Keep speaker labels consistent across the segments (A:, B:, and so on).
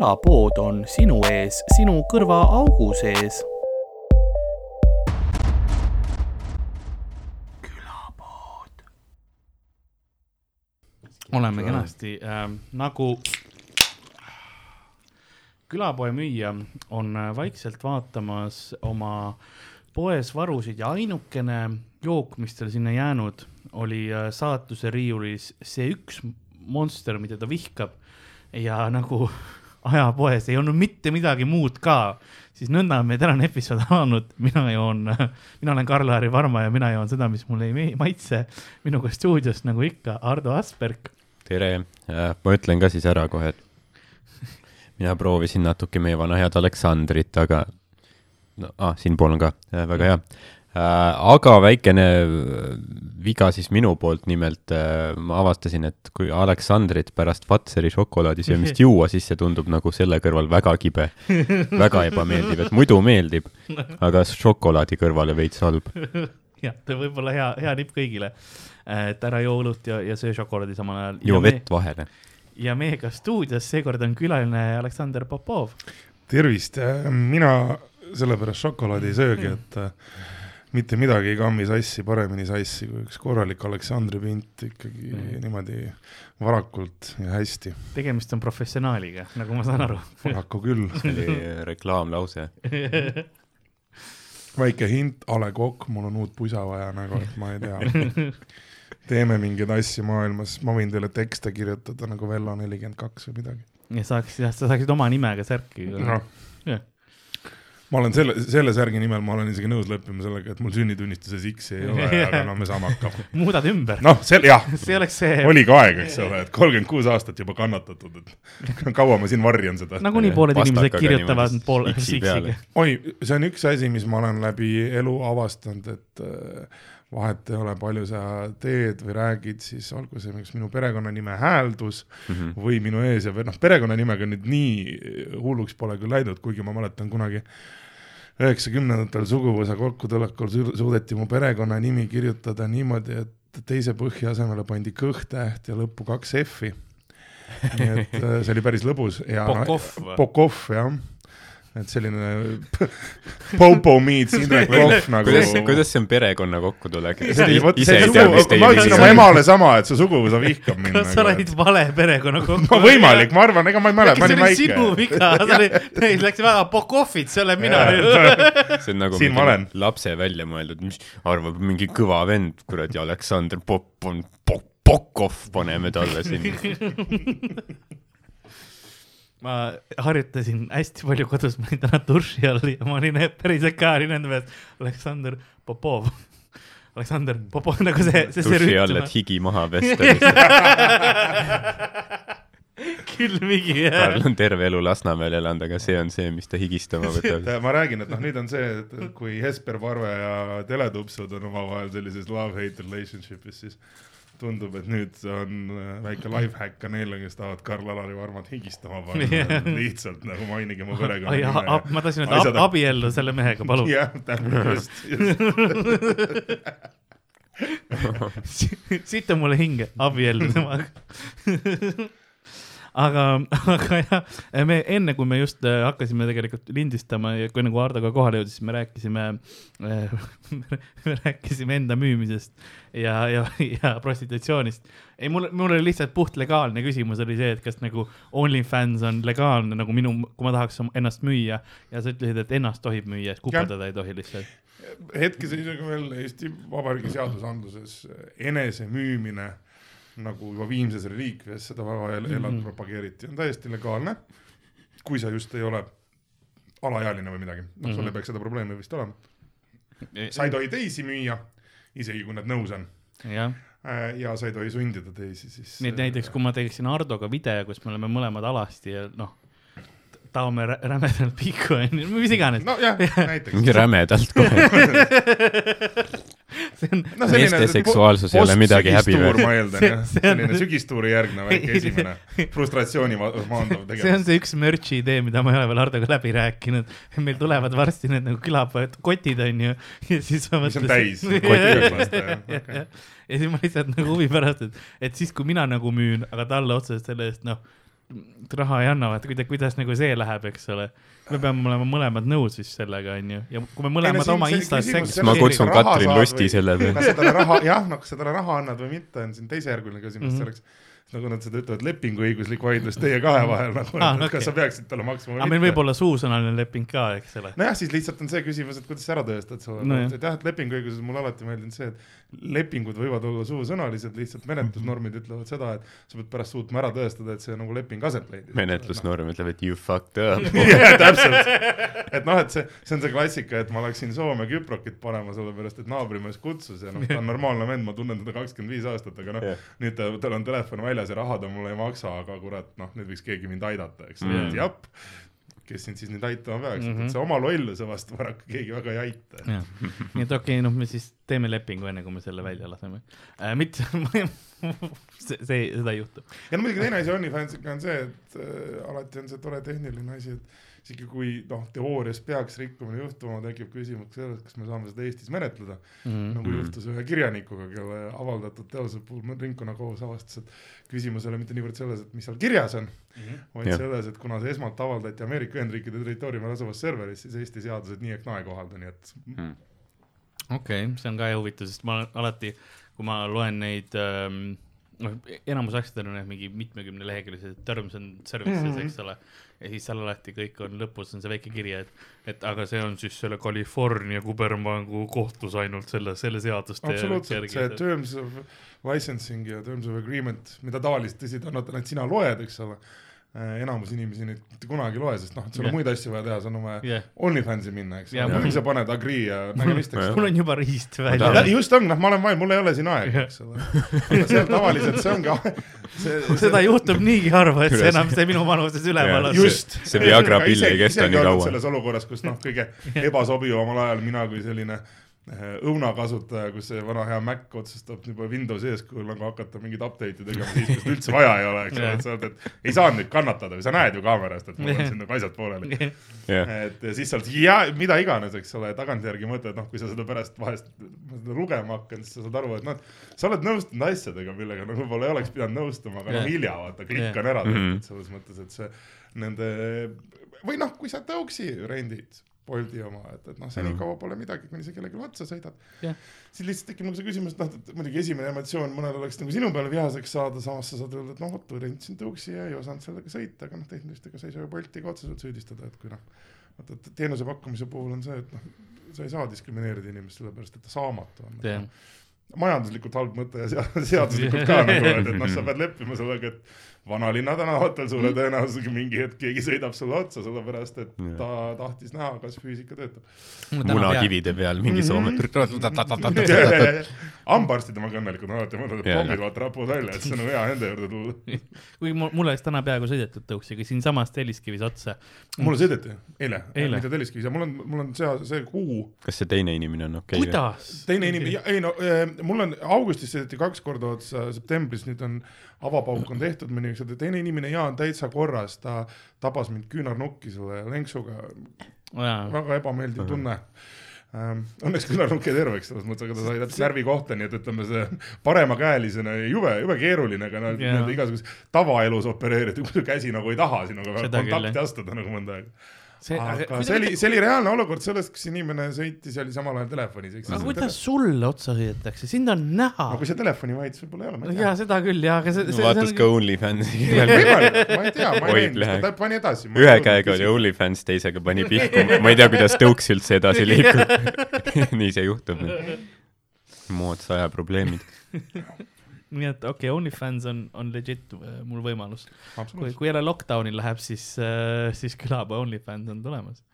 A: külapood on sinu ees, sinu kõrvaaugu sees. külapood. oleme kenasti äh, nagu külapoe müüja on äh, vaikselt vaatamas oma poes varusid ja ainukene jook, mis tal sinna jäänud, oli äh, saatuse riiulis see üks monster, mida ta vihkab ja nagu ajapoes ei olnud mitte midagi muud ka, siis nõnda on meie tänane episood alanud, mina joon, mina olen Karl-Lari Varma ja mina joon seda, mis mulle ei maitse. minuga stuudios nagu ikka Ardo Asperg.
B: tere, ma ütlen ka siis ära kohe, et mina proovisin natuke meie vana head Aleksandrit, aga no ah, siinpool on ka, väga hea äh,. Aga väikene äh, viga siis minu poolt, nimelt äh, ma avastasin, et kui Aleksandrit pärast Fatseri šokolaadi söömist juua, siis see tundub nagu selle kõrval väga kibe, väga ebameeldiv, et muidu meeldib, aga šokolaadi kõrvale veits halb.
A: jah, ta võib olla hea, hea nipp kõigile, et ära joo õlut ja, ja söö šokolaadi samal ajal.
B: joo vett vahele
A: ja meiega stuudios seekord on külaline Aleksandr Popov.
C: tervist, mina sellepärast šokolaadi ei söögi, et äh, mitte midagi ei kammi sassi paremini sassi kui üks korralik Aleksandri pint ikkagi mm. niimoodi varakult ja hästi.
A: tegemist on professionaaliga, nagu ma saan aru.
C: paraku küll.
B: see oli reklaamlause
C: väike hint, A Le Coq, mul on uut pusa vaja nagu, et ma ei tea teeme mingeid asju maailmas, ma võin teile tekste kirjutada nagu Vello nelikümmend kaks või midagi.
A: ja saaks, jah, sa saaksid oma nimega särki no..
C: Ma olen selle, selle särgi nimel, ma olen isegi nõus leppima sellega, et mul sünnitunnistuses X ei ole, aga no me saame hakkama.
A: muudad ümber.
C: noh, see jah
A: see oleks see.
C: oli ka aeg, eks ole, et kolmkümmend kuus aastat juba kannatatud, et kaua ma siin varjan seda.
A: nagunii pooled inimesed kirjutavad pool X-iga.
C: oi, see on üks asi, mis ma olen läbi elu avastanud, et äh, vahet ei ole, palju sa teed või räägid, siis olgu see näiteks minu perekonnanime hääldus mm -hmm. või minu ees ja, või noh, perekonnanimega nüüd nii hulluks pole küll läinud, kuigi ma mäletan kunagi üheksakümnendatel suguvõsa kokkutulekul suudeti mu perekonnanimi kirjutada niimoodi, et teise põhja asemele pandi kõht-täht ja lõppu kaks F-i. nii et äh, see oli päris lõbus. Ja
A: Pokov,
C: Pokov jah et selline Popo meets Indrek Kohv nagu.
B: kuidas, see on perekonna kokkutulek?
C: see see ma ütlesin oma emale sama, et su suguvõsa vihkab mind.
A: kas sa olid nagu. vale perekonna kokku?
C: no võimalik, ma arvan, ega ma ei mäleta, ma olin väike.
A: sinu viga, neil läks väga Pokovit, see olen mina.
B: see on nagu lapse välja mõeldud, mis arvab mingi kõva vend, kuradi Aleksandr Popp on Pok-, Pokov, paneme talle siin
A: ma harjutasin hästi palju kodus, ma olin täna duši all ja ma olin päriselt ka olin enda peas Aleksandr Popov. Aleksandr Popov nagu see, see, see
B: duši all, et higi maha pesta
A: külmigi, jah.
B: Karl on terve elu Lasnamäel elanud, aga see on see, mis ta higistama võtab.
C: ma räägin, et noh, nüüd on see, et kui Jesper Parve ja teletupsud on omavahel sellises love-hate relationship'is, siis tundub, et nüüd on äh, väike life hack ka neile, kes tahavad Karl-Alari Varmat higistama panna lihtsalt nagu mainige mu perekonnanime.
A: ma tahtsin öelda ab, abiellu selle mehega, palun.
C: jah, täpselt, just,
A: just siit on mulle hinge, abiellu temaga aga, aga jah, me enne, kui me just äh, hakkasime tegelikult lindistama ja kui nagu Hardo ka kohale jõudis, siis me rääkisime äh, me rääkisime enda müümisest ja, ja, ja prostitutsioonist. ei, mul, mul oli lihtsalt puht legaalne küsimus oli see, et kas nagu OnlyFans on legaalne nagu minu, kui ma tahaks ennast müüa ja sa ütlesid, et ennast tohib müüa, et kupeldada ei tohi lihtsalt.
C: hetkeseisuga veel Eesti Vabariigi seadusandluses enesemüümine nagu juba Viimses reliikvias seda väga elanud mm -hmm. propageeriti, on täiesti legaalne. kui sa just ei ole alaealine või midagi, noh mm -hmm., sul ei peaks seda probleemi vist olema. sa ei tohi teisi müüa, isegi kui nad nõus on.
A: jah
C: äh, ja sa ei tohi sundida teisi siis.
A: nii et näiteks, kui ma teeksin Hardoga video, kus me oleme mõlemad alasti ja noh, taome rämedalt pikku onju, mis iganes.
C: nojah, näiteks.
B: mingi rämedalt kohe on no, meeste seksuaalsus ei ole midagi häbiväärset.
C: ma eeldan jah, selline sügistuuri järgne väike esimene frustratsiooni maandav tegevus.
A: see on see üks merch'i idee, mida ma ei ole veel Hardoga läbi rääkinud. meil tulevad varsti need nagu külapoed, kotid onju ja siis ma
C: mõtlesin. mis on täis kotiõõglast
A: okay.. ja siis ma lihtsalt nagu huvi pärast, et, et siis, kui mina nagu müün, aga talle otseselt selle eest noh raha ei anna, vaata kuidas, kuidas nagu see läheb, eks ole. me peame olema mõlemad nõus siis sellega, onju, ja kui me mõlemad
C: siin
A: oma
C: see
A: Instas seks-
B: ma kutsun Katrin Lusti selle peale.
C: kas sa talle raha, jah, noh, kas sa talle raha annad või mitte, on siin teisejärguline küsimus mm. -hmm. see oleks nagu nad seda ütlevad, lepinguõiguslik vaidlus teie kahe vahel nagu
A: Ah,
C: ah,,
A: okei.
C: kas sa peaksid talle maksma
A: aga meil võib olla suusõnaline leping ka, eks ole.
C: nojah, siis lihtsalt on see küsimus, et kuidas sa ära tõestad
A: Nojah.
C: no,. et jah, et lepinguõiguses mulle alati meeldinud see, et lepingud võivad olla suusõnalised, lihtsalt menetlusnormid ütlevad seda, et sa pead pärast suutma ära tõestada, et see nagu leping aset leidis.
B: menetlusnorm ütleb, et you fucked up.
C: jah, täpselt. et noh, et see, see on see klassika, et ma läksin Soome küprokit panema, sellepärast et naabrimees kutsus ja noh, ta on normaalne vend, ma tunnen teda kakskümmend viis aastat, aga noh
B: Jah.
C: nüüd ta, tal on telefon väljas ja raha ta mulle ei maksa, aga kurat, noh, nüüd võiks keegi mind aidata, eks
B: Mm.
C: mm., jah. kes sind siis nüüd aitama peaks mm. -hmm. et see oma lolluse vastu paraku keegi väga ei aita.
A: nii et okei okay,, noh, me siis teeme lepingu enne, kui me selle välja laseme äh,. mitte, see, see, seda ei juhtu.
C: ja no muidugi teine asi OnlyFansiga on see, et äh, alati on see tore tehniline asi, et isegi kui noh, teoorias peaks rikkumine juhtuma, tekib küsimus sellest, kas me saame seda Eestis menetleda mm. -hmm. nagu juhtus ühe kirjanikuga, kelle avaldatud teose puhul ringkonnakohus avastas, et küsimus ei ole mitte niivõrd selles, et mis seal kirjas on mm, -hmm. vaid
B: Jah.
C: ja. selles, et kuna see esmalt avaldati Ameerika Ühendriikide territooriumil asuvas serveris, siis Eesti seadused nii ehk naa ei kohaldu, nii et
B: Hmm.
A: okei okay,, see on ka huvitav, sest ma alati, kui ma loen neid ähm, noh, enamus asjadel on need mingi mitmekümne leheküljelised terms and services mm, -hmm. eks ole. Ja siis seal alati kõik on lõpus on see väike kiri, et, et aga see on siis selle California kubermangu kohtus ainult selle, selle seaduste
C: absoluutselt, see terms of licensing ja terms of agreement, mida tavaliselt tõsi, on, et sina loed, eks ole. Enamus inimesi neid mitte kunagi ei loe, sest noh, et sul on
A: Jah.
C: muid asju vaja teha, sul on vaja
A: jah,
C: OnlyFansi minna, eks ole,
A: mul-
C: ise paned agree ja nägemist, eks
A: mul on juba riist välja.
C: just on, noh, ma olen valmis, mul ei ole siin aega, eks ole. aga seal tavaliselt see ongi, see,
A: seda juhtub niigi harva, et see enam see minu vanuses üleval on.
C: just.
B: see Viagra pill ei kesta nii kaua.
C: selles olukorras, kus noh, kõige ebasobivamal ajal mina kui selline eh, õunakasutaja, kus see vana hea Mac otsustab juba Windowsi eeskujul nagu hakata mingeid update'e tegema siis, seda üldse vaja ei ole, eks ole, et sa oled, et ei saanud nüüd kannatada või sa näed ju kaamerast, et mul on siin nagu asjad pooleli.
B: jah,
C: et ja siis sa oled ja mida iganes, eks ole, tagantjärgi mõtled, noh, kui sa seda pärast vahest lugema hakkad, siis sa saad aru, et noh, sa oled nõustunud asjadega, millega nagu võib-olla ei oleks pidanud nõustuma, aga
A: Jah.
C: noh, hilja vaata, klikk
A: Jah.
C: on ära tehtud selles mõttes, et see nende või noh, kui sa tõuksi rendid Bolti oma, et, et noh, senikaua pole midagi, kuni sa kellelegi otsa sõidad
A: Jah..
C: siis lihtsalt tekib nagu see küsimus, et noh, et muidugi esimene emotsioon mõnel oleks nagu sinu peale vihaseks saada, samas sa saad öelda, et noh, vot rentsin tõuksi ja ei osanud sellega sõita, aga noh, tehniliselt ega sa ei saa ju Bolti ka otseselt süüdistada, et kui noh, vaata, et teenuse pakkumise puhul on see, et noh, sa ei saa diskrimineerida inimest sellepärast, et ta saamatu on
A: Jah.
C: majanduslikult halb mõte ja sea- seaduslikult ka nagu, et, et noh, sa pead leppima sellega, et vanalinna tänavatel
A: Mm.
C: suure tõenäosusega mingi hetk keegi sõidab sulle otsa, sellepärast et ta tahtis näha, kas füüsika töötab.
B: munakivide peal mingi Soome.
C: hambaarstid on väga õnnelikud, alati mõtlevad, et pommid vaata rapuvad välja, et see on hea enda juurde tulla.
A: kuigi mul, mul oleks täna peaaegu sõidetud tõuksiga siinsamas Telliskivis otsa.
C: mulle sõideti eile,
A: Eile?
C: mitte Telliskivis ja mul on, mul on see, see kuu
B: kas see teine inimene on okei okay,?
A: kuidas?
C: teine inimene, ei no äh, mul on augustis sõideti kaks korda otsa, septembris nüüd on avapauk on tehtud mõni, eks ole, teine inimene ja on täitsa korras, ta tabas mind küünarnukki selle lenksuga, väga ebameeldiv tunne ähm,. Õnneks küünarnukk jäi terveks selles mõttes, aga ta sai täpselt närvi kohta, nii et ütleme, see paremakäelisena jube, jube keeruline, aga noh, nii-öelda igasuguses tavaelus opereerida, kui su käsi nagu ei taha sinuga
A: küll,
C: kontakti
A: jah.
C: astuda nagu mõnda aega.
A: see,
C: aga see oli, see oli reaalne olukord sellest, kus inimene sõitis ja oli samal ajal telefonis, eks.
A: aga kuidas sulle otsa sõidetakse, sind on näha
C: no kui see telefoni vaidlus võib-olla ei ole, tea
A: jaa, seda küll jaa, aga see, see,
B: vaatas
A: see
B: ka
A: on
B: OnlyFansi
C: võimalik, ma ei tea, ma ei näinud ta pani edasi.
B: ühe käega oli OnlyFans, teisega pani pihku, ma ei tea, kuidas tõuks üldse edasi liigub. nii see juhtub. moodsa aja probleemid.
A: nii et okei okay,, OnlyFans on, on legit äh, mul võimalus. kui, kui jälle lockdown'i läheb, siis äh,, siis külapoe OnlyFans on tulemas.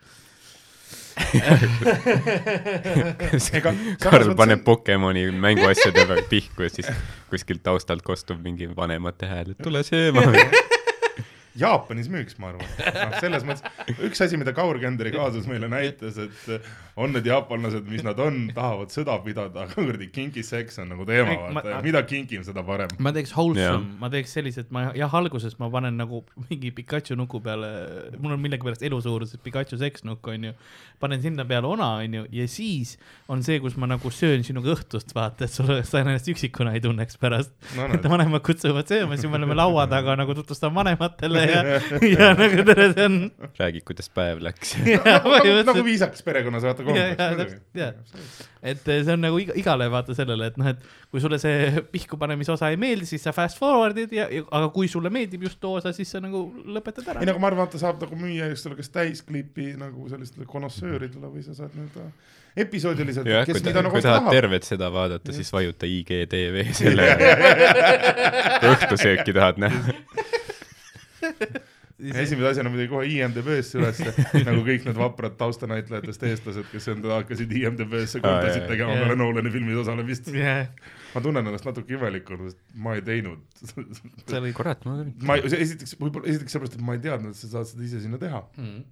C: ega
B: Karl paneb Pokemoni mänguasjade peal pihku ja siis kuskilt taustalt kostub mingi vanemate hääl, et tule sööma.
C: Jaapanis müüks, ma arvan. noh, selles mõttes, üks asi, mida Kaur Kenderi kaasus meile näitas, et on need jaapanlased, mis nad on, tahavad sõda pidada, aga kuradi kinky seks on nagu teema,
A: Ma-
C: vaata, mida kinkim, seda parem.
A: ma teeks wholesome, ma teeks sellised, ma jah, alguses ma panen nagu mingi Pikachu nuku peale, mul on millegipärast elusuuruses Pikachu seksnukk onju, panen sinna peale ona onju ja siis on see, kus ma nagu söön sinuga õhtust, vaata, et sul, sa ennast üksikuna ei tunneks pärast.
C: no
A: et vanemad kutsuvad sööma, siis me oleme laua taga nagu tutvustan vanematele ja, ja nagu tere, see on,
B: räägi, kuidas päev läks.
C: nagu, viisakas perekonnas vaata
A: Jaa. et see on nagu iga, igale vaata sellele, et noh, et kui sulle see pihku panemise osa ei meeldi, siis sa fast forward'id ja, ja, aga kui sulle meeldib just too osa, siis sa nagu lõpetad ära
C: ei. nagu ma arvan, et ta saab nagu müüa, eks ole, kas täisklipi nagu sellistele konnoissööridele või sa saad nii-öelda episoodiliselt,
B: jah, kui ta,
C: nagu
B: kui tahad tervet seda vaadata, siis vajuta IGTV selle õhtusööki tahad näha.
C: esimese asjana muidugi kohe IMDB-sse ülesse, nagu kõik need vaprad taustanäitlejatest eestlased, kes enda hakkasid IMDB-sse kontasid tegema
A: jaa.
C: peale Nolani filmis osalemist.
A: jah,
C: ma tunnen ennast natuke imelikuna, sest ma ei teinud.
A: see oli
B: kurat, ma küll.
C: ma ei, esiteks, võib-olla esiteks sellepärast, et ma ei teadnud, et sa saad seda ise sinna teha.
A: mm..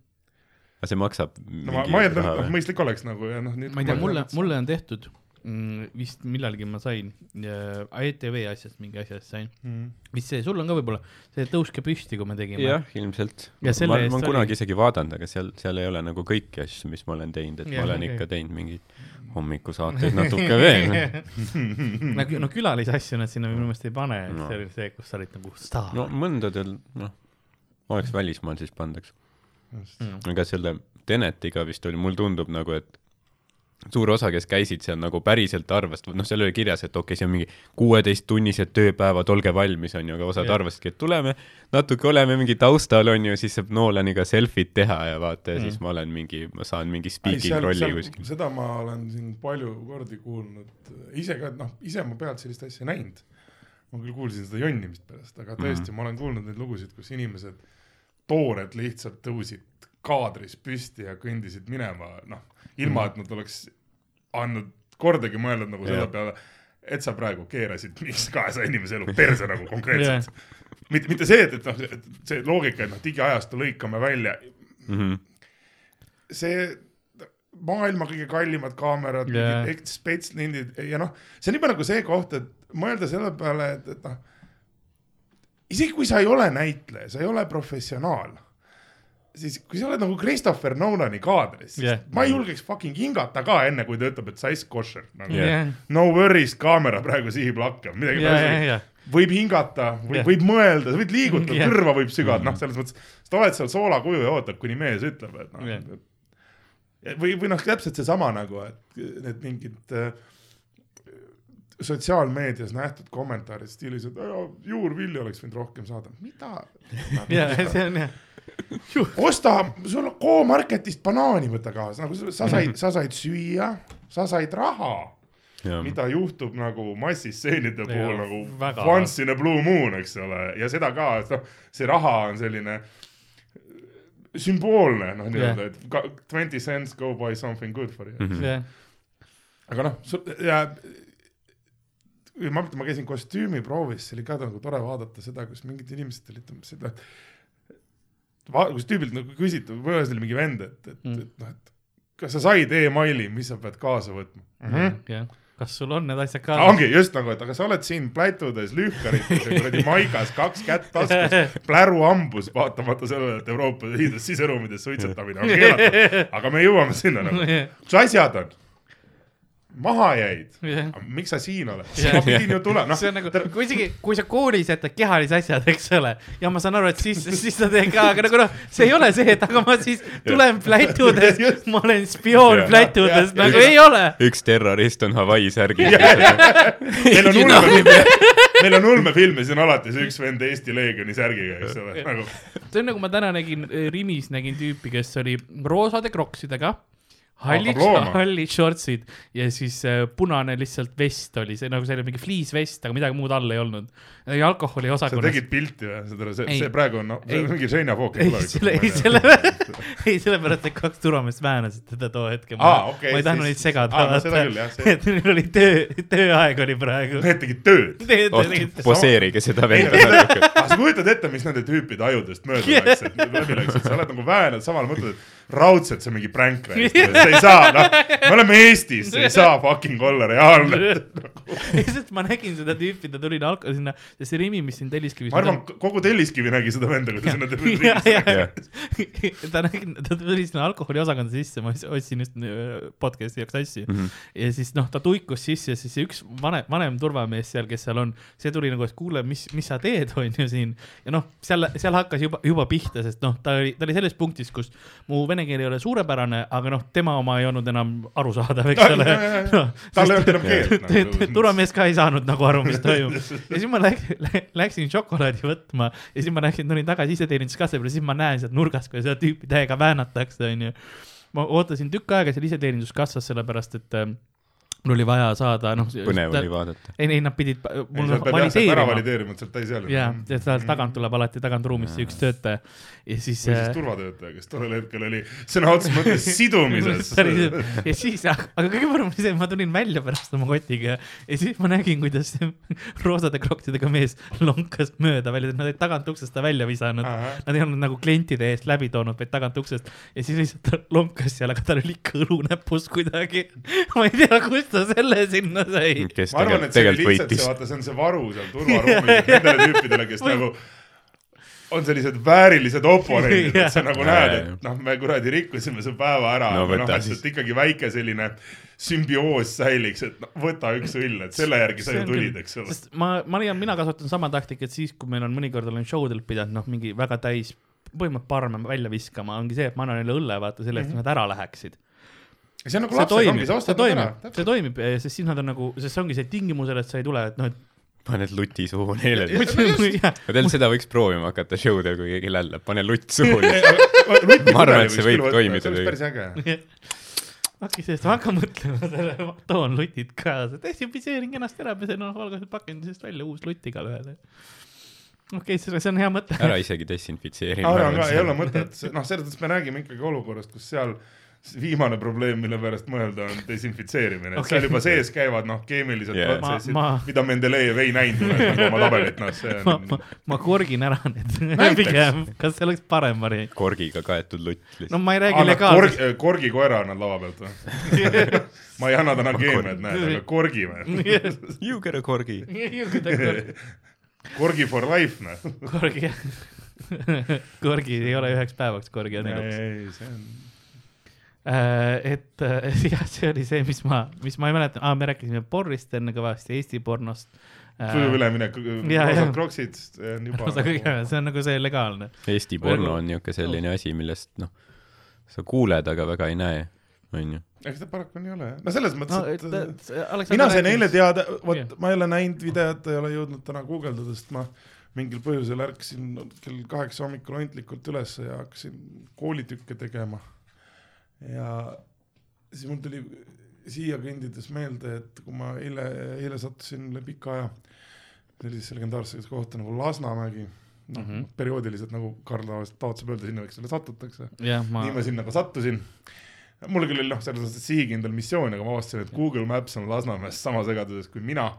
B: aga see maksab
C: no ma, ma eeldan, et mõistlik oleks nagu ja noh.
A: ma ei tea, mulle, mulle on tehtud mm,, vist millalgi ma sain, ETV asjast, mingi asjast sain,
C: mm..
A: vist see, sul on ka võib-olla, see Tõuske püsti, kui me tegime.
B: jah, ilmselt.
A: Ja
B: ma ma
A: eest
B: olen
A: oli-
B: kunagi isegi vaadanud, aga seal, seal ei ole nagu kõiki asju, mis ma olen teinud, et
A: Jah,
B: ma olen
A: okei.
B: ikka teinud mingeid hommikusaateid natuke veel.
A: nagu no külalisasju nad sinna minu meelest ei pane, et
B: No.
A: see oli see, kus sa olid nagu staar
B: no mõndadel, noh, oleks välismaal, siis pandaks.
A: mm..
B: aga selle Tenetiga vist oli, mulle tundub nagu, et suur osa, kes käisid seal nagu päriselt arvasid, noh, seal oli kirjas, et okei okay,, see on mingi kuueteisttunnised tööpäevad, olge valmis, on ju, aga osad
A: Jah.
B: arvasidki, et tuleme natuke oleme mingi taustal, on ju, siis saab Nolaniga selfit teha ja vaata ja
A: Mm.
B: siis ma olen mingi, ma saan mingi speaking rolli kuskil.
C: seda ma olen siin palju kordi kuulnud, ise ka, noh, ise ma pealt sellist asja näinud. ma küll kuulsin seda jonnimist pärast, aga tõesti mm, -hmm. ma olen kuulnud neid lugusid, kus inimesed, toored lihtsalt tõusid kaadris püsti ja kõndisid minema, noh, ilma et nad oleks andnud kordagi mõelnud nagu selle peale, et sa praegu keerasid mingi kahesaja inimese elu perse nagu konkreetselt
A: Jah.
C: mitte, mitte see, et, et noh, see loogika, et noh, digiajastu lõikame välja,
B: Mm -hmm.
C: see maailma kõige kallimad kaamerad yeah., spetslindid ja noh, see on juba nagu see koht, et mõelda selle peale, et, et noh, isegi kui sa ei ole näitleja, sa ei ole professionaal, siis kui sa oled nagu Christopher Nolani kaadris
A: Jah.
C: yeah., ma ei julgeks fucking hingata ka enne, kui ta ütleb, et size kosher nagu.
B: Jah.
A: jah,
C: no worries, kaamera praegu sihib lakke, midagi
A: ja,
C: yeah.
A: ja,
C: võib hingata, võib
A: Jah.
C: yeah., võib mõelda, sa võid liigutada
A: Jah.
C: yeah., kõrva võib sügada, noh, selles mõttes, sa oled seal soolakuju ja ootad, kuni mees ütleb, et noh
A: Jah.
C: yeah. või, või noh, täpselt seesama nagu, et need mingid äh, sotsiaalmeedias nähtud kommentaarid stiilis, et "Aa, juurvilju oleks võinud rohkem saada, mida?
A: ja see on jah,
C: osta, sul on Go-Marketist banaani võta kaasa, nagu sa- sa said, sa said süüa, sa said raha mida juhtub nagu massistseenide puhul
A: Jaa,
C: nagu
A: väga.
C: once in a blue moon, eks ole, ja seda ka, et noh, see raha on selline sümboolne, noh nii-öelda, et ka- twenty cents go buy something good for you mm. -hmm.
A: jah,
C: aga noh, ja ma mõtlen, ma käisin kostüümiproovis, see oli ka nagu tore vaadata seda, kus mingid inimesed olid seda, va-, kus tüübilt nagu küsiti, või ühes oli mingi vend, et, et
A: Mm.
C: et noh, et kas sa said emaili, mis sa pead kaasa võtma mm? -hmm
A: jah, kas sul on need asjad ka?
C: ongi just nagu, et aga sa oled siin plätudes lühkarites ja kuradi maigas, kaks kätt taskus, pläru hambus, vaatamata sellele, et Euroopa Liidus siseruumides suitsetamine on keelatud. aga me jõuame sinna nagu, mis asjad on? Maha jäid,
A: jah,
C: miks sa siin oled?
A: Jah.
C: ma pidin ju tulema,
A: see on nagu, kui isegi, kui sa koolis jätad kehalisi asjad, eks ole, ja ma saan aru, et siis, siis sa teed ka, aga nagu noh, see ei ole see, et aga ma siis tulen plätudes, ma olen spioon
B: Jah.
A: plätudes, nagu ei ole.
B: üks terrorist on Hawaii särgis.
C: meil on ulmefilm, meil on ulmefilm ja siis on alati see üks vend Eesti Leegioni särgiga, eks ole, nagu.
A: See on nagu ma täna nägin Rimis nägin tüüpi, kes oli roosade kroksidega, hallid hallid shortsid ja siis äh, punane lihtsalt vest oli see nagu see oli mingi fliisvest, aga midagi muud all ei olnud. ja alkoholi
C: sa tegid pilti või, see, see,
A: Ei.
C: see praegu on, noh, see
A: Ei.
C: on mingi seinafook.
A: ei, selle, ei selle, ei sellepärast, et kaks turvameest väänasid teda too hetkel.
C: Aa, okei,
A: ma ei tahtnud neid segada
C: no seda küll, jah,
A: et neil oli töö, tööaeg oli praegu.
C: Need tegid tööd.
B: poseerige seda
C: aga sa kujutad ette, mis nende tüüpide ajudest mööda läks, et läbi läks, et sa oled nagu väänad, samal mõtled, et raudselt see on mingi pränk, see ei saa, noh, me oleme Eestis, see ei saa fucking olla reaalne.
A: lihtsalt ma nägin seda tüüpi, ta tuli alko-, sinna, see Rimi, mis siin Telliskivis
C: ma arvan, kogu Telliskivi nägi seda venda, kui ta sinna tuli.,
A: ta nägi, ta tuli sinna alkoholiosakonda sisse, ma ostsin just äh, podcast'i jaoks asju
B: Mhm.
A: ja siis noh, ta tuikus sisse ja siis see üks vanem, vanem turvamees seal, kes seal on, see tuli nagu, et kuule, mis, mis sa teed, on ju siin. ja noh, seal, seal hakkas juba, juba pihta, sest noh, ta oli, ta oli selles punktis, kus mu vene keel ei ole suurepärane, aga noh, tema oma ei olnud enam arusaadav, eks ole
C: tal ei olnud enam keelt nagu.
A: turvamees ka ei saanud nagu aru, mis toimub. ja siis ma läk, lä- läksin šokolaadi võtma ja siis ma läksin, tulin tagasi iseteeninduskasse peale, siis ma näen sealt nurgast, kuidas seda tüüpi täiega väänatakse, onju. ma ootasin tükk aega seal iseteeninduskassas, sellepärast et äh, mul oli vaja saada, noh.
B: põnev oli vaadata.
A: ei, ei nad pidid, mul
C: jah, sealt ära
A: valideerima.
C: valideerima, et sealt täis ei ole.
A: ja, ja sealt tagant tuleb alati tagantruumist see üks töötaja ja siis.
C: või siis turvatöötaja, kes tollel hetkel oli sõna otseses mõttes sidumises.
A: ja siis, aga kõige parem oli see, et ma tulin välja pärast oma kotiga ja siis ma nägin, kuidas roosade krokkidega mees lonkas mööda välja, nad olid tagant uksest ta välja visanud. Nad ei olnud nagu klientide eest läbi toonud, vaid tagant uksest ja siis lihtsalt ta lonkas seal, aga tal oli ikka õlu näpus kuidagi. ma ei tea, kust ta selle sinna sai.
B: kes
C: ma arvan, et see oli lihtsalt see, vaata, see on see varu seal turvaruumis nendele tüüpidele, kes nagu on sellised väärilised oponendid, et sa nagu näed, et noh, me kuradi rikkusime su päeva ära
B: No
C: aga noh, et et ikkagi väike selline sümbioos säiliks, et no, võta üks õll, et selle järgi sa ju
A: on
C: tulid, eks ole.
A: ma, ma leian, mina kasutan sama taktikat siis, kui meil on mõnikord olen show del pidanud, noh, mingi väga täis, põhimõtteliselt parme välja viskama, ongi see, et ma annan neile õlle, vaata selle eest, et nad ära läheksid.
C: See on nagu
A: see
C: lapsega ongi,
A: toimib,
C: sa
A: see
C: ostad ära
A: toimib,. see toimib, sest siis nad on nagu, sest see ongi see tingimusel, et sa ei tule, et noh, et
B: paned luti suhu neile. Teil seda võiks proovima hakata show del, kui keegi lällab, pane lutt suhu.
C: ma
B: Ma arvan, et see võib toimida
C: see oleks päris äge.
A: okei, sellest ma hakkan mõtlema selle, toon lutid kaasa, desinfitseerin kenasti ära, pesen noh, valgused pakendisest välja, uus lutt igalühele. okei, see see on hea mõte.
B: ära isegi desinfitseeri.
C: ma arvan ka, ei ole mõtet, noh, selles mõttes me räägime ikkagi olukorrast, kus seal s- viimane probleem, mille pärast mõelda, on desinfitseerimine,
A: Okei.
C: seal juba sees käivad noh, keemilised
B: Jaa.
C: protsessid
A: Ma- ma-,
C: mida Mendelejev ei näinud nagu oma tabelit, noh, see
A: ma,
C: on
A: ma, ma korgin ära need pigem, kas see oleks parem variant?
B: korgiga kaetud lutt
A: no
B: lihtsalt.
A: ma ei räägi
C: annad
A: legaalselt
C: korgi, korgikoera annad lava pealt või? ma ei anna täna keemiat, näed, aga korgime.
B: You get a korgi.
C: korgi for life, noh.
A: korgi, korgi ei ole üheks päevaks, korgi on eluks.
C: ei, see on
A: Äh, et äh, jah, see oli see, mis ma, mis ma ei mäleta ah,, me rääkisime porrist enne kõvasti, Eesti pornost.
C: sujuv üleminek, kroksid, see on juba
A: kõige, see on nagu see legaalne.
B: Eesti porno on niisugune selline asi, millest noh, sa kuuled, aga väga ei näe, onju.
C: eks ta paraku nii ole, jah. no selles
A: no
C: mõttes,
A: et
C: et äh,
A: Aleksander
C: mina sain eile teada, vot ma ei ole näinud videot, ei ole jõudnud täna guugeldada, sest ma mingil põhjusel ärkasin kell kaheksa hommikul ontlikult üles ja hakkasin koolitükke tegema. Ja siis mul tuli siia kõndides meelde, et kui ma eile, eile sattusin üle pika aja sellisesse legendaarsesse kohta nagu Lasnamägi, noh mm. -hmm. perioodiliselt nagu Karl tavaliselt taotleb öelda, sinna võiks selle satutakse.
A: jah, ma
C: nii ma sinna ka sattusin. Mul küll oli noh, selles mõttes sihikindel missioon, aga ma avastasin, et Google Maps on Lasnamäes sama segaduses kui mina.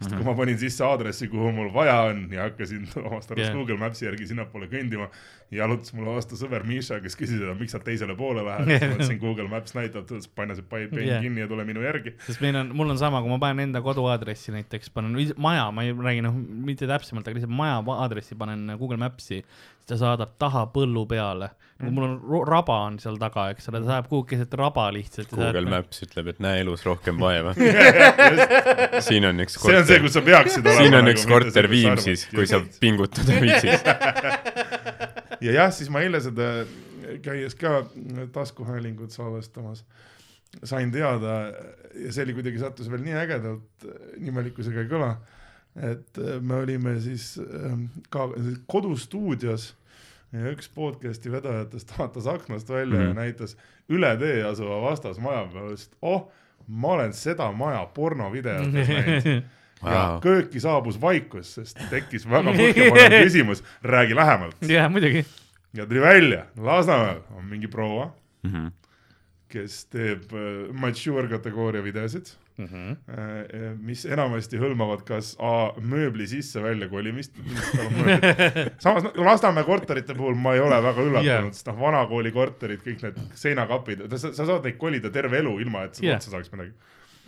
C: sest kui ma panin sisse aadressi, kuhu mul vaja on ja hakkasin omast arust
A: Jah.
C: Google Maps'i järgi sinnapoole kõndima, jalutas mulle vastu sõber Miša, kes küsis, et miks sa teisele poole lähed, siis ma ütlesin Google Maps näitab, ta ütles, pane see pai- pein
A: Jah.
C: kinni ja tule minu järgi.
A: sest meil on, mul on sama, kui ma panen enda koduaadressi näiteks, panen maja, ma ei räägi noh, mitte täpsemalt, aga lihtsalt maja aadressi panen Google Maps'i, ta saadab taha põllu peale mm.. mul on raba on seal taga, eks ole, ta saab kuhugi keset raba lihtsalt.
B: Google Maps ütleb, et näe elus rohkem vaeva. siin on üks
C: see on see,
B: korter,
C: kus sa peaksid olema.
B: siin on üks korter Viimsis, kui sa pingutada viitsid.
C: ja jah, siis ma eile seda käies ka taskuhäälingut salvestamas sain teada ja see oli kuidagi sattus veel nii ägedalt, nimelikkusega ei kõla, et me olime siis ähm, ka kodustuudios ja üks podcast'i vedajatest vaatas aknast välja mm -hmm.
B: Mhm.
C: ja näitas üle tee asuva vastasmaja peale, ütles, et oh, ma olen seda maja pornovideotes näinud ja
B: Wow.
C: kööki saabus vaikus, sest tekkis väga põhjapanev küsimus, räägi lähemalt.
A: jah, muidugi.
C: ja tuli välja, Lasnamäel on mingi proua,
B: Mhm.
C: kes teeb äh, mature kategooria videosid
A: Mhm.
C: äh,, mis enamasti hõlmavad kas A mööbli sisse-välja kolimist, samas no, Lasnamäe korterite puhul ma ei ole väga üllatunud yeah., sest noh, vanakooli korterid, kõik need seinakapid, sa, sa saad neid kolida terve elu, ilma et sa yeah. otsa saaks midagi.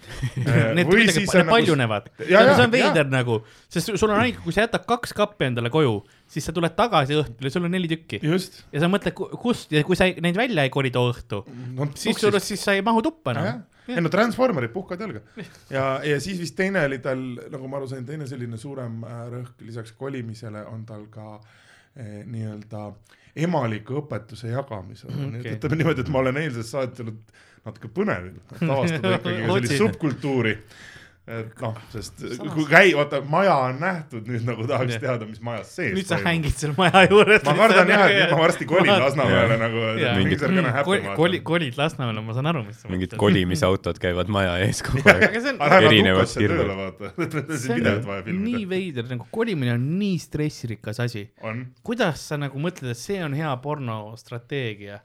A: Need kuidagi need paljunevad.
C: Ja,
A: see on veider nagu, sest sul on ainult, kui sa jätad kaks kappi endale koju, siis sa tuled tagasi õhtul ja sul on neli tükki. ja sa mõtled, kust ja kui sa ei- neid välja ei koli too õhtu,
C: no
A: siis sul, siis sa ei mahu tuppa enam.,
C: ei no Transformerid puhkavad jalga ja, ja siis vist teine oli tal, nagu ma aru sain, teine selline suurem äh, rõhk lisaks kolimisele on tal ka eh, nii-öelda emaliku õpetuse jagamisel
A: Mhm,
C: okay.. ütleme niimoodi, et ma olen eilsest saati olnud natuke põnevil, et avastada ikkagi ka sellist subkultuuri. Et noh, sest kui käi-, vaata maja on nähtud, nüüd nagu tahaks
A: Jah.
C: teada, mis majas sees
A: nüüd sa hängid seal maja juures.
C: ma kardan jah, et nüüd ma varsti kolin Lasnamäele nagu, et happen
A: koli, koli, kolid Lasnamäele, ma saan aru, mis sa
B: mingid. kolimisautod käivad maja ees kogu aeg. Erinevad
C: vaata,
A: see on nii
C: filmida.
A: veider, nagu kolimine on nii stressirikas asi.
C: on,
A: kuidas sa nagu mõtled, et see on hea pornostrateegia?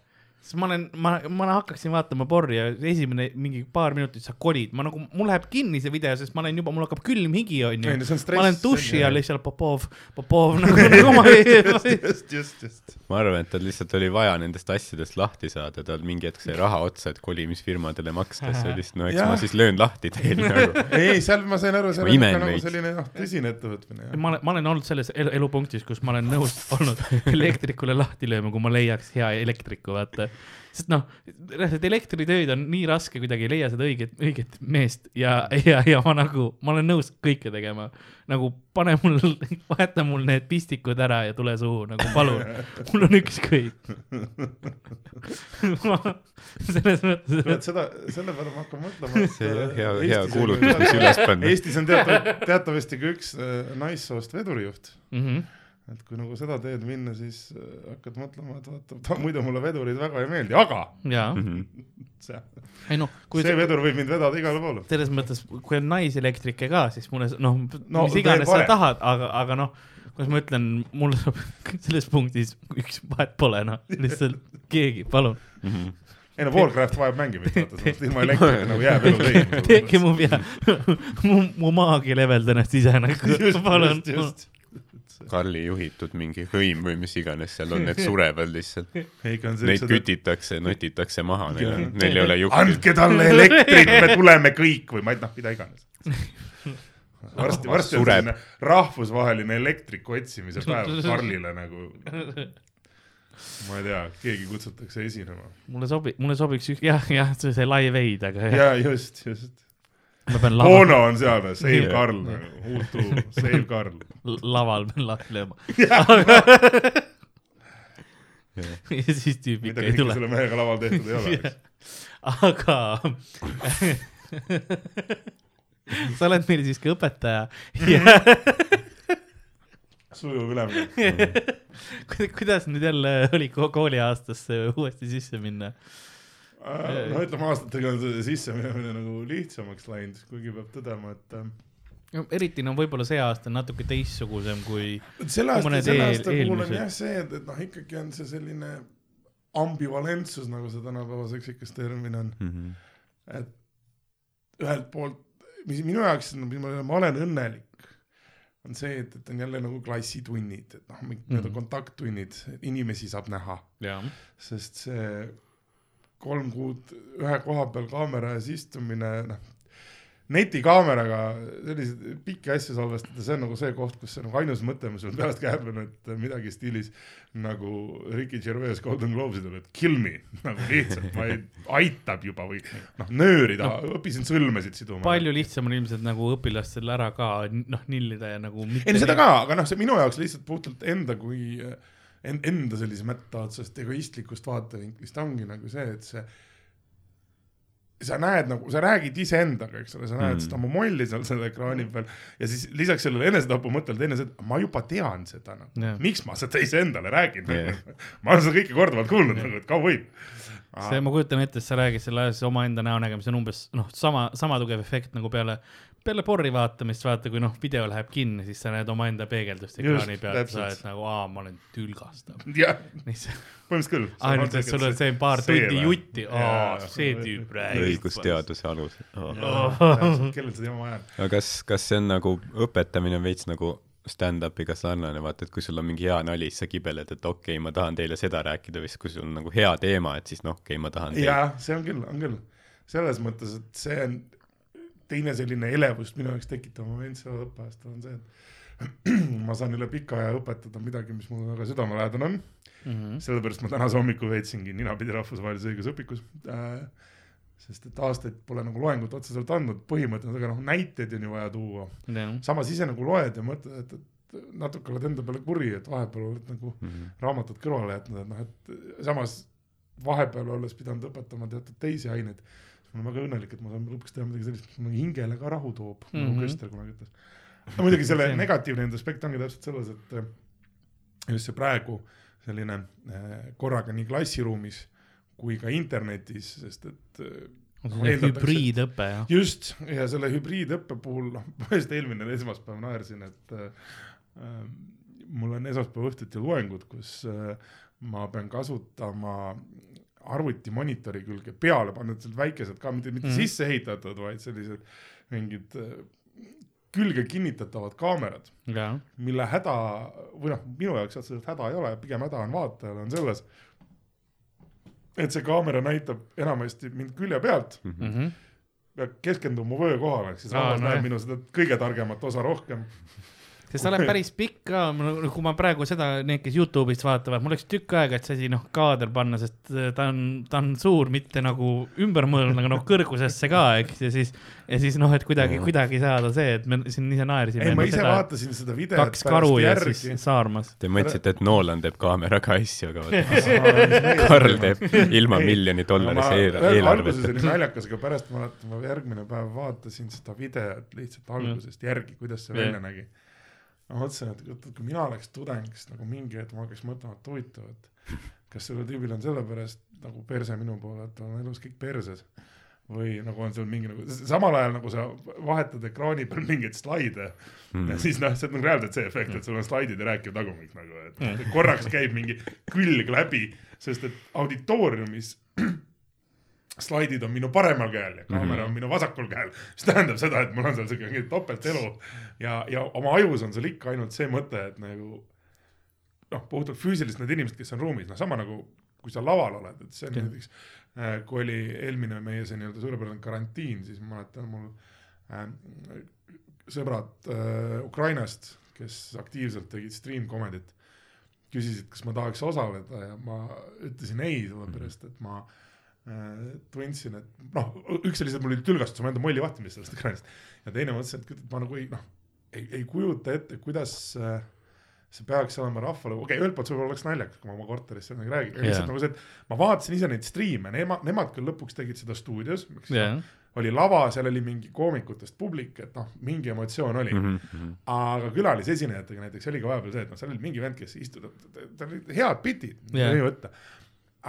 A: Sest ma olen, ma, ma hakkaksin vaatama porri ja esimene mingi paar minutit sa kolid, ma nagu, mul läheb kinni see video, sest ma olen juba, mul hakkab külm higi, onju
C: Ei,
A: ma olen duši all lihtsalt Popov, Popov nagu, nagu ma
C: just, just, just.
B: ma arvan, et tal lihtsalt oli vaja nendest asjadest lahti saada, tal mingi hetk sai raha otsa, et kolimisfirmadele maksta, siis oli lihtsalt, no eks
C: Jah.
B: ma siis löön lahti teil nagu.
C: ei, seal ma sain aru, seal
B: imen
C: ikka nagu selline noh, tõsine ettevõtmine.
A: ma olen, ma olen olnud selles elu, elupunktis, kus ma olen nõus olnud elektrikule lahti lööma, kui ma leiaks hea elektriku, vaata. Sest noh, et elektritöid on nii raske, kuidagi ei leia seda õiget, õiget meest ja, ja, ja ma nagu, ma olen nõus kõike tegema. nagu pane mul, vaheta mul need pistikud ära ja tule suhu, nagu palun, mul on ükskõik. selles mõttes,
C: tead seda, selle peale ma hakkan mõtlema.
B: See jah, hea- hea kuulutus, mis üles panna.
C: Eestis on teatav, teatavasti ka üks äh, naissoost vedurijuht.
A: et.
C: Et kui nagu seda teed minna, siis äh, hakkad mõtlema, et vaata, ta muidu mulle vedurid väga ei meeldi, aga
A: jaa,
C: see,
A: ei kui
C: see vedur võib mind vedada igale poole.
A: selles mõttes, kui on naiselektrike ka, siis mulle noh no,,
C: No
A: mis iganes sa tahad, aga, aga noh, kuidas ma ütlen, mulle sobib selles punktis üks vahet pole noh, lihtsalt keegi, palun,
C: ei no Warcraft vajab mängimist, vaata, sest ilma elektrita nagu jääb elu
A: tehke
C: tegema.
A: mu pea, mu, mu maagi levelda ennast ise nagu, palun.
B: Karli juhitud mingi hõim või mis iganes seal on, need surevad lihtsalt. Neid kütitakse, notitakse maha, neil neil ei ole juhti.
C: andke talle elektrit, me tuleme kõik või ma ei noh, mida iganes. varsti, varsti on selline rahvusvaheline elektriku otsimise päev Karlile nagu. ma ei tea, keegi kutsutakse esinema.
A: mulle sobib, mulle sobiks üks, jah, jah, see, see live aid, aga jah,
C: ja just, just.
A: Ma pean laval,
C: Bono on seal, save. Karl uutu, save Karl.
A: laval pean lahti lööma. ja siis tüüp
C: mida
A: ikka ei tule.
C: selle mehega laval tehtud ei ole.
A: aga sa oled meil siiski õpetaja ja
C: sujuv üleminek.
A: Kuida- kuidas nüüd jälle oli ko- kooliaastasse uuesti sisse minna?
C: No ütleme, aastatega on see sisseminemine nagu lihtsamaks läinud, kuigi peab tõdema, et äh,
A: eriti no võib-olla see aasta on natuke teistsugusem kui,
C: selle aasta, selle aasta puhul on jah see, et, et noh, ikkagi on see selline ambivalentsus, nagu see tänapäeva seksikas termin on,
B: Mhm.
C: et ühelt poolt, mis minu jaoks, ma, ma olen õnnelik, on see, et, et on jälle nagu klassitunnid, et noh, mingid mm. -hmm. kontakttunnid, inimesi saab näha, sest see kolm kuud ühe koha peal kaamera ees istumine, noh, netikaameraga selliseid pikki asju salvestada, see on nagu see koht, kus see nagu ainus mõte, mis mul peast käib, on, et midagi stiilis nagu Ricky Gervais Golden Globesidel, et kill me nagu lihtsalt, ma ei, aitab juba või noh, nöörida no,, õppisin sõlmesid siduma.
A: palju lihtsam on ilmselt nagu õpilastel ära ka noh nillida ja nagu
C: ei no seda ka, aga noh, see minu jaoks lihtsalt puhtalt enda kui en, enda sellise mättaotsast egoistlikust vaatevinklist ongi nagu see, et see sa näed nagu, sa räägid iseendaga, eks ole, sa näed mm. Seda oma molli seal selle ekraani peal ja siis lisaks sellele enesetapu mõttele teine see, et ma juba tean seda nagu
A: Jah.
C: yeah., miks ma seda iseendale räägin yeah. ma olen seda kõike korduvalt kuulnud nagu, et kaua võib.
A: see, ma kujutan ette, et sa räägid selle asja omaenda näonägemise on umbes noh, sama, sama tugev efekt nagu peale, peale porri vaatamist, vaata, kui noh, video läheb kinni, siis sa näed omaenda peegeldust ekraani pealt, sa oled nagu, aa, ma olen tülgastav.
C: jah, põhimõtteliselt küll.
A: ainult, et sul on see paar
C: see
A: tundi jutti, aa see tüüp räägib.
B: õigusteaduse alusel
C: kellel seda jama jääb.
B: aga kas, kas see on nagu, õpetamine on veits nagu stand-up'iga sarnane, vaata, et kui sul on mingi hea nali, siis sa kibeled, et okei okay,, ma tahan teile seda rääkida või siis kui sul on nagu hea teema, et siis noh, okei okay,, ma tahan teile.
C: jaa, see on küll, on küll. selles mõttes, et see on teine selline elevust minu jaoks tekitav moment seal õppeaastal on see, et ma saan üle pika aja õpetada midagi, mis mulle väga südamelähedane on mm. -hmm. sellepärast ma tänase hommiku veetsingi ninapidi rahvusvahelises õigusõpikus äh, sest et aastaid pole nagu loengut otseselt andnud, põhimõte on, aga noh, näiteid on ju vaja tuua. samas ise nagu loed ja mõtled, et, et natuke oled enda peale kuri, et vahepeal oled nagu mm -hmm. raamatut kõrvale jätnud, et noh, et samas vahepeal olles pidanud õpetama teatud teisi aineid, ma olen väga õnnelik, et ma saan lõpuks teha midagi sellist, mis mulle hingele ka rahu toob mm, -hmm. nagu mhm. Köster kunagi ütles. no muidugi selle negatiivne aspekt ongi täpselt selles, et eh, just see praegu selline eh, korraga nii klassiruumis kui ka internetis, sest et eh,
A: no, hübriidõpe jah.
C: just, ja selle hübriidõppe puhul, noh, ma just eelmine esmaspäev naersin, et äh, mul on esmaspäeva õhtuti loengud, kus äh, ma pean kasutama arvuti monitori külge peale pannud sellised väikesed ka, mitte, mitte mm. sisse ehitatud, vaid sellised mingid äh, külge kinnitatavad kaamerad, mille häda või noh, minu jaoks otseselt häda ei ole, pigem häda on vaatajal, on selles, et see kaamera näitab enamasti mind külje pealt mm. -hmm. ja keskendub mu vöökohale, ehk siis rahvas näeb minu seda kõige targemat osa rohkem
A: sest sa oled päris pikk ka, kui ma praegu seda, need, kes Youtube'ist vaatavad, mul läks tükk aega, et see asi noh, kaader panna, sest äh, ta on, ta on suur, mitte nagu ümber mõelnud, aga noh, kõrgusesse ka, eks, ja siis, ja siis noh, et kuidagi, kuidagi saada see, et me siin ise naersime.
C: ei, ma ise seda, vaatasin seda videot.
A: kaks karu ja järgi. siis saarmas.
B: Te mõtlesite, et Nolan teeb kaameraga asju, aga Karl teeb ilma miljoni dollarise eelarveta.
C: alguses oli naljakas, aga pärast mäletan, ma järgmine päev vaatasin seda videot lihtsalt algusest järgi, kuidas see välja nägi ma mõtlesin, et, et kui mina oleks tudeng, siis nagu mingi hetk ma hakkaks mõtlema, et huvitav, et kas sellel tüübil on sellepärast nagu perse minu poole, et tal on elus kõik perses või nagu on seal mingi nagu, samal ajal nagu sa vahetad ekraani peal mingeid slaide mm. ja siis noh, see on nagu reaalselt see efekt, et sul on slaidid ja rääkiv tagumik nagu, et mm. korraks käib mingi külg läbi, sest et auditooriumis slaidid on minu paremal käel ja kaamera mm -hmm. on minu vasakul käel, mis tähendab seda, et mul on seal siuke topeltelu. Ja, ja oma ajus on seal ikka ainult see mõte, et nagu noh, puhtalt füüsiliselt need inimesed, kes on ruumis, noh, sama nagu kui sa laval oled, et see on näiteks äh,, kui oli eelmine meie see nii-öelda suurepärane karantiin, siis ma mäletan, mul äh, sõbrad äh, Ukrainast, kes aktiivselt tegid stream comedy't, küsisid, kas ma tahaks osaleda ja ma ütlesin ei, sellepärast et ma Äh, tundsin, et noh, üks oli see, et mul oli tülgastus oma enda molli vahtimist sellest ekraanist ja teine mõtlesin, et ma nagu ei noh, ei, ei kujuta ette, kuidas äh, see peaks olema rahvale, okei okay,, ühelt poolt võib-olla oleks naljakas, kui ma oma korteris sellega räägin, aga lihtsalt nagu see, et ma vaatasin ise neid striime, nemad, nemad küll lõpuks tegid seda stuudios, eks yeah. oli lava, seal oli mingi koomikutest publik, et noh, mingi emotsioon oli mm. -hmm. aga külalisesinejatega näiteks oli ka vahepeal see, et noh, seal oli mingi vend, kes istus, tal olid head bitid yeah., mida võtta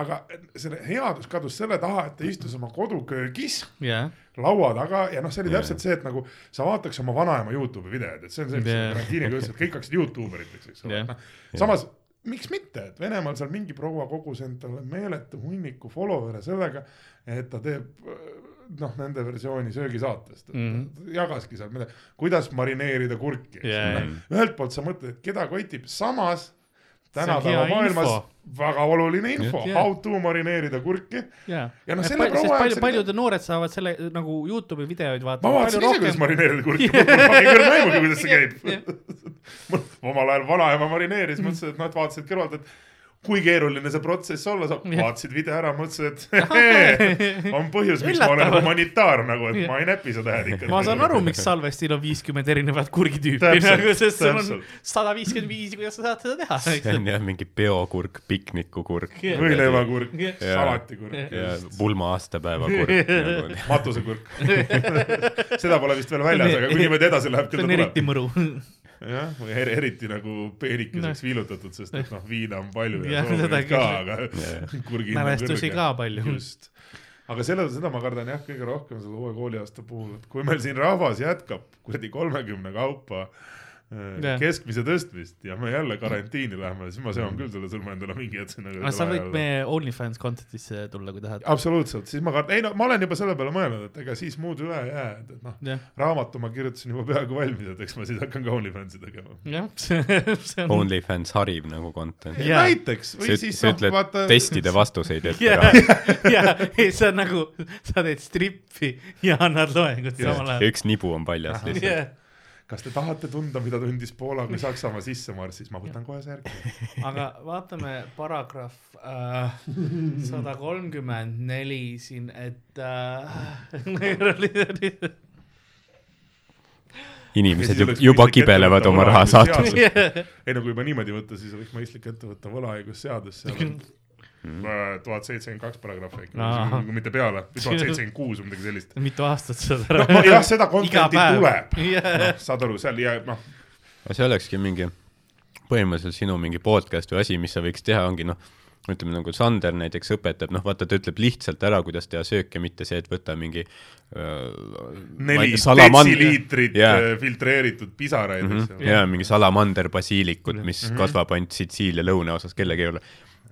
C: aga selle headus kadus selle taha, et ta istus oma koduköögis yeah. laua taga ja noh, see oli täpselt yeah. see, et nagu sa vaataks oma vanaema Youtube'i videoid, et see on see, mis yeah. karantiiniga ütles, et kõik hakkasid Youtube eriteks, eks ole yeah., noh. samas miks mitte, et Venemaal seal mingi proua kogus endale meeletu hunniku follower'e sellega, et ta teeb noh, nende versiooni söögisaatest, et mm -hmm. jagaski seal midagi, kuidas marineerida kurki yeah., ühelt poolt sa mõtled, et keda kotib, samas tänapäeva maailmas info. väga oluline info yeah., how to marineerida kurki
A: yeah.. ja noh, selle proua jaoks. paljud noored saavad selle nagu Youtube'i videoid vaadata.
C: ma vaatasin ise, kuidas marineerida kurki, mul pole küll aimugi, kuidas see käib. omal ajal vanaema marineeris, mõtlesin, et noh, et vaatasid kõrvalt, et kui keeruline see protsess olla saab, vaatasid video ära, mõtlesid, et hee, on põhjus, miks ma olen humanitaar nagu, et ma ei näpi seda äädikat.
A: ma saan aru, miks Salvestil on viiskümmend erinevat kurgitüüpi, nagu, sest sul on sada viiskümmend viis, kuidas sa saad seda teha.
B: see on jah mingi peokurk, piknikukurk.
C: võileivakurk, salatikurk.
B: ja pulma aastapäevakurk nagu.
C: matusekurk seda pole vist veel väljas, aga kui niimoodi edasi läheb, küll
A: ta tuleb. see on eriti mõru
C: jah, või er, eriti nagu peenikeseks no. viilutatud, sest et noh, viina on palju ja, ja soovinud ka, aga
A: kurgid mälestusi ka palju. just,
C: aga selle, seda ma kardan jah, kõige rohkem selle uue kooliaasta puhul, et kui meil siin rahvas jätkab kuradi kolmekümne kaupa
A: Jah.
C: keskmise tõstmist ja me jälle karantiini läheme, siis ma seon küll selle sõrme endale mingi hetk sinna.
A: aga sa võid meie OnlyFans content'isse tulla, kui tahad.
C: absoluutselt, siis ma kardan, ei no ma olen juba selle peale mõelnud, et ega siis muud üle ei jää, et, et noh,
A: jah,
C: raamatu ma kirjutasin juba peaaegu valmis, et eks ma siis hakkan ka OnlyFansi tegema.
A: jah, see on.
B: OnlyFans harib nagu content.
A: Jaa.
C: näiteks
B: sa
C: või
B: üt-
C: siis
B: sa
C: noh,
B: ütled
C: vaata.
B: testide vastuseid ette
A: ja
B: ära.,
A: ja see on nagu, sa teed strippi ja annad loengut samal
B: ja
A: ajal.
B: üks nibu on paljas lihtsalt.
A: jah,
C: kas te tahate tunda, mida tundis Poola, kui Saksamaa sisse marssis, ma võtan kohe särgi.
A: aga vaatame paragrahv äh, sada kolmkümmend neli siin, et äh.
B: inimesed juba, juba kibelevad oma raha saatmisega.
C: ei no kui juba niimoodi võtta, siis oleks mõistlik ette võtta võlaõigusseadus, seal on tuhat seitsekümmend kaks paragrahvi äkki kui mitte peale, tuhat seitsekümmend kuus või midagi sellist.
A: mitu aastat seda
C: no jah, seda content'i tuleb,
A: yeah..
C: saad aru, seal ja noh,
B: aga see olekski mingi, põhimõtteliselt sinu mingi podcast või asi, mis sa võiks teha, ongi noh, ütleme nagu Sander näiteks õpetab, noh vaata, ta ütleb lihtsalt ära, kuidas teha sööke, mitte see, et võta mingi
C: neli
B: salamand-
C: detsiliitrit
B: Jaa.
C: yeah. filtreeritud pisaraid mm,
B: mm
C: -hmm.
B: -hmm. ja mingi salamander basiilikut, mis mm
C: Mhm.
B: -hmm. kasvab ainult Sitsiilia lõunaosas, kellegi ei ole.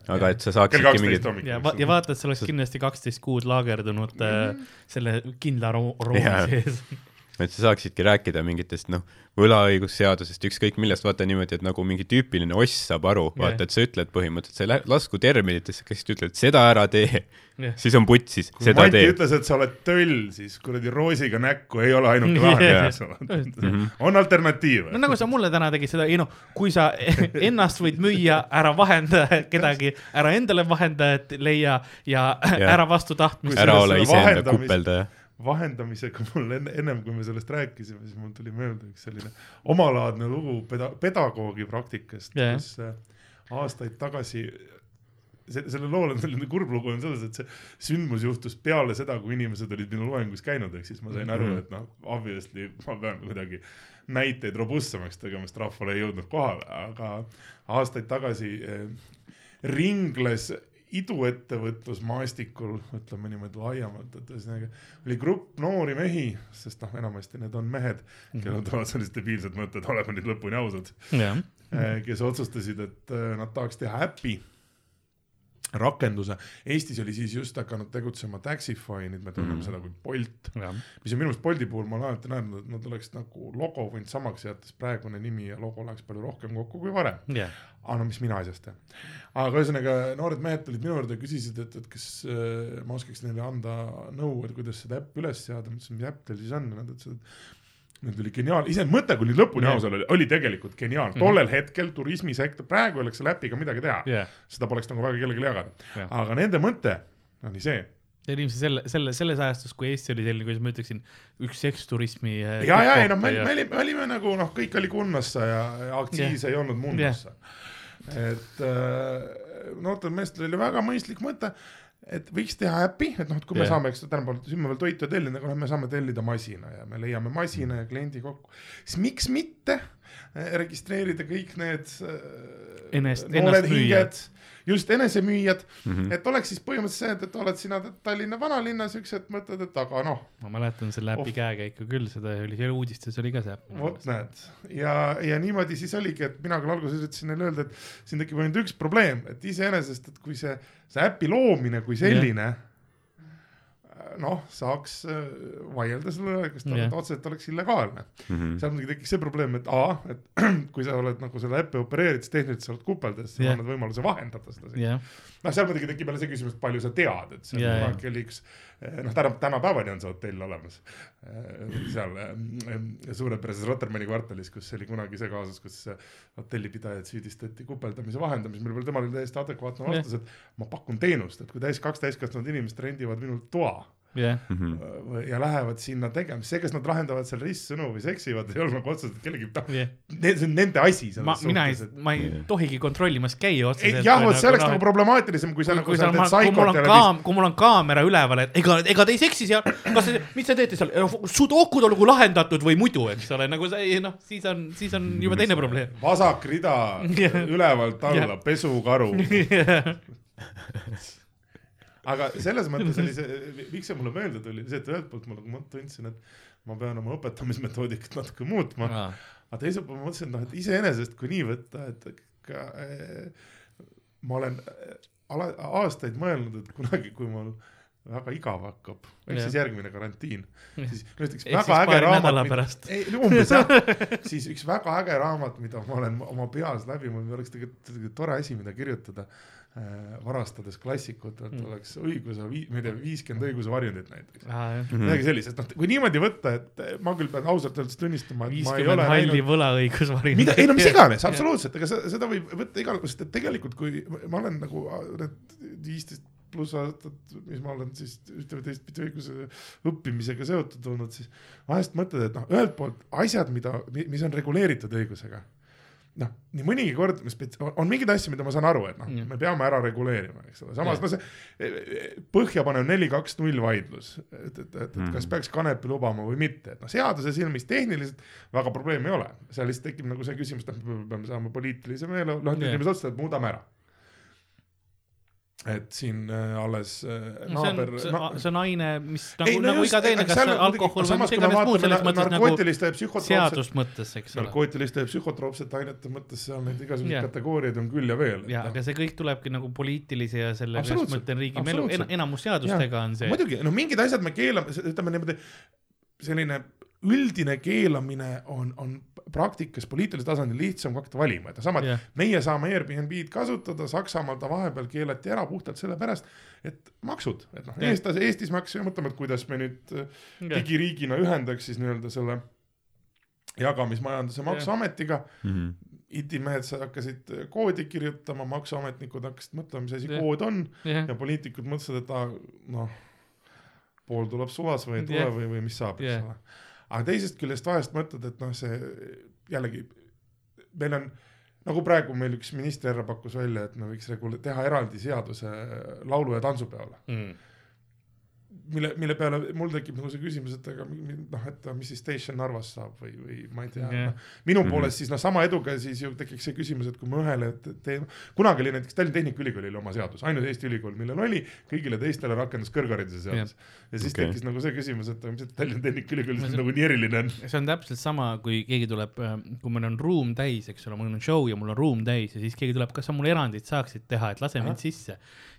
B: Aga et sa
C: kell
B: saaksidki
C: kaksteist
B: mingit,
C: hommikul.
A: ja, ja vaata, et sa oleks kindlasti kaksteist kuud laagerdunud mm -hmm. selle kindla ro- roomi sees.
B: et sa saaksidki rääkida mingitest noh, võlaõigusseadusest, ükskõik millest, vaata niimoodi, et nagu mingi tüüpiline oss saab aru,
A: Jah.
B: vaata, et sa ütled põhimõtteliselt, sa ei lä- lasku terminitesse, kes ütled, seda ära tee,
A: Jah.
B: siis on putsis, seda
C: Mati
B: tee.
C: ütles, et sa oled töll, siis kuradi roosiga näkku ei ole ainuke lahendus, eks ole.
B: Mhm.
C: on alternatiive
A: no. nagu sa mulle täna tegid seda, ei noh, kui sa ennast võid müüa, ära vahenda kedagi, ära endale vahendajat leia ja
B: Jah.
A: ära vastu tahtmist.
B: ära ole iseenda kupeldaja.
C: Vahendamisega mul enne, ennem kui me sellest rääkisime, siis mul tuli meelde üks selline omalaadne lugu peda-, pedagoogi praktikast yeah., kus äh, aastaid tagasi see, selle lool on selline kurb lugu on selles, et see sündmus juhtus peale seda, kui inimesed olid minu loengus käinud, ehk siis ma sain aru,
B: Mhm.
C: et noh, obviously ma pean kuidagi näiteid robustsemaks tegema, sest rahvale ei jõudnud kohale, aga aastaid tagasi eh, ringles iduettevõtlusmaastikul, ütleme niimoodi laiemalt, et ühesõnaga oli grupp noori mehi, sest noh, enamasti need on mehed, kellel tulevad sellised debiilsed mõtted, oleme nüüd lõpuni ausad,
A: jah,
C: kes otsustasid, et eh, nad tahaks teha äpi rakenduse, Eestis oli siis just hakanud tegutsema Taxify, nüüd me tunneme mm. seda kui Bolt, mis on minu meelest Bolti puhul ma olen alati näinud, et nad oleks nagu logo võinud samaks jätta, sest praegune nimi ja logo läheks palju rohkem kokku kui varem.
A: jah,
C: aga no mis mina asjast tean. aga ühesõnaga noored mehed tulid minu juurde ja küsisid, et, et kas äh, ma oskaks neile anda nõu, et kuidas seda äppi üles seada, ma ütlesin, mis äpp teil siis on ja nad ütlesid, et Neil tuli geniaalne, ise mõte, kui nüüd lõpuni
A: Jah.
C: aus olla, oli tegelikult geniaalne, tollel hetkel turismisektor, praegu ei oleks selle äpiga midagi teha,
A: jah.
C: seda poleks nagu väga kellelegi jagada
A: Jah.,
C: aga nende mõte oli see,
A: see oli ilmselt selle, selle, selles ajastus, kui Eesti oli selline, kuidas ma ütleksin, üks seksturismi.
C: ja, ja ei noh, me, me olime, me olime nagu noh, kõik oli kunnasse ja, ja aktsiis
A: Jah.
C: ei olnud munnasse. et äh, noortel meestel oli väga mõistlik mõte, et võiks teha äpi, et noh, et kui me
B: Jah.
C: saame, eks tänapäeval me veel toitu tellida, aga noh, me saame tellida masina ja me leiame masina ja kliendi kokku, siis miks mitte äh, registreerida kõik need äh,
A: Ennast-
C: noored hinged, just enesemüüjad mm. -hmm. et oleks siis põhimõtteliselt see, et, et oled sina Tallinna vanalinnas, üks hetk mõtled, et aga noh,
A: ma mäletan selle äpi
C: Oh.
A: käekäiku küll, seda oli, seal uudistes oli ka see äpp.
C: vot näed ja, ja niimoodi siis oligi, et mina küll alguses üritasin neile öelda, et siin tekib ainult üks probleem, et iseenesest, et kui see, see äpi loomine kui selline yeah. noh, saaks äh, vaielda selle üle, kas ta yeah. otseselt oleks illegaalne.
B: Mhm.
C: seal muidugi tekkis see probleem, et A, et kui sa oled nagu selle äppi opereerid, siis tehniliselt sa oled kupeldes, sa
A: Jah.
C: yeah. annad võimaluse vahendada seda
A: jah,
C: noh, seal muidugi tekib jälle see küsimus, et palju sa tead, et see
A: Jaa,
C: on oli üks, noh, täna, tänapäevani on see hotell olemas. seal eh, suurepärases Rotermanni kvartalis, kus oli kunagi see kaasus, kus hotellipidajat süüdistati kupeldamise vahendamises, mille peale temal oli täiesti adekvaatne vastus, et ma pakun teenust, et kui täis, kaks täiskasvanud inimest rendivad minult toa
A: jah,
B: Mhm.
C: äh, ja lähevad sinna tegema, see, kas nad lahendavad seal ristsõnu või seksivad, ei ole nagu otseselt kellegi, noh,
A: jah.
C: see on nende asi.
A: ma, mina ei, ma ei tohigi kontrollimas käia otseselt.
C: jah, vot see oleks nagu problemaatilisem, kui sa
A: kui,
C: nagu
A: kui,
C: teed
A: ma, kui mul on kaam-, kui mul on kaamera üleval, et ega, ega te ei seksi seal, kas, mis te teete seal, sudokud olgu lahendatud või muidu, eks ole, nagu see, noh, siis on, siis on juba teine probleem.
C: vasak rida ülevalt alla pesukaru. aga selles mõttes oli see, miks see mulle meelde tuli, see, et ühelt poolt ma nagu tundsin, et ma pean oma õpetamismetoodikat natuke muutma aga teiselt poolt ma mõtlesin, et noh, et iseenesest kui nii võtta, et ka, äh, ma olen äh, ala, aastaid mõelnud, et kunagi, kui mul väga igav hakkab, ehk siis järgmine karantiin, siis näiteks
A: ehk
C: väga äge raamat, ei umbes jah, siis üks väga äge raamat, mida ma olen oma peas läbi mõelnud, oleks tegelikult tore asi, mida kirjutada varastades klassikutelt
A: Mm.
C: mm. oleks õiguse, ma ei tea, viiskümmend õiguse varjundit näiteks.
B: Mhm.
C: midagi sellist, et noh, kui niimoodi võtta, et ma küll pean ausalt öeldes tunnistama, et ma ei
A: viiskümmend
C: ole
A: halli
C: näinud
A: võlaõigusvaringut.
C: mida, ei no mis iganes, absoluutselt, ega seda, seda võib võtta igal, sest et tegelikult kui ma olen nagu need viisteist pluss aastat, mis ma olen siis ühte või teistpidi õiguse õppimisega seotud olnud, siis vahest mõtled, et noh, ühelt poolt asjad, mida, mis on reguleeritud õigusega, noh, nii mõnigi kord me spets-, on mingeid asju, mida ma saan aru, et noh
A: Mm.
C: me peame ära reguleerima, eks ole, samas
A: Jah.
C: no see põhjapanev neli, kaks, null vaidlus, et, et, et, et
B: Mm.
C: kas peaks kanepi lubama või mitte, et noh, seaduse silmis tehniliselt väga probleemi ei ole, seal lihtsalt tekib nagu see küsimus, et noh, me peame saama poliitilise meele, noh,
A: Jah.
C: inimesed otsustavad, muudame ära. Et siin äh, alles äh,
A: see on
C: naaber,
A: see
C: no,,
A: see on aine, mis nagu
C: Ei,, no
A: nagu
C: just,
A: iga teine, kas
C: seal
A: alkohol või mis iganes muud selles mõttes nagu
C: ja
A: seadust mõttes, eks ole.
C: narkootiliste ja psühhotroopsete ainete mõttes seal neid igasuguseid
A: Jah.
C: kategooriaid on küll ja veel.
A: ja, aga see kõik tulebki nagu poliitilise ja selle, kuidas ma ütlen, riigimeelu,
C: absoluutselt.
A: enamus seadustega on see.
C: muidugi, no mingid asjad me keelame, ütleme niimoodi, selline üldine keelamine on, on praktikas poliitilisel tasandil lihtsam kui hakata valima, et sama, et
A: jah,
C: meie saame Airbnb-d kasutada, Saksamaal ta vahepeal keelati ära puhtalt sellepärast, et maksud, et noh,
A: Jah.
C: eestlased, Eestis me hakkasime mõtlema, et kuidas me nüüd äh, digiriigina ühendaks siis nii-öelda selle jagamismajanduse maksuametiga
B: Mhm.
C: itimehed hakkasid koodi kirjutama, maksuametnikud hakkasid mõtlema, mis asi
A: Jah.
C: kood on
A: jah,
C: ja poliitikud mõtlesid, et aa, noh, pool tuleb suvas või ei tule
A: Jah.
C: või, või mis saab, eks ole. Aga teisest küljest vahest mõtled, et noh, see jällegi meil on nagu praegu meil üks minister pakkus välja, et me võiks regule-, teha eraldi seaduse laulu- ja tantsupeole,
A: Mm.
C: mille, mille peale mul tekib nagu see küsimus, et aga noh, et mis siis Station Narvas saab või, või ma ei tea
A: Jah.
C: no,, minu
B: Mhm.
C: poolest siis noh, sama eduga siis ju tekiks see küsimus, et kui me ühele te- teeme, kunagi oli näiteks Tallinna Tehnikaülikoolil oma seadus, ainus Eesti ülikool, millel oli, kõigile teistele rakendus kõrghariduse seadus. ja siis okay. tekkis nagu see küsimus, et mis Tallinna Tehnikaülikool
A: No
C: nagu nii eriline on.
A: see on täpselt sama, kui keegi tuleb, kui meil on ruum täis, eks ole, mul on show ja mul on ruum täis ja siis keegi tuleb, kas sa mulle erandit saaksid teha, et lase mind sisse.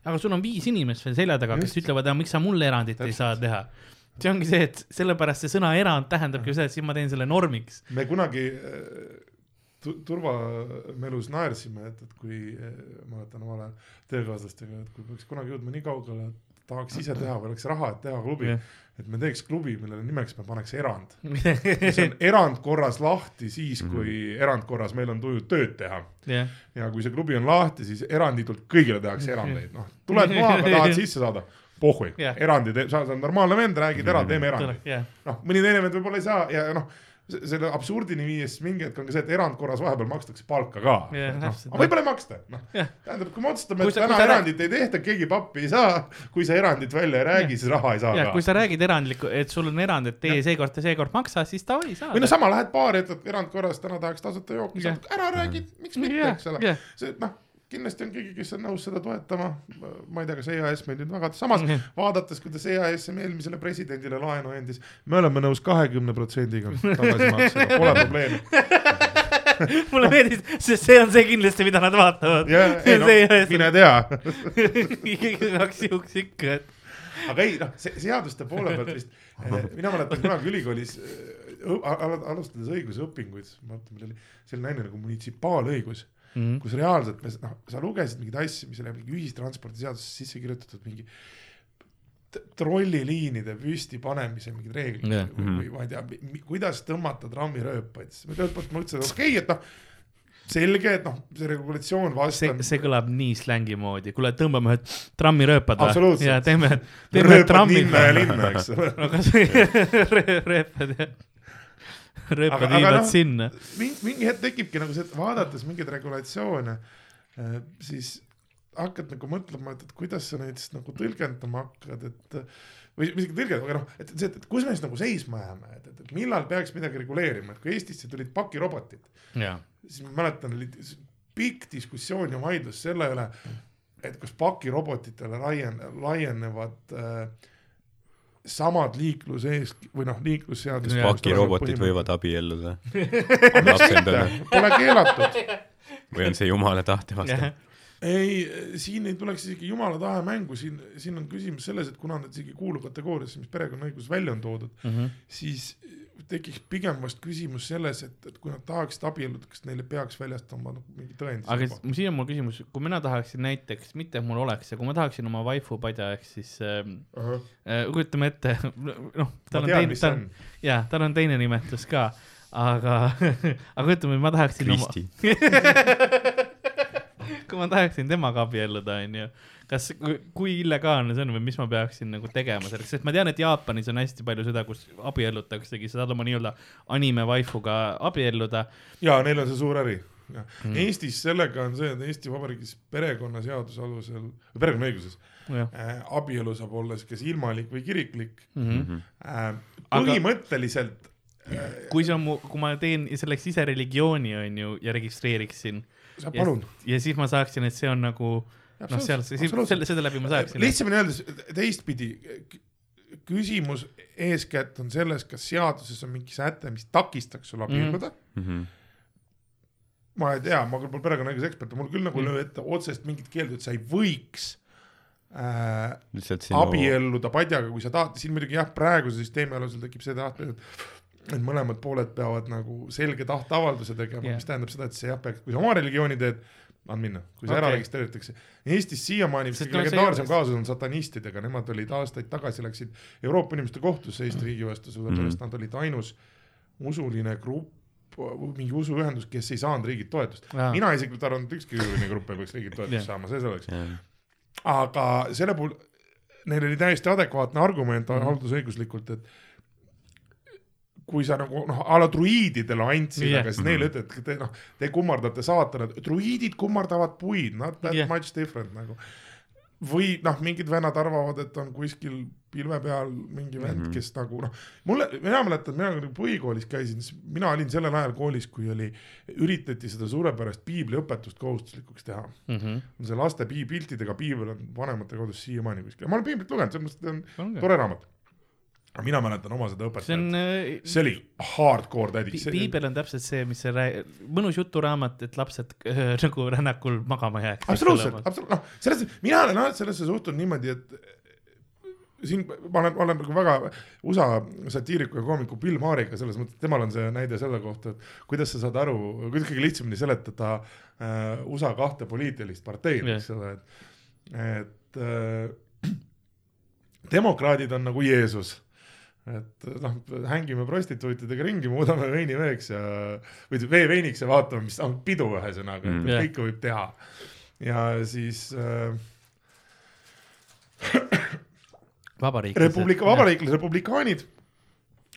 A: Aga sul on viis inimest veel selja taga, kes ütlevad, miks sa mulle erandit ei
C: Täpselt.
A: saa teha. see ongi see, et sellepärast see sõna erand tähendabki seda, et siis ma teen selle normiks.
C: me kunagi äh, tu- turvamelus naersime, et, et kui äh, ma mäletan omal ajal töökaaslastega, et kui peaks kunagi jõudma nii kaugele, et tahaks ise teha või oleks raha, et teha klubi, et me teeks klubi, millele nimeks me paneks erand. mis on erandkorras lahti siis, kui erandkorras meil on tuju tööd teha.
A: Jah,
C: ja kui see klubi on lahti, siis eranditult kõigile tehakse erandeid, noh, tuled maha, tahad sisse saada, pohhui.
A: Jah.,
C: erandi, sa oled normaalne vend, räägid ära, teeme erandi. noh, mõni teine vend võib-olla ei saa ja noh, selle absurdini viies mingi hetk on ka see, et erandkorras vahepeal makstakse palka ka
A: Jah,
C: no,. aga võib-olla ei maksta, noh.
A: Jah.
C: tähendab, kui me otsustame,
A: Kui
C: et täna
A: kui
C: erandit ei tehta, keegi pappi ei saa, kui sa erandit välja ei räägi, siis raha ei saa
A: ja kui
C: ka.
A: sa räägid erandlikku, et sul on erand, et teie seekord ja seekord maksa, siis davai, saad.
C: või no sama, lähed baari, ütled erandkorras, täna tahaks tasuta jooki saada, ära räägi, miks mitte,
A: jah
C: eks, ole.
A: jah,
C: see noh, kindlasti on keegi, kes on nõus seda toetama. ma ei tea, kas EAS meid nüüd väga, samas
A: Jah.
C: vaadates, kuidas EAS eelmisele presidendile laenu andis, me oleme nõus kahekümne protsendiga tagasi maksma, pole probleemi.
A: mulle meeldis, sest see on see kindlasti, mida nad vaatavad.
C: no mine tea,
A: igaks juhuks ikka, et
C: aga ei noh, see seaduste poole pealt vist, mina mäletan kunagi ülikoolis al- alustades õigusõpinguid, ma mõtlen, meil oli selline aine nagu munitsipaalõigus,
A: mm.
C: kus reaalselt me, noh, sa lugesid mingeid asju, mis oli mingi ühistranspordiseadusesse sisse kirjutatud, mingi trolliliinide püsti panemise mingid reeglid yeah. või, või ma ei tea, kuidas tõmmata trammirööpaid, siis ma ühelt poolt mõtlesin, et okei okay,, et noh, selge, et noh, see regulatsioon vastab,.
A: see kõlab nii slängi moodi, kuule tõmbame ühed trammirööpad
C: Absoluutselt.
A: ja teeme, teeme
C: rööpad
A: trammid.
C: linna ja linna, eks ole.
A: aga see rööpad jah, rööpad viivad
C: noh,
A: sinna.
C: mingi, mingi hetk tekibki nagu see, et vaadates mingeid regulatsioone, siis hakkad nagu mõtlema, et, et kuidas sa neid siis nagu tõlgendama hakkad, et või isegi tõlgendama, aga noh, et see, et kus me siis nagu seisma jääme, et, et, et millal peaks midagi reguleerima, et kui Eestisse tulid pakirobotid, siis ma mäletan, oli pikk diskussioon ja vaidlus selle üle, et kas pakirobotitele laien-, laienevad äh, samad liiklusees- või noh, liiklusseadus.
B: pakirobotid võivad abielluda
C: pole keelatud.
B: või on see jumala tahte vastu?
C: ei, siin ei tuleks isegi jumala tahe mängu, siin, siin on küsimus selles, et kuna nad isegi ei kuulu kategooriasse, mis perekonnaõiguses välja on toodud,
A: Mhm.
C: siis tekiks pigem vast küsimus selles, et, et kui nad tahaksid abielluda, kas neile peaks väljastama nagu mingi tõend.
A: aga s- siin on mul küsimus, kui mina tahaksin näiteks, mitte et mul oleks, aga kui ma tahaksin oma waifu padja ehk siis äh, äh, kujutame ette, noh, tal on
C: tean,
A: teine, tal
C: on.
A: jaa, tal on teine nimetus ka, aga, aga ütleme, ma tahaksin
B: Kristi.
A: kui ma tahaksin temaga abielluda, onju, kas, kui illegaalne see on või mis ma peaksin nagu tegema selleks, sest ma tean, et Jaapanis on hästi palju seda, kus abiellutaksegi, sa saad oma nii-öelda anime waifuga abielluda.
C: ja neil on see suur äri. Mm. Eestis sellega on see, et Eesti Vabariigis perekonnaseaduse alusel, perekonnaõiguses äh, abielu saab olla siis kas ilmalik või kiriklik
A: mm. -hmm.
C: äh,.
A: Aga-
C: põhimõtteliselt äh,
A: kui see on mu, kui ma teen selleks ise religiooni, onju, ja registreeriksin
C: sa
A: ja,
C: palun.
A: ja siis ma saaksin, et see on nagu noh, seal, selle, selle läbi ma saaksin.
C: lihtsamini öeldes teistpidi, küsimus eeskätt on selles, kas seaduses on mingi säte, mis takistaks sul abielluda mm.
B: Mhm.
C: ma ei tea, ma küll pole perekonnaõiguse ekspert, mul küll nagu ei
A: Mm.
C: löö ette otsest mingit keeldu, et sa ei võiks äh, abielluda padjaga, kui sa tahad, siin muidugi jah, praeguse süsteemi alusel tekib see tahte, et et mõlemad pooled peavad nagu selge tahteavalduse tegema yeah., mis tähendab seda, et see jah, peaks, kui sa oma religiooni teed, anna minna, kui see okay. ära registreeritakse. Eestis siiamaani vist kõige legendaarsem kaasus on satanistidega, nemad olid aastaid tagasi, läksid Euroopa Inimeste Kohtusse Eesti riigi vastu, sellepärast
B: Mhm.
C: nad olid ainus usuline grupp, mingi usuühendus, kes ei saanud riigilt toetust. mina isiklikult arvan, et ükski usuline grupp ei peaks riigilt toetust
A: Jah.
C: saama, see selleks.
B: jah.
C: aga selle puhul neil oli täiesti adekvaatne argument
A: Mhm.
C: haldusõiguslikult, et kui sa nagu noh, a la druiididele andsid yeah., aga siis neile ütled, et te noh, te kummardate saatanat, druiidid kummardavad puid, not that yeah. much different nagu. või noh, mingid vennad arvavad, et on kuskil pilve peal mingi vend mm,
B: Mhm.
C: -hmm. kes nagu noh, mulle, mina mäletan, mina kui põhikoolis käisin, siis mina olin sellel ajal koolis, kui oli, üritati seda suurepärast piibliõpetust kohustuslikuks teha
A: mm. -hmm.
C: see laste pii- piltidega piibel on vanemate kodus siiamaani kuskil, ma olen piiblit lugenud, selles mõttes, et see on
A: on
C: tore raamat. Aga mina mäletan oma seda
A: see on
C: õpetajat,
A: äh,
C: see oli hardcore tädi
A: Pi-, piibel on täpselt see, mis see rääg-, mõnus juturaamat, et lapsed äh, nagu rännakul magama jääks.
C: absoluutselt, absoluutselt, noh, selles, mina olen alati sellesse suhtunud niimoodi, et siin ma olen, olen nagu väga USA satiiriku ja koomiku Bill Maher'iga selles mõttes, et temal on see näide selle kohta, et kuidas sa saad aru, kuidas kõige lihtsamini seletada äh, USA kahte poliitilist parteid yeah., eks ole, et, et äh, demokraadid on nagu Jeesus et noh, hängime prostituutidega ringi, muudame veini veeks ja, või vee veiniks ja vaatame, mis on pidu ühesõnaga,
B: Mm.
A: Jah.
C: kõike võib teha. ja siis äh,
A: vabariik.
C: Republika, vabariiklased, republikaanid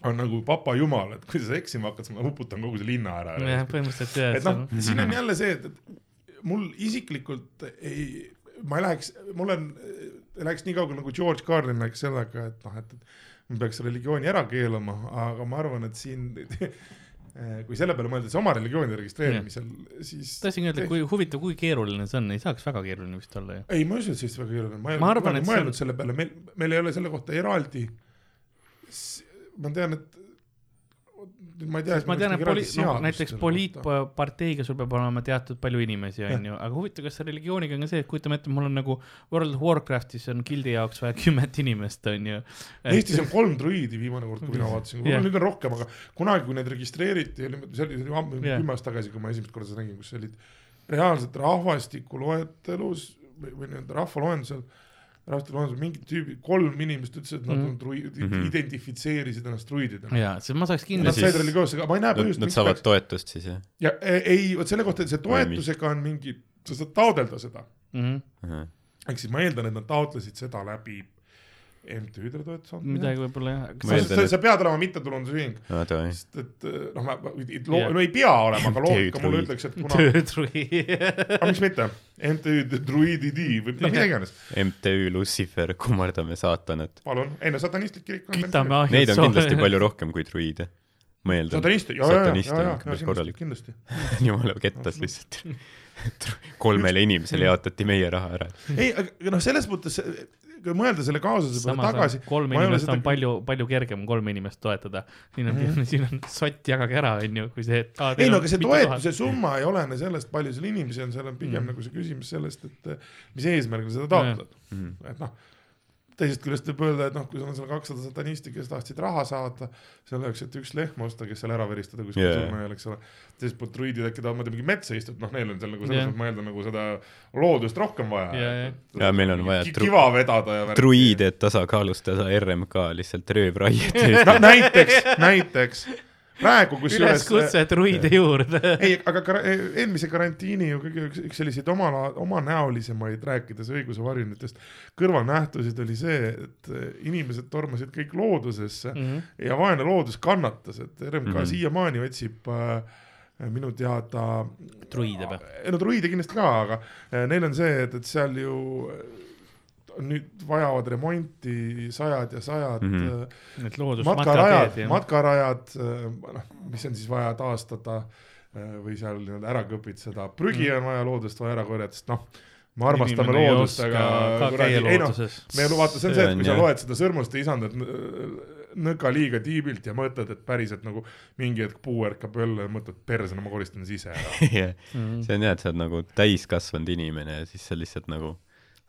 C: on nagu papa jumal, et kui sa eksima hakkad, siis ma uputan kogu selle linna ära.
A: jah, põhimõtteliselt jah,
C: et noh, siin on jälle see, et, et mul isiklikult ei, ma ei läheks, mul on, ei läheks nii kaugele nagu George Carlin läks sellega, et noh, et, et ma peaks religiooni ära keelama, aga ma arvan, et siin kui selle peale mõelda, siis oma religiooni registreerimisel, siis
A: tahtsin öelda, kui huvitav, kui keeruline see on, ei saaks väga keeruline vist olla ju.
C: ei, ma ei usu, et see oleks väga keeruline, ma ei
A: Ma
C: ole
A: arvan, et see on-
C: mõelnud selle peale, meil, meil ei ole selle kohta eraldi. ma tean, et ma ei tea.
A: ma tean, et poli-, noh näiteks poliitparteiga sul peab olema teatud palju inimesi, onju, aga huvitav, kas religiooniga on ka see, et kujutame ette, mul on nagu World of Warcraftis on gildi jaoks vaja kümmet inimest, onju.
C: Eestis on kolm druiidi viimane kord, kui mina vaatasin,
A: Jah.
C: nüüd on rohkem, aga kunagi, kui need registreeriti, see oli, ammu
A: Jah.
C: kümme aastat tagasi, kui ma esimest korda seda nägin, kus olid reaalselt rahvastiku loetelus või, või nii-öelda rahvaloendusel, loendusel mingid tüübid, kolm inimest ütlesid, et nad
A: Mhm.
C: on
B: Mhm.
C: mm, -hmm. identifitseerisid ennast druiididena.
A: jaa, siis ma saaks
C: Nad
A: kindlasti
B: Ja
C: said religioosse, aga ma ei näe
B: Nad,
C: põhjust,
B: nad saavad toetust siis jah
C: ja e- ei, vot selle kohta, et see toetusega on mingi, sa saad taodelda seda,
A: mm -hmm.
C: ehk siis ma eeldan, et nad taotlesid seda läbi MTÜ-dele toetuse andmine.
A: midagi võib-olla jah.
C: Sa,
B: et-
C: sa pead olema mittetulundusühing,
B: no
C: sest et noh, ma, loo-, no ei pea olema, aga loogika mulle
B: MTÜ
C: ütleks, et kuna,
A: töötrui.
C: aga miks mitte, MTÜ Druididi või noh, mida iganes,
B: MTÜ Lucifer, kummardame saatanat.
C: palun, ei no satanistlik kirik on.
B: Neid on kindlasti palju rohkem kui druiide. ma eeldan.
C: sataniste, ja, ja, ja,
B: Sataniste
C: ja,
B: on
C: ja
B: ikka päris
C: kindlasti,
B: korralik.
C: kindlasti.
B: jumala kettas lihtsalt. kolmele inimesele jaotati meie raha ära.
C: ei, aga noh, selles mõttes, kui mõelda selle kaasuse peale tagasi
A: kolm inimest
C: seda-
A: on palju, palju kergem kolme inimest toetada. siin on mm, -hmm. siin on sott, jagage ära, onju, kui see.
C: ei no aga see toetuse summa ei olene sellest, palju seal inimesi on, seal on pigem mm. nagu see küsimus sellest, et eh, mis eesmärgil seda taotled.
B: Mhm.
C: et noh, teisest küljest võib öelda, et noh, kui sul on seal kakssada satanisti, kes tahtsid raha saada selle jaoks, et üks lehm osta, kes seal ära veristada kuskil yeah. surma ajal, eks ole. teiselt poolt druidid äkki tahavad, ma ei tea, mingi metsa istuda, noh, neil on seal nagu selles mõttes mõelda nagu seda loodust rohkem vaja
A: Jaa, jaa.
B: Jaa, meil on vaja
C: kiva vedada ja.
B: druiid, et tasakaalustada RMK lihtsalt röövraiet
C: no näiteks, näiteks praegu kusjuures
A: üleskutse druide juurde.
C: ei, aga kar- eelmise karantiini ju kõige üks, üks selliseid oma, omanäolisemaid, rääkides õiguse varjunditest, kõrvalnähtusid oli see, et eh, inimesed tormasid kõik loodusesse
A: Mhm.
C: ja vaene loodus kannatas, et RMK mm. -hmm. siiamaani otsib äh, minu teada
A: druide või?
C: no druide kindlasti ka, aga eh, neil on see, et, et seal ju eh, nüüd vajavad remonti sajad ja sajad mm. -hmm.
A: Need
C: matkarajad matkarajad, noh, mis on siis vaja taastada eh, või seal nii-öelda ära kõpitseda, prügi
A: Mhm.
C: on vaja loodust vaja ära korjata, sest noh, me armastame loodust, aga
A: ka
C: kuradi, ei noh,
A: looduses.
C: me vaata, see on
B: See
C: et kui sa loed seda Sõrmuste isandat nõka liiga tiibilt ja mõtled, et päriselt nagu mingi hetk puu ärkab jälle ja mõtled, perse, no ma koristan siis ise ära.
A: Mhm.
B: see on jah, et sa oled nagu täiskasvanud inimene ja siis sa lihtsalt nagu,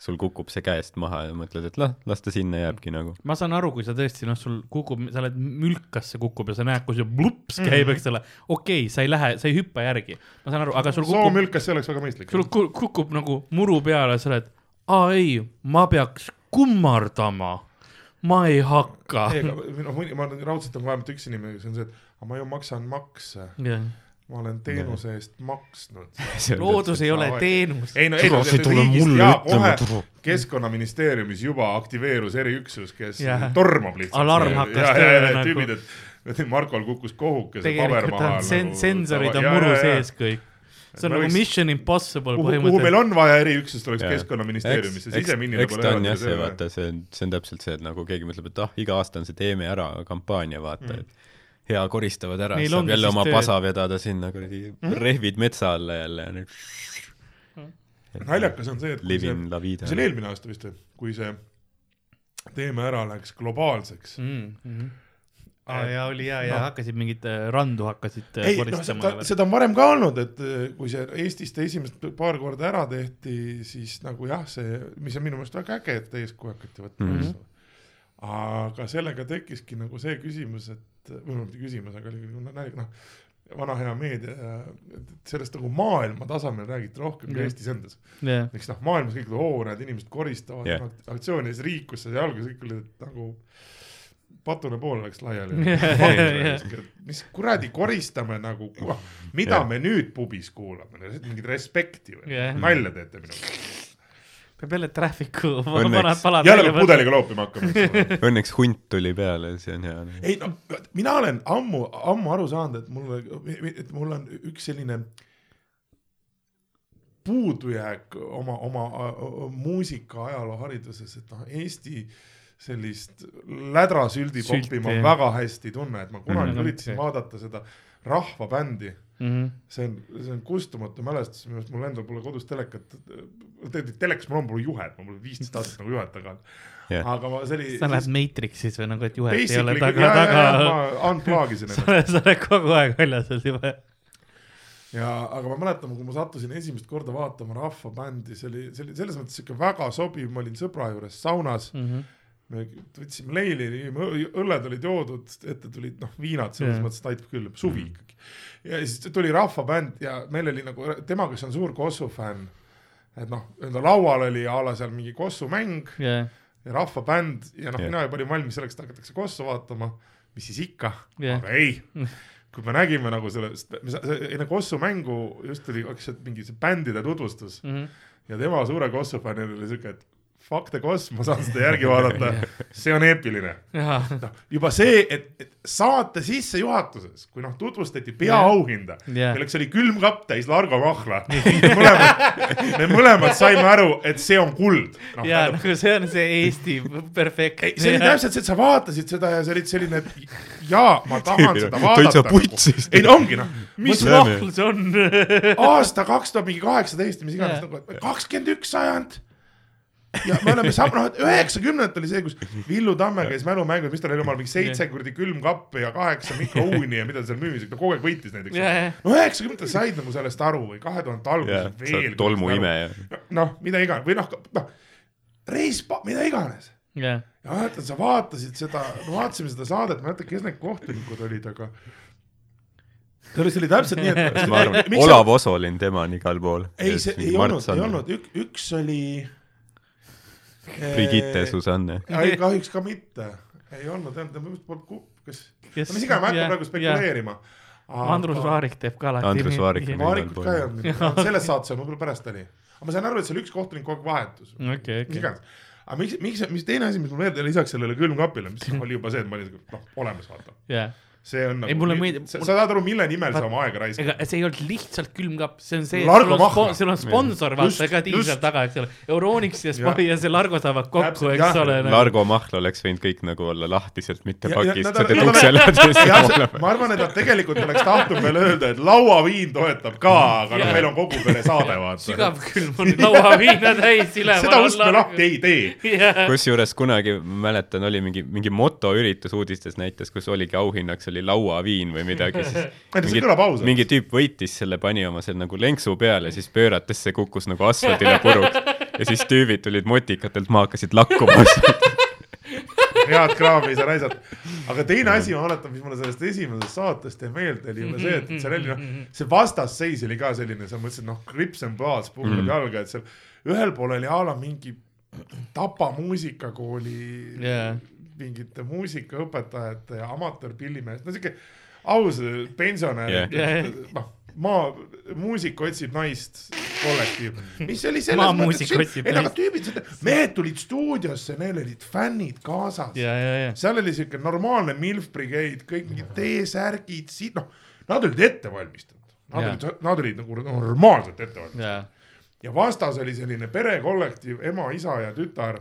B: sul kukub see käest maha ja mõtled, et lah, las ta sinna jääbki nagu.
A: ma saan aru, kui sa tõesti noh, sul kukub, sa oled mülkasse kukub ja sa näed, kui see plups käib, eks ole. okei okay,, sa ei lähe, sa ei hüppa järgi, ma saan aru, aga sul kukub,
C: soomülkas, see oleks väga mõistlik.
A: sul ku- kukub nagu muru peale, sa oled, aa ei, ma peaks kummardama, ma ei hakka.
C: ei, aga noh, ma raudselt on vähemalt üks inimene, kes on see, et ma ju maksan makse, ma olen teenuse eest maksnud.
A: loodus ei ole teenus.
C: ei no ei,
B: Tule, see ei tule mulle ütlema, tule.
C: keskkonnaministeeriumis juba aktiveerus eriüksus, kes
A: Jah.
C: tormab lihtsalt.
A: Alarm hakkas tööle nagu.
C: tüübid, et Markol kukkus kohukese paber maha.
A: on sen-, sensorid on muru sees kõik. see on nagu
C: võiks-
A: mission impossible
C: kuhu, kuhu meil
A: põhimõtteliselt.
C: on vaja eriüksust, oleks keskkonnaministeeriumisse, siseminile
B: eks ta on jah see, vaata, see on, see on täpselt see, et nagu keegi mõtleb, et ah, iga aasta on see Teeme ära kampaania, vaata mm., et hea koristavad ära, siis saab jälle oma
A: tööd.
B: pasa vedada sinna kuradi mm. rehvid metsa alla jälle ja nüüd
C: naljakas on see, et kui see
B: livin vida
C: see. oli eelmine aasta vist või, kui see Teeme ära läks globaalseks.
A: mm. -hmm. Ah, ja oli ja, ja
C: Noh.
A: hakkasid mingit äh, randu hakkasid äh,
C: ei, noh,
A: koristama
C: seda, seda on varem ka olnud, et eh, kui see Eestist esimest paar korda ära tehti, siis nagu jah, see, mis on minu meelest väga äge, et eeskuju hakati võtma
B: Mhm.
C: mm. -hmm. aga sellega tekkiski nagu see küsimus, et või noh, mitte küsimus, aga oli nagu nali- noh, vana hea meedia et sellest nagu maailma tasemel räägiti rohkem kui
A: Jah.
C: Eestis endas.
A: jah,
C: eks noh, maailmas kõik, oo, näed, inimesed koristavad yeah. aktsiooni ja siis riik, kus see alguses kõik olid nagu patune pool läks laiali mis kuradi koristame nagu, mida
B: Jah.
C: me nüüd pubis kuulame, mingit respekti või
A: Jah.
C: nalja teete minuga.
A: Peab jälle traffic'u vanad palad
C: jälle peab pudeliga loopima hakkama, eks ole.
B: Õnneks hunt tuli peale, see on hea.
C: ei no mina olen ammu, ammu aru saanud, et mul, et mul on üks selline puudujääk oma, oma muusika ajaloo hariduses, et noh, Eesti sellist lädrasüldipoppi
A: Sülti,
C: ma väga hästi ei tunne, et ma kunagi
A: Mhm.
C: üritasin vaadata seda rahvabändi
A: mm. -hmm.
C: see on, see on kustumatu mälestus, minu arust mul endal pole kodus telekat, tegelikult telekas mul on, mul on juhet, mul pole viisteist aastat nagu juhet taga olnud
B: Jah.
C: aga ma, see oli
A: sa lähed Matrixis või nagu, et juhet ei ole taga, taga,
C: ma unplug isin
A: sa
C: ennast
A: oled, sa oled kogu aeg väljas sealt juba.
C: ja, aga ma mäletan, kui ma sattusin esimest korda vaatama rahvabändi, see oli, see oli selles mõttes siuke väga sobiv, ma olin sõbra juures saunas
A: Mhm.
C: Me võtsime leili, õlled olid joodud, ette tulid noh, viinad selles
A: Jah.
C: mõttes aitab küll, suvi ikkagi. ja siis tuli rahvabänd ja meil oli nagu tema, kes on suur Kossu fänn. et noh, enda laual oli a la seal mingi Kossu mäng
A: jah,
C: ja rahvabänd ja noh
B: Jah.
C: mina juba olin valmis selleks, et hakatakse Kossu vaatama, mis siis ikka
A: Jah.
C: aga ei, kui me nägime nagu sellest, enne Kossu mängu just oli hakkas mingi see bändide tutvustus
A: Mhm.
C: ja tema suure Kossu fännil oli siuke, et Fakte Kosm, ma saan seda järgi vaadata, see on eepiline. noh, juba see, et, et saate sissejuhatuses, kui noh, tutvustati peaauhinda
A: Jah.
C: milleks oli külmkapp täis Largo Mahla. me mõlemad, me mõlemad saime aru, et see on kuld no,.
A: jaa, nagu see on see Eesti perfekt.
C: ei, see oli täpselt see, et sa vaatasid seda ja sa olid selline, et jaa, ma tahan seda
B: Täitsa
C: vaadata.
B: putsis.
C: ei no ongi noh,
A: mis
B: Mõtleme.
A: vahl see on?
C: aasta kaks tuhat mingi kaheksateist, mis iganes nagu kakskümmend üks sajand. Ja me oleme sam-, noh, et üheksakümnendatel oli see, kus Villu Tamme käis mälumängul, mis tal oli omal mingi seitse kuradi külmkappe ja kaheksa mikrouuni ja mida ta seal müüs, ta kogu aeg võitis neid, eks
A: Jah,
C: ju
A: jah..
C: no üheksakümnendatel said nagu sellest aru või kahe tuhande alguses veel.
B: tolmuime ja.
C: noh, mida iganes või noh, noh, Reis, mida iganes
A: jah,
C: ja mäletan, sa vaatasid seda, vaatasime seda saadet, ma ei mäleta, kes need kohtunikud olid, aga see oli, see oli täpselt nii, et
B: ma arvan, Olav Osolin, tema on igal pool.
C: ei, see ei olnud, ei olnud, ük-, üks oli.
B: Brigitte, Susanne.
C: ei, kahjuks ka mitte, ei olnud, minu meelest polnud kes, mis iganes, ma ei
A: jah,
C: hakka praegu spekuleerima.
A: Andrus. Vaarik teeb ka alati.
B: Andrus Vaarik on-
C: Vaarikut ka ei olnud, selles saates on, võib-olla pärast oli. aga ma sain aru, et seal üks kohtunik kogu aeg vahetus.
A: okei,
C: mis
A: okei.
C: aga miks, miks, mis teine asi, mis mul meelde lisaks sellele külmkapile, mis oli juba see, et ma olin siuke, noh, olemas, vaata.
A: jah,
C: see on
A: Ei, mulle meeldib-
C: sa sa saad aru, mille nimel sa oma aega raiskad.
A: ega see ei olnud lihtsalt külmkapp, see on see,
C: Largo
A: sul on
C: Mahla.
A: sponsor, vaata ka tiim seal taga, eks ole. Euronix ja
C: Jah.
A: ja see Largo saavad kokku, eks ole.
B: Largo Mahl oleks võinud kõik nagu olla lahtiselt, mitte pakist, sa teed ukse lahti
C: ma arvan, et nad tegelikult oleks tahtnud veel öelda, et lauaviin toetab ka, aga noh, meil on kogu pere saade, vaata.
A: sügav külm on lauaviina täis üleval.
C: seda ust me lahti ei tee.
B: kusjuures kunagi ma mäletan, oli mingi, mingi motoüritus uudistes näitas, kus oligi auhinnaks oli lauaviin või midagi, siis
C: ausalt.
B: mingi tüüp võitis selle, pani oma seal nagu lenksu peale, siis pöörates see kukkus nagu asfaldile puruks ja siis tüübid tulid motikatelt maha, hakkasid lakkuma.
C: head kraavi ei saa raisata. aga teine asi, ma mäletan, mis mulle sellest esimesest saatest jäi meelde, oli juba see, et seal oli noh, see vastasseis oli ka selline, sa mõtlesid, noh, krips and baas, puhkab
B: Mhm.
C: jalga, et seal ühel pool oli a la mingi Tapa muusikakooli
A: Jaa.
C: Mingite muusikaõpetajate ja amatöörpillimehed, no siuke aus pensionär
B: Jah.
A: Jah.
C: noh, maa, muusik otsib naist kollektiiv, mis oli selles
A: otsib
C: ei no aga tüübid, mehed tulid stuudiosse, neil olid fännid kaasas
A: ja, ja, ja.
C: seal oli siuke normaalne Milf Brigade, kõik mingid T-särgid, siit noh, nad olid ette valmistatud. Nad
A: Jaa.
C: olid, nad olid nagu normaalselt ette valmistatud
A: ja,
C: ja vastas oli selline perekollektiiv, ema, isa ja tütar,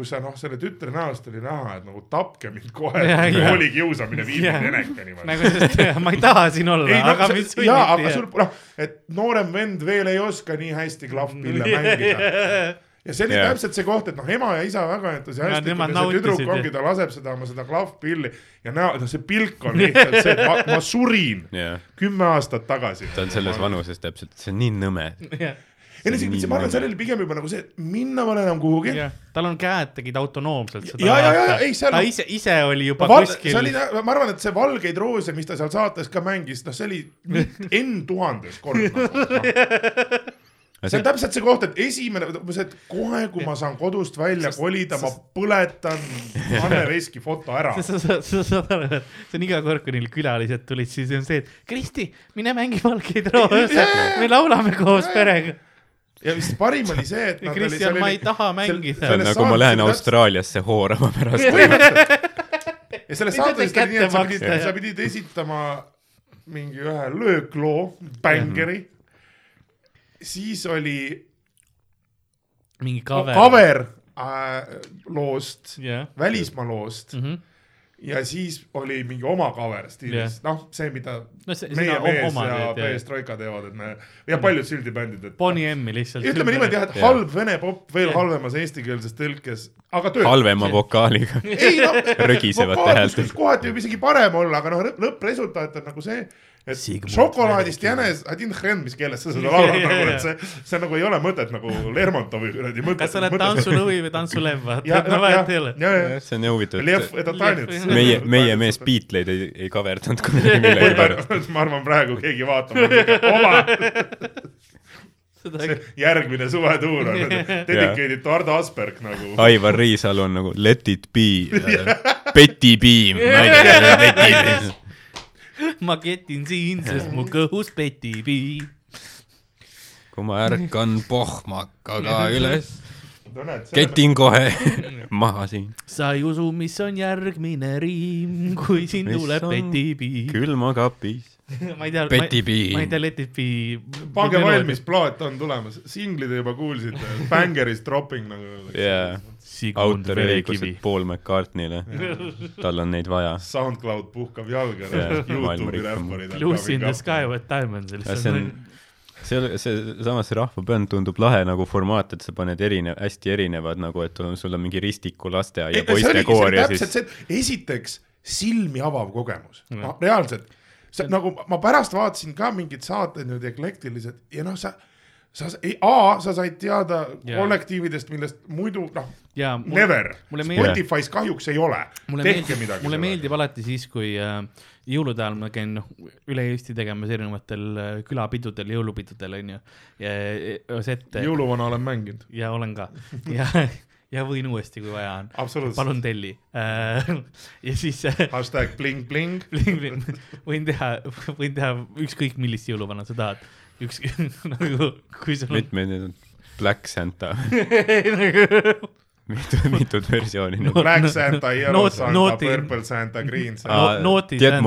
C: kus sa noh, selle tütre näost oli näha, et nagu tapke mind kohe oli kiusamine viib
A: Jaa.
C: mind enekani.
A: nagu sest ma ei taha siin olla,
C: no
A: aga
C: see-
A: mind
C: jaa, aga sul noh, et noorem vend veel ei oska nii hästi klahvpille mängida ja see oli yeah. täpselt see koht, et noh, ema ja isa väga
A: Ja
C: entusiastlikud
A: nemad
C: ja see tüdruk ongi, ta laseb seda oma seda klahvpilli ja näo, noh, see pilk on lihtsalt see, et ma, ma surin
B: jah,
C: kümme aastat tagasi.
B: ta on selles vanuses täpselt, see on nii nõme.
C: Ei no see, ma arvan, seal oli pigem juba nagu see, et minna pole enam kuhugi.
A: tal on käed tegid autonoomselt seda.
C: Ja- ja- ja- ei, seal
A: ta ise, ise oli juba
C: ma vaatan,
A: kuskil
C: see oli, ma arvan, et see Valgeid roose, mis ta seal saates ka mängis, noh, see oli N tuhandes kord no.. see on täpselt see koht, et esimene, see, et kohe, kui ma saan kodust välja kolida, ma põletan Anne Veski foto ära.
A: sa saad aru, et see on iga kord, kui neil külalised tulid, siis on see, et Kristi, mine mängi valgeid roose, me laulame koos perega.
C: Ja vist parim oli see, et
A: Kristjan, ma ei taha mängida.
B: see on nagu ma lähen
C: oli
B: Austraaliasse hoorama pärast.
C: ja selles saates oli nii, et sa pidid sa pidid esitama mingi ühe löökloo, bängeri. siis oli
A: mingi cover.
C: cover äh, loost,
A: jah.
C: välismaa loost
A: Mhm.
C: Ja siis oli mingi oma cover stiilis, noh, see, mida
A: no see,
C: meie mees
A: oma
C: ja
A: teed ja
C: PS Troika teevad, et me ja paljud sildibändid, et
A: Bonnie M-i lihtsalt.
C: ütleme niimoodi jah, et
B: Jah.
C: halb vene popp veel
A: Jah.
C: halvemas eestikeelses tõlkes, aga töötab.
B: halvema vokaaliga.
C: ei noh,
B: häältega.
C: kohati võib isegi parem olla, aga noh, lõppresultaat on nagu see, et
A: Sigmund
C: šokolaadist jänes, adin hren, mis keeles sa seda laulad nagu, et see, see nagu ei ole mõtet nagu Lermontovi kuradi mõtet.
A: kas sa oled tantsulõvi või tantsulev, vaata,
C: ja,
A: et no
C: ja,
A: vahet ei ole.,
B: see on nii huvitav,
C: Lev
B: et
C: Edatanits.
B: meie, meie mees. Beatleid ei, ei kaverdanud kunagi millegipärast.
C: ma arvan, praegu keegi vaatab, oma
A: seda
C: see järgmine suvetuur on dedicated to Ardo Asperg nagu.
B: Aivar Riisalu on nagu let it be, Betty Beam, ma ei tea, Betty Beam.
A: Ma ketin siin, sest mu kõhus petibi.
B: kui ma ärkan pohmakaga üles. ketin kohe maha siin.
A: sa ei usu, mis on järgmine riim, kui siin
B: Mis
A: tuleb petipiim.
B: külmakapis.
A: ma ei tea, ma
B: petipiim.
A: ei tea, Letipi.
C: pange valmis, plaat on tulemas, singlid juba kuulsite, Banger is dropping nagu öeldakse
B: jaa, autoriõigused. Paul McCartney'le, tal on neid vaja.
C: SoundCloud puhkab jalga
B: Jaa,
C: Youtube'i räpparid.
A: Lucy in the sky with diamonds.
B: see on, see, see, samas see Rahvabänd tundub lahe nagu formaat, et sa paned erinev, hästi erinevad nagu, et on- sul on mingi Ristiku lasteaia poistekoor ja siis
C: esiteks silmi avav kogemus no,, reaalselt. See nagu ma pärast vaatasin ka mingeid saateid nüüd eklektilised ja noh, sa, sa, A, sa said teada
A: Jaa.
C: kollektiividest, millest muidu noh,
A: mulle
C: never, Spotify's kahjuks ei ole. tehke midagi.
A: mulle meeldib alati siis, kui äh, jõulude ajal ma käin noh, üle Eesti tegemas erinevatel äh, külapidudel, jõulupidudel onju. ja ja sette
C: jõuluvana olen mänginud,
A: ja olen ka ja, ja võin uuesti, kui vaja on. palun telli. ja siis äh,
C: hashtag bling bling.
A: võin teha, võin teha ükskõik millist jõuluvana sa tahad. üks nagu, kui sul on
B: mitmed need on Black Santa,
A: nagu
B: mitu, mitut versiooni
A: No.
B: no..
C: Black Santa, Yellow Santa, Purple Santa, Green
A: no-
C: Santa.
A: nooti
B: Diet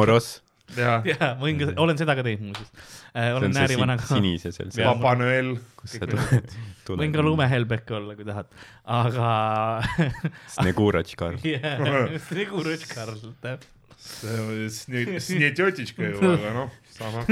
B: Moros,
C: jah,
A: jaa, võin ka, olen seda ka teinud muuseas.
B: see
A: olen näärivana ka,
B: sinise seal
C: Papa Noel.
B: kus sa tuled.
A: võin ka lumehelbek olla, kui tahad, aga
B: Sneguratš Karl.
A: jah, Sigurd Karl, täpselt.
C: Snetjotitška ju, aga hakkama.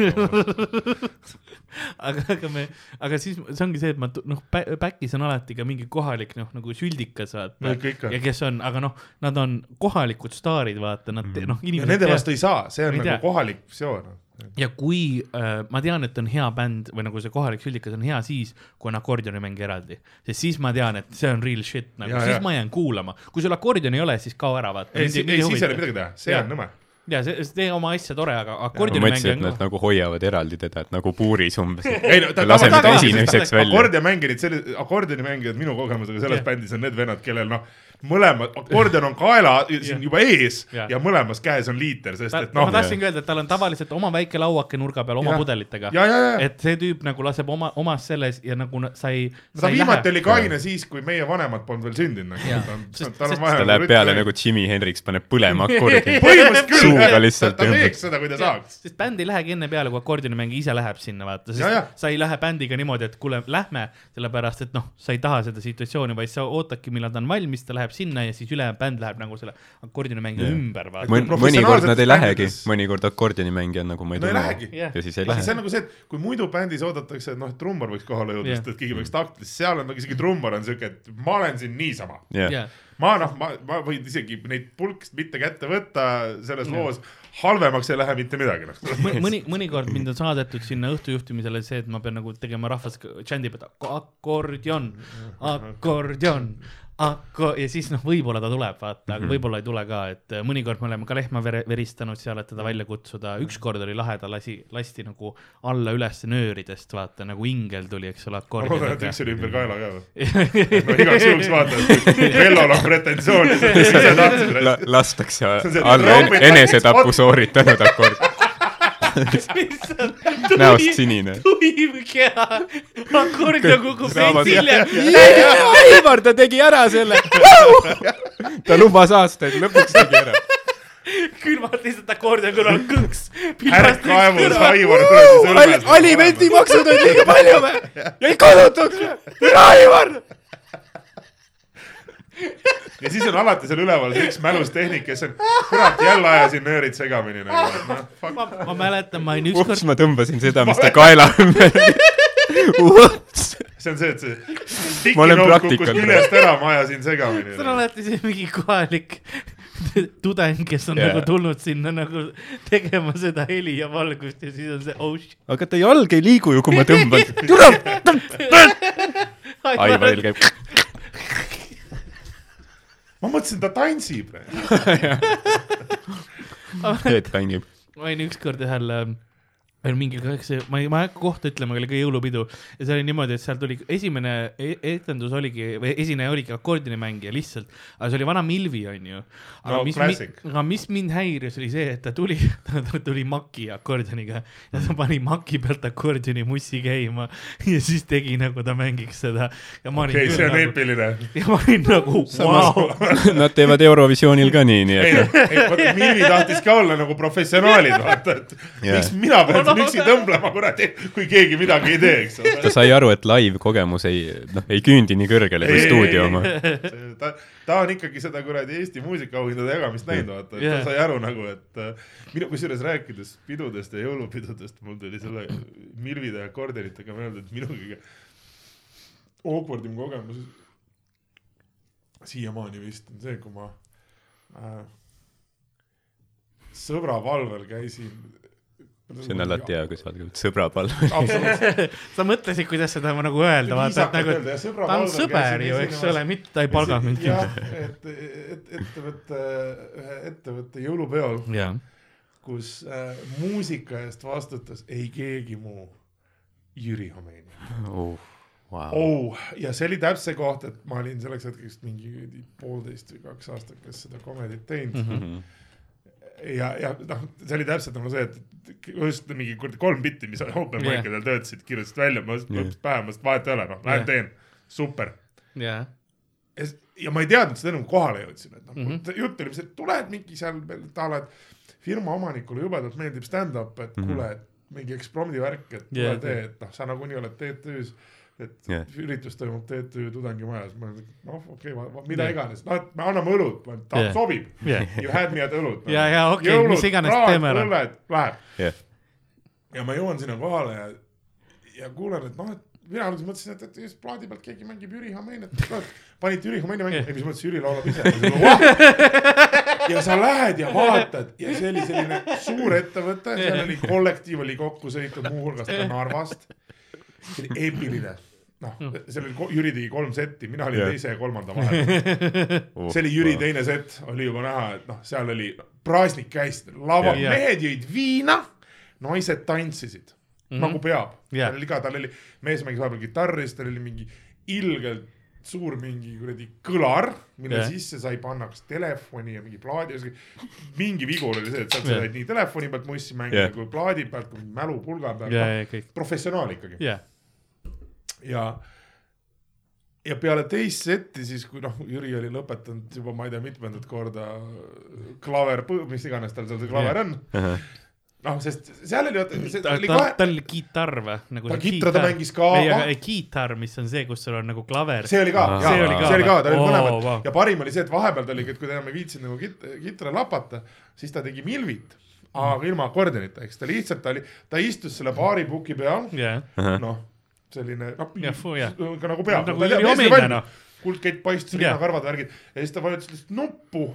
A: aga, aga me, aga siis see ongi see, et ma noh, back'is on alati ka mingi kohalik noh, nagu süldikas
C: no
A: vaata.
C: ikka
A: ja. kes on, aga noh, nad on kohalikud staarid, vaata, nad te, noh,
C: ja nende vastu ei saa, see on nagu
A: tea.
C: kohalik visioon.
A: ja kui äh, ma tean, et on hea bänd või nagu see kohalik süldikas on hea siis, kui on akordionimäng eraldi, sest siis ma tean, et see on real shit nagu,
C: Ja,
A: siis
C: ja.
A: ma jään kuulama, kui sul akordioni ei ole, siis kao ära vaata.
C: ei, ei, siis ei ole midagi teha, see
A: Jaa.
C: on nõme.
A: Ja see, tee oma asja tore, aga
B: ma
A: akordionimäng
B: mõtlesin, et
A: on
B: nad nagu hoiavad eraldi teda, et nagu puuris umbes.
C: ei no ta
B: laseme ta esinemiseks välja.
C: akordionimängijad, sellised akordionimängijad minu kogemusega selles
A: Jah.
C: bändis on need vennad, kellel noh, mõlemad, akordion on kaela siin juba ees
A: Jah.
C: ja mõlemas käes on liiter, sest
A: ta,
C: et noh
A: ma, tahtsingi öelda, et tal on tavaliselt oma väike lauake nurga peal oma pudelitega.
C: ja, ja, ja,
A: et see tüüp nagu laseb oma, omas selles ja nagu na- sa ei.
C: ta viimati oli kaine siis, kui meie vanemad polnud veel sündinud nagu
A: sest-
C: vaja.
B: ta läheb peale nagu Jimi Hendrix paneb põlema akordi. Suuga
C: ta
B: lihtsalt
C: ta teeks seda, kui ta saaks.
A: sest bänd ei lähegi enne peale, kui akordionimängija ise läheb sinna, vaata,
C: Ja, ja.
A: sest sa ei lähe bändiga niimoodi, et kuule, lähme, sellepärast et noh, sa ei taha seda situatsiooni, vaid sa ootadki, millal ta on valmis, ta läheb sinna ja siis ülejäänud bänd läheb nagu selle akordionimängija
B: Jah.
A: ümber.
C: Kui
B: mõnikord nad ei lähegi mõnikord akordionimängija on nagu ma ei
C: no ei
B: tunne.
A: Jah.
B: ja siis ei
C: ja siis see
B: lähe
C: on. nagu see, et kui muidu bändis oodatakse, et noh, et trummar võiks kohale jõuda yeah., sest et keegi peaks taktis, seal on nagu isegi trummar on siuke, et ma olen siin niisama.
A: jaa,
C: ma noh, ma, ma võin isegi neid pulkst mitte kätte võtta selles
A: Jah.
C: loos, halvemaks ei lähe mitte midagi noh.
A: mõni, mõnikord mind on saadetud sinna õhtujuhtimisele see, et ma pean nagu tegema rahvas džändib, et ak- akordion, akordion, ako- ja siis noh, võib-olla ta tuleb, vaata, aga võib-olla ei tule ka, et äh, mõnikord me oleme ka lehma vere, veristanud seal, et teda välja kutsuda, ükskord oli lahe, ta lasi, lasti nagu alla üles nööridest, vaata nagu ingel tuli, eks ole,
C: ma loodan, et üks oli ümber kaela ka või? no igaks juhuks vaata, et Vellol on pretensioone, siis ise tahtsid
B: La-, lastakse alla enesetapu sooritanud akord, näost sinine.
A: tuim keha, akordion kukub veits hiljem.
B: Aivar, ta tegi ära selle. ta lubas aastaid, lõpuks tegi ära.
A: külmad lihtsalt akordion kõrval kõks.
C: härg kaevus, Aivar kuradi sõlmes.
B: alimentimaksud on liiga palju või? jäi kodutuks või? Aivar.
C: Ja siis on alati seal üleval see üks mälustehnik, kes on, kurat, jälle ajasin nöörid segamini nagu, et noh, fuck.
A: ma, ma mäletan, ma olin
B: ups,
A: ükskord,
B: ma tõmbasin seda, mis ta kaela ümber. ups.
C: see on see, et see
B: Ma olen praktikant.
C: küljest ära, ma ajasin segamini.
A: see on alati see mingi kohalik tudeng, kes on yeah. nagu tulnud sinna nagu tegema seda heli ja valgust ja siis on see oh shit.
B: aga ta jalg ei liigu ju, kui ma tõmban. tule. Aivaril käib.
C: Ma mõtlesin, ta tantsib.
B: Head mängib.
A: ma olin ükskord ühel oli mingi, see, ma ei, ma ei hakka kohta ütlema, aga oli ka jõulupidu ja see oli niimoodi, et seal tuli esimene e etendus oligi või esineja oligi akordionimängija lihtsalt, aga see oli vana Milvi, onju. aga
C: No
A: mis,
C: classic.
A: aga mis mind häiris, oli see, et ta tuli, ta tuli Maki akordioniga ja ta pani Maki pealt akordioni mussi käima ja siis tegi nagu ta mängiks seda ja ma olin
C: okei, see on
A: nagu,
C: eepiline.
A: ja ma olin nagu vau,
B: Nad teevad Eurovisioonil ka nii, nii
C: ei
B: et,
C: ei vaata Miivi tahtis ka olla nagu professionaalid, vaata, et
B: Jaa.
C: miks mina pean siin üksi tõmblema, kuradi, kui keegi midagi ei tee, eks ole
B: ta. sai aru, et live-kogemus ei, noh, ei küündi nii kõrgele kui stuudio oma.
C: ta, ta on ikkagi seda kuradi Eesti muusikaauhindade jagamist näinud, vaata, ta sai aru nagu, et äh, minu kusjuures rääkides pidudest ja jõulupidudest, mul tuli selle Milvide akordionitega meelde, et minu kõige awkwardim kogemus siiamaani vist on see, kui ma äh, sõbra valvel käisin.
B: See on alati hea, kui sa oled sõbra palvel.
C: absoluutselt.
A: sa mõtlesid, kuidas seda nagu öelda, vaata, et nagu, ta on sõber ju, eks ole, mitte ta ei palga mind.
C: jah, et, et ettevõtte, ühe ettevõtte jõulupeol, kus äh, muusika eest vastutas ei keegi muu, Jüri Homeini
B: wow.
C: oh,. ja see oli täpselt see koht, et ma olin selleks hetkeks mingi poolteist või kaks aastat, kes seda komedit teinud mm.
B: Mhm.
C: ja, ja noh, see oli täpselt nagu see, et just mingi kuradi kolm bitti, mis open
A: Jah.
C: mic idel töötasid, kirjutasid välja, ma
B: Jah.
C: mõtlesin pähe, ma ütlesin vahet ei ole, noh, lähen
A: Jah.
C: teen, super
A: jaa,
C: ja, ja ma ei teadnud seda enne, kui kohale jõudsin, et noh mm. -hmm., jutt oli, et tuled mingi seal veel a la, et firma omanikule jubedalt meeldib stand-up, et mm. -hmm. kuule, et mingi ekspromdi värk, et tule yeah, tee, et noh, sa nagunii oled TTÜ-s, et yeah. üritus toimub TTÜ tudengimajas, ma olin, noh, okei okay,, mida yeah. iganes, noh, et me anname õlut, ta
A: Jah.
C: yeah. sobib
A: jah,
C: you had me at õlut.
A: ja, ja okei okay,, mis iganes teeme ära.
C: õlled, läheb
B: jah,
C: ja ma jõuan sinna kohale ja, ja kuulen, et noh, et mina alguses mõtlesin, et, et just plaadi pealt keegi mängib Jüri Homeini, et kurat, panite Jüri Homeini mängima, ei mis mõttes Jüri laulab ise. ja sa lähed ja vaatad ja see oli selline suur ettevõte, seal oli kollektiiv oli kokku sõitnud muuhulgas ka Narvast. see oli eepiline, noh, seal oli, Jüri tegi kolm setti, mina olin
B: Jah.
C: teise ja kolmanda vahel. see oli Jüri teine sett, oli juba näha, et noh, seal oli praasnik käis, laval
A: Jah.
C: mehed jõid viina, naised tantsisid mm -hmm. nagu peab
A: Jah.
C: tal oli ka, tal oli, mees mängis vahepeal kitarri, siis tal oli mingi ilgelt suur mingi kuradi kõlar, mille yeah. sisse sai panna kas telefoni ja mingi plaadi, mingi vigur oli see, et sealt sa
A: Jah.
C: said nii telefoni pealt mussi mängida yeah. kui plaadi pealt kui mälupulga pealt
A: ja,
C: yeah.,
A: ja kõik,
C: professionaal ikkagi
A: jah,
C: ja ja peale teist setti siis, kui noh, Jüri oli lõpetanud juba ma ei tea mitmendat korda klaver, mis iganes tal seal see klaver on, noh, sest seal oli, see
A: ta,
C: oli
A: ta,
C: kohe,
A: tal oli kitarr või? nagu
C: ta kitra ta mängis ka,
A: ei, aga ei, kitarr, mis on see, kus sul on nagu klaver.
C: see oli ka, see
A: See
C: oli ka, see oli ka, tal oli
A: Oo,
C: mõlemad
A: vau.
C: ja parim oli see, et vahepeal ta oligi, et kui ta enam ei viitsinud nagu kit-, kitra lapata, siis ta tegi milvit, aga ilma akordionita, eks ta lihtsalt, ta oli, ta istus selle baaripuki peal,
A: jah,
C: noh, selline noh
A: jah.,
C: ka nagu peab.
A: nagu Jüri Homina noh,
C: kuldkett paistis, rinnakarvad, värgid. Ja siis ta vajutas lihtsalt nuppu,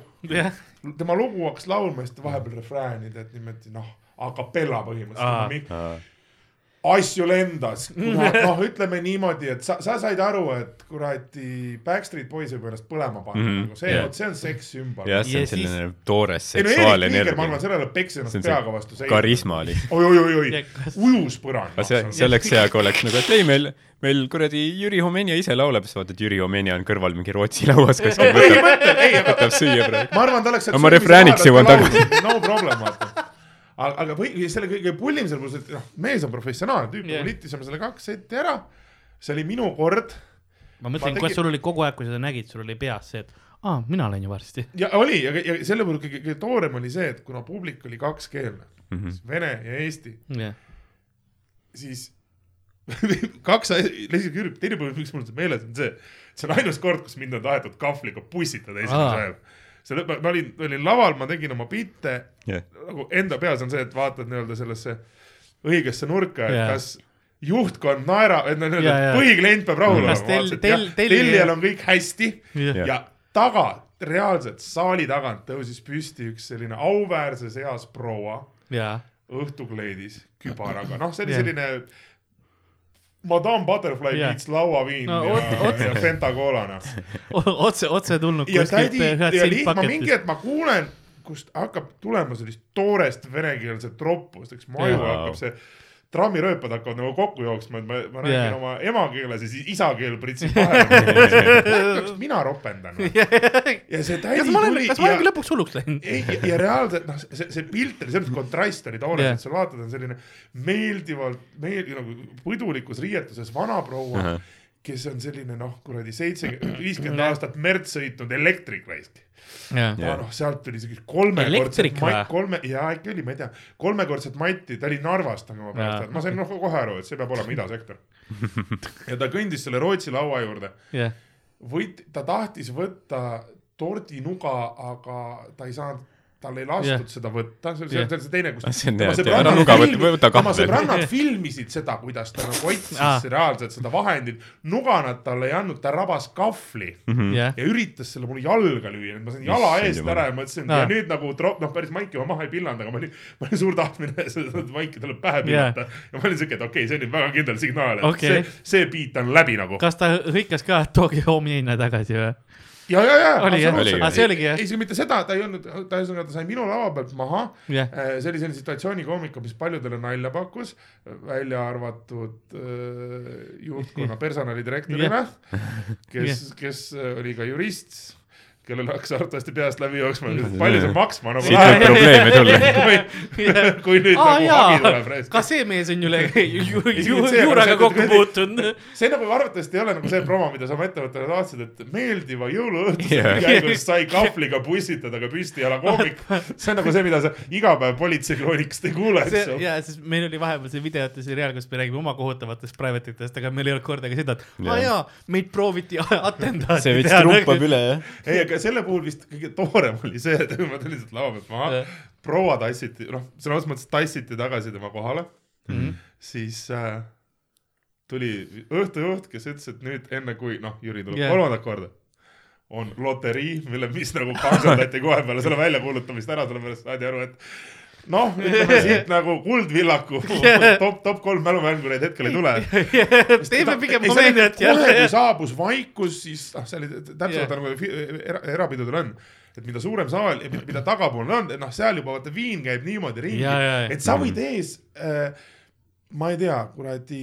C: tema lugu hakkas laulma ja siis ta vahepeal refrääni tead niimoodi noh, a capella põhimõtteliselt, asju lendas, noh, ütleme niimoodi, et sa, sa said aru, et kuradi Backstreet Boys võib ennast põlema panna
B: Mhm,
C: mm -hmm., see
B: jah.
C: vot see on sekssümbol.
B: jah, see
A: Ja
B: on
A: siis-
B: selline toores
C: ei no ma arvan,
B: seksuaalenergia.
C: sellele peksis ennast peaga vastu seina.
B: karisma lihtsalt.
C: oi, oi, oi, oi ujus põrand.
B: aga see, see oleks hea, kui oleks nagu, et ei, meil, meil kuradi Jüri Homenja ise laulab, siis vaatad, Jüri Homenja on kõrval mingi Rootsi lauas kuskil, võtab, võtab süüa praegu.
C: ma arvan, ta oleks.
B: Ma refrääniks jõuan tagasi.
C: no problem, vaata. aga, aga või selle kõige pullim seal puhul, et noh, mees on professionaal, tüüp yeah. litisime selle kaks setti ära. see oli minu kord
A: ma mõtlen,
C: tegin-
A: kuidas sul oli kogu aeg, kui sa seda nägid, sul oli peas see, et aa, mina olen ju varsti.
C: ja oli ja, ja selle puhul kõige, kõige toorem oli see, et kuna publik oli kakskeelne mm. -hmm. vene ja eesti,
A: jah,
C: siis kaks asja, lihtsalt Jüri, teine põhjus, miks mul see meeles on see, see on ainus kord, kus mind on tahetud kahvliga pussitada esimesel ajal. see, ma, ma olin, olin laval, ma tegin oma bitte
B: jah,
C: nagu enda peas on see, et vaatad nii-öelda sellesse õigesse nurka, et
A: Jaa.
C: kas juhtkond naerab, et no nii-öelda
A: Jaa, jaa.
C: põhiklient peab rahul olema jah,
A: tellija-
C: tellijal on kõik hästi
A: Jah.
C: ja taga, reaalselt saali tagant tõusis püsti üks selline auväärses eas proua
A: jaa,
C: õhtukleidis kübaraga, noh, see oli
A: Jah.
C: selline Madame Butterfly
A: Jah.
C: meets lauaviin
A: No,
C: ja, ja Fenta Cola, noh.
A: otse, otse tulnud
C: ja tädi ja lihtma mingi hetk ma kuulen, kust hakkab tulema sellist toorest venekeelset roppust, eks mu aju
B: Jaa.
C: hakkab see trammirööpad hakkavad nagu kokku jooksma, et ma, ma räägin yeah. oma emakeeles ja siis isakeel pritsib vahele. kas mina ropendan või? ja see tädi tuli
A: kas ma
C: ja
A: olengi lõpuks hulluks läinud?
C: ei, ja reaalselt noh, see, see pilt oli selles kontrast oli toores yeah., et sa vaatad, on selline meeldivalt, meel-, nagu pudulikus riietuses vanaproua uh, -huh. Kes on selline noh, kuradi seitsekümmend, viiskümmend aastat merd sõitnud elektrik raisk.
A: jah,
C: ja noh, sealt tuli siuke kolmekordset matt, kolme, jaa äkki oli, ma ei tea, kolmekordset matti, ta oli Narvast, aga ma
A: Jaa.
C: pärast, ma sain noh kohe aru, et see peab olema idasektor. ja ta kõndis selle Rootsi laua juurde,
A: jah,
C: võit-, ta tahtis võtta tordinuga, aga ta ei saanud, tal ei lastud yeah. seda võtta, see oli
A: Jah.
C: see, see teine, kus
B: on
C: tema sõbrannad filmi- sõbrannad filmisid seda, kuidas ta nagu otsis
A: Ah.
C: ah. reaalselt seda vahendit, nuga nad talle ei andnud, ta rabas kahvli
B: Mhm.
A: jah,
C: ja üritas selle mulle jalga lüüa, ma sain jala eest
B: jumal.
C: ära ja mõtlesin
A: Aa.
C: ja nüüd nagu trop-, noh, päris maiki ma maha ei pillanud, aga ma olin, ma olin suur tahtmine seda maiki talle pähe pillata yeah. ja ma olin siuke, et okei okay,, see on nüüd väga kindel signaal, et okay. see, see beat on läbi nagu.
A: kas ta hõikas ka, et tooge homiina tagasi või?
C: ja, ja, ja.
A: oli jah, aa see oligi. jah,
C: isegi mitte seda, ta ei olnud, ta ühesõnaga, ta sai minu lava pealt maha.
A: jah,
C: see oli selline situatsioonikoomika, mis paljudele nalja pakkus, välja arvatud äh, juhtkonna personalidirektorile, kes, kes äh, oli ka jurist, kellel hakkas arvatavasti peast läbi jooksma, palju see maksma nagu
B: siit võib probleeme tulla.
C: kui, kui nüüd
A: aa
C: nagu hagi tuleb
A: ka. see mees on ju juuraga
C: see-
A: kokku puutunud.
C: see nagu arvatavasti ei ole nagu see promo, mida sa oma ettevõttele saatsid, et meeldiva jõuluõhtuse käigus sai kahvliga pussitada ka püstijala koomik. see on nagu see, mida sa iga päev politseikroonikast ei kuule, eks ju.
A: ja siis meil oli vahepeal see videote seriaal, kus me räägime oma kohutavatest private itest, aga meil ei olnud kordagi seda, et aa jaa, meid prooviti atendaati
B: see veits trumpab. üle, jah.
C: ei, aga selle puhul vist kõige toorem oli see, et ma tulin sealt lava pealt maha, proua tassiti, noh, sõna otseses mõttes tassiti tagasi tema kohale,
A: Mhm.
C: siis äh, tuli õhtujuht, kes ütles, et nüüd enne kui noh, Jüri tuleb yeah. kolmandat korda, on loterii, mille, mis nagu kangerdati kohe peale selle väljakuulutamist ära, sellepärast saadi aru, et noh, ütleme siit nagu Kuldvillaku top, top kolm mälumängureid hetkel ei tule.
A: teeme pigem komeediat
C: kohe, kui saabus vaikus, siis noh, see oli täpselt nagu era, erapidudel on, et mida suurem saal ja mida- mida tagapoolne on, noh, seal juba vaata viin käib niimoodi ringi
A: Ja, ja, ja.
C: et sa võid ees äh,, ma ei tea, kuradi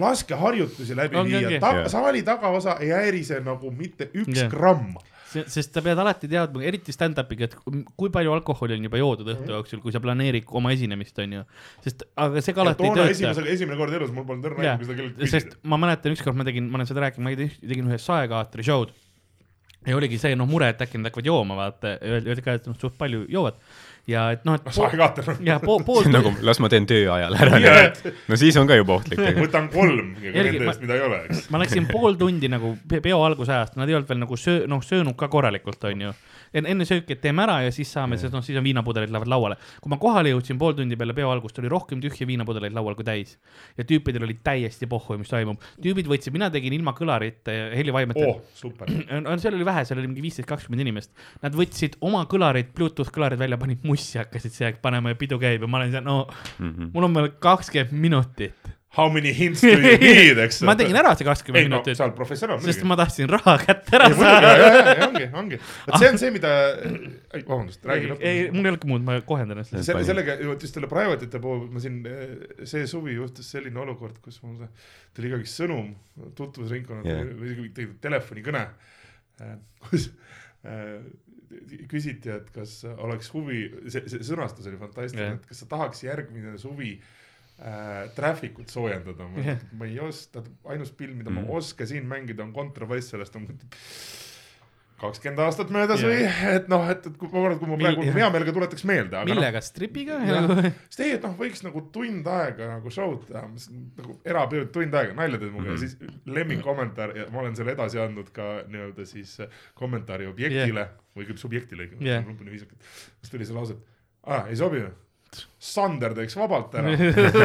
C: laskeharjutusi läbi
A: Ongi,
C: viia ta, saali tagaosa ei häirise nagu mitte üks yeah. gramm.
A: Sest sa pead alati teadma, eriti stand-up'iga, et kui- palju alkoholi on juba joodud
C: Mhm.
A: õhtu jooksul, kui sa planeerid oma esinemist, onju. sest, aga see ka alati ei tööta
C: esimese, esimene kord elus mul polnud õrna aimu, kui seda kelleltki
A: sest
C: küsida.
A: ma mäletan, ükskord ma tegin, ma olen seda rääkinud, ma tegin tegin ühe saekaatri show'd. ja oligi see noh mure, et äkki nad hakkavad jooma, vaata, öeldi ka, et noh, suht palju joovad ja et noh, et
C: noh, saekaater.
A: ja pool, pool
B: see on nagu, las ma teen töö ajal ära
C: Jah..
B: no siis on ka juba ohtlik.
C: võtan kolm ja
A: Jälgi,
C: nende
A: ma-
C: eest, mida ei ole, eks.
A: ma läksin pool tundi nagu pe- peo alguse ajast, nad ei olnud veel nagu söö-, noh söönud ka korralikult, onju. Enne sööki, et teeme ära ja siis saame, sest noh, siis on viinapudelid lähevad lauale. kui ma kohale jõudsin pool tundi peale peo algust, oli rohkem tühje viinapudeleid laual kui täis. ja tüüpidel oli täiesti pohhu, mis toimub. tüübid võtsid, mina tegin ilma kõlarite ja helivaimete
C: oh,
A: seal oli vähe, seal oli mingi viisteist, kakskümmend inimest. Nad võtsid oma kõlarid, Bluetooth kõlarid välja, panid mussi, hakkasid see panema ja pidu käib ja ma olen seal, no
B: Mhm.
A: mul on veel kakskümmend minutit.
C: How many hints do you need, eks.
A: ma tegin ära see kakskümmend
C: no
A: minutit
C: sa, oled professionaal
A: sest
C: muidugi.
A: ma tahtsin raha kätte ära saada.
C: ongi, ongi. vot see on see, mida, vabandust, räägi
A: ei, ei,
C: lõpuni.
A: mul ei olnudki muud, ma kohendan ennast.
C: Selle, sellega, vot just selle private ite puhul ma siin, see suvi juhtus selline olukord, kus mul tuli ikkagist sõnum tutvusringkonnalt yeah. või tegelikult telefonikõne, kus äh, küsiti, et kas oleks huvi, see, see sõnastus oli fantastiline yeah., et kas sa tahaks järgmine suvi äh, Traffic'ut soojendada
A: Jah.
C: yeah.. ma ei oska, ainus pill, mida mm.
B: Mm.
C: ma oskasin mängida on Contrabass, sellest on kakskümmend aastat möödas yeah. või, et noh, et, et kui ma arvan, et kui ma praegu
A: jah.
C: hea meelega tuletaks meelde, aga
A: millega, stripiga?
C: Jah. sest ei, et noh, võiks nagu tund aega nagu show'd teha, nagu eraperiood tund aega, nalja teed minuga
B: Mhm.
C: ja siis lemmikkommentaar ja ma olen selle edasi andnud ka nii-öelda siis äh, kommentaari objektile yeah. või küll subjektile yeah., viisakalt. siis tuli see lause, et aa, ei sobi või? Sander teeks vabalt ära,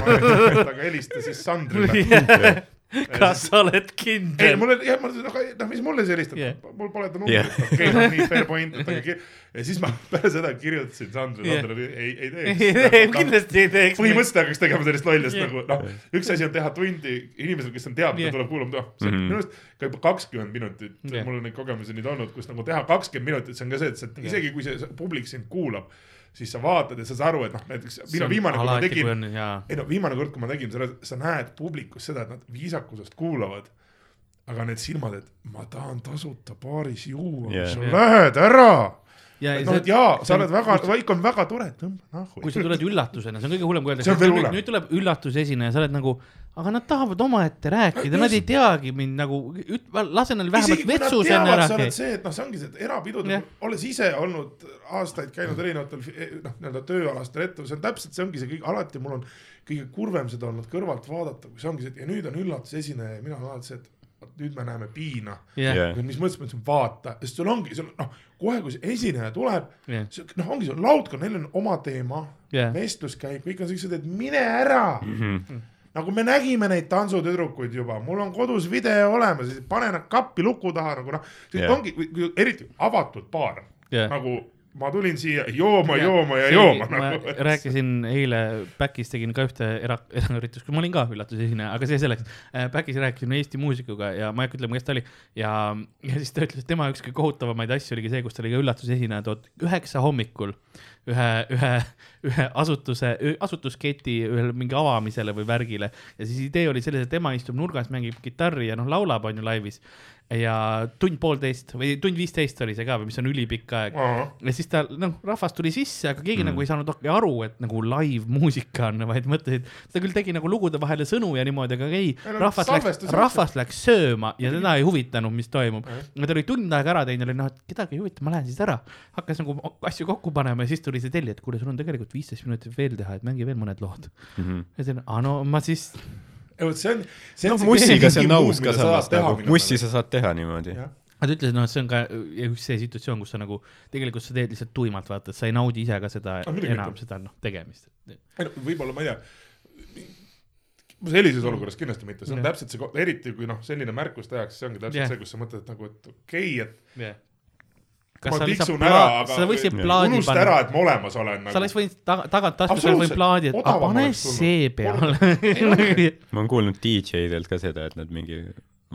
C: aga helista siis Sandrile.
A: kas sa oled
C: ei,
A: kindel?
C: mul oli jah, ma noh, noh, mis mulle siis helistad
A: Jah.
C: yeah., mul pole ta numbrit yeah., okei okay,, no nii fair point, et aga ja siis ma peale seda kirjutasin Sandrile yeah., ei, ei
A: ei,
C: teeks.
A: kindlasti ei teeks.
C: põhimõtteliselt hakkaks tegema sellist lolli, sest
A: Jah.
C: nagu noh, üks asi on teha tundi inimesel, kes on teab,
A: Jah.
C: ta tuleb kuulama, noh, see on
B: Mhm.
C: minu arust ka juba kakskümmend minutit
A: Jah.
C: mul on neid kogemusi nüüd olnud, kus nagu teha kakskümmend minutit, see on ka see, et sa isegi kui see publik sind kuulab, siis sa vaatad ja sa saad aru, et noh, näiteks minu viimane, kui ma tegin, ei no viimane kord, kui ma tegin selle, sa näed publikus seda, et nad viisakusest kuulavad. aga need silmad, et ma tahan tasuta baaris juua yeah., sa
A: Jah.
C: lähed ära.
A: ja
C: noh, et jaa, sa oled väga, Vaik on väga tore, tõmba nahku
A: kui. sa tuled üllatusena, see on kõige hullem, kui öeldakse, nüüd tuleb üllatusesineja, sa oled nagu, aga nad tahavad omaette rääkida, nad ei teagi mind nagu, lase neil vähemalt vetsus enne ära käia.
C: see, et noh, see ongi see, et erapidudel
A: Jah.,
C: olles ise olnud aastaid käinud erinevatel fi- noh, nii-öelda tööalastel ettevõtetel, see on täpselt, see ongi see kõik, alati mul on kõige kurvem seda olnud kõrvalt vaadata, kui see ongi see, et ja nüüd on üllatusesineja ja mina olen alati see, et nüüd me näeme piina.
A: Jah.
C: mis mõttes ma ütlesin, vaata, sest sul ongi, sul noh, kohe, kui see esineja tuleb,
A: jah,
C: noh, ongi see laudkond, neil on oma teema
A: jah,
C: vestlus käib, kõik on siuksed, et mine ära mm.
B: Mhm.
C: -hmm. Nagu me nägime neid tantsutüdrukuid juba, mul on kodus video olemas, pane nad kappi luku taha nagu noh,
B: Jah.
C: yeah. ongi, eriti avatud baar
A: jah.
C: nagu ma tulin siia jooma, jooma ja
A: See-
C: jooma
A: ma
C: nagu.
A: rääkisin eile Backis tegin ka ühte era-, eraüritust, ma olin ka üllatusesineja, aga see selleks. Backis rääkisin Eesti muusikuga ja ma ei hakka ütlema, kes ta oli ja, ja siis ta ütles, et tema üks kõige kohutavamaid asju oligi see, kus ta oli ka üllatusesineja, tood üheksa hommikul ühe, ühe, ühe asutuse, asutusketi ühele mingi avamisele või värgile ja siis idee oli selles, et tema istub nurgas, mängib kitarri ja noh, laulab on ju laivis ja tund poolteist või tund viisteist oli see ka või mis on ülipikk aeg ja siis ta noh, rahvas tuli sisse, aga keegi mm. nagu ei saanud aru, et nagu live muusika on, vaid mõtlesid, ta küll tegi nagu lugude vahele sõnu ja niimoodi, aga ei rahvas läks rahvas läks sööma ja teda ei huvitanud, mis toimub. ja ta oli tund aega ära teinud, oli noh, et kedagi ei huvita, ma lähen siis ära. hakkas nagu asju kokku panema ja siis tuli see tellija, et kuule, sul on tegelikult viisteist minutit veel teha, et mängi veel mõned lood.
B: Mhm.
A: ja siis, aa no ma siis,
C: vot see on, see
B: no
C: on
B: mussiga see on aus ka samas
C: saad teha
B: nagu, mussi sa saad teha niimoodi.
C: Jah.
A: nad ütlesid, noh, et see on ka üks see situatsioon, kus sa nagu tegelikult sa teed lihtsalt tuimalt, vaata, et sa ei naudi ise ka seda
C: Ah,
A: enam
C: mitte.
A: seda noh, tegemist.
C: ei no võib-olla ma ei tea, sellises olukorras kindlasti mitte, see on
A: Jah.
C: täpselt see, eriti kui noh, selline märkus tehakse, see ongi täpselt
A: Jah.
C: see, kus sa mõtled et nagu, et okei okay,, et
A: jah.
C: Ma
A: kas sa lihtsalt
C: tiksun ära, aga
A: sa võiksid plaadi
C: unusta ära, et ma olemas olen
A: sa
C: nagu..
A: oleks võinud taga, sa oleks võinud plaadi, et aga pane see peale.
B: ma olen kuulnud DJ-delt ka seda, et nad mingi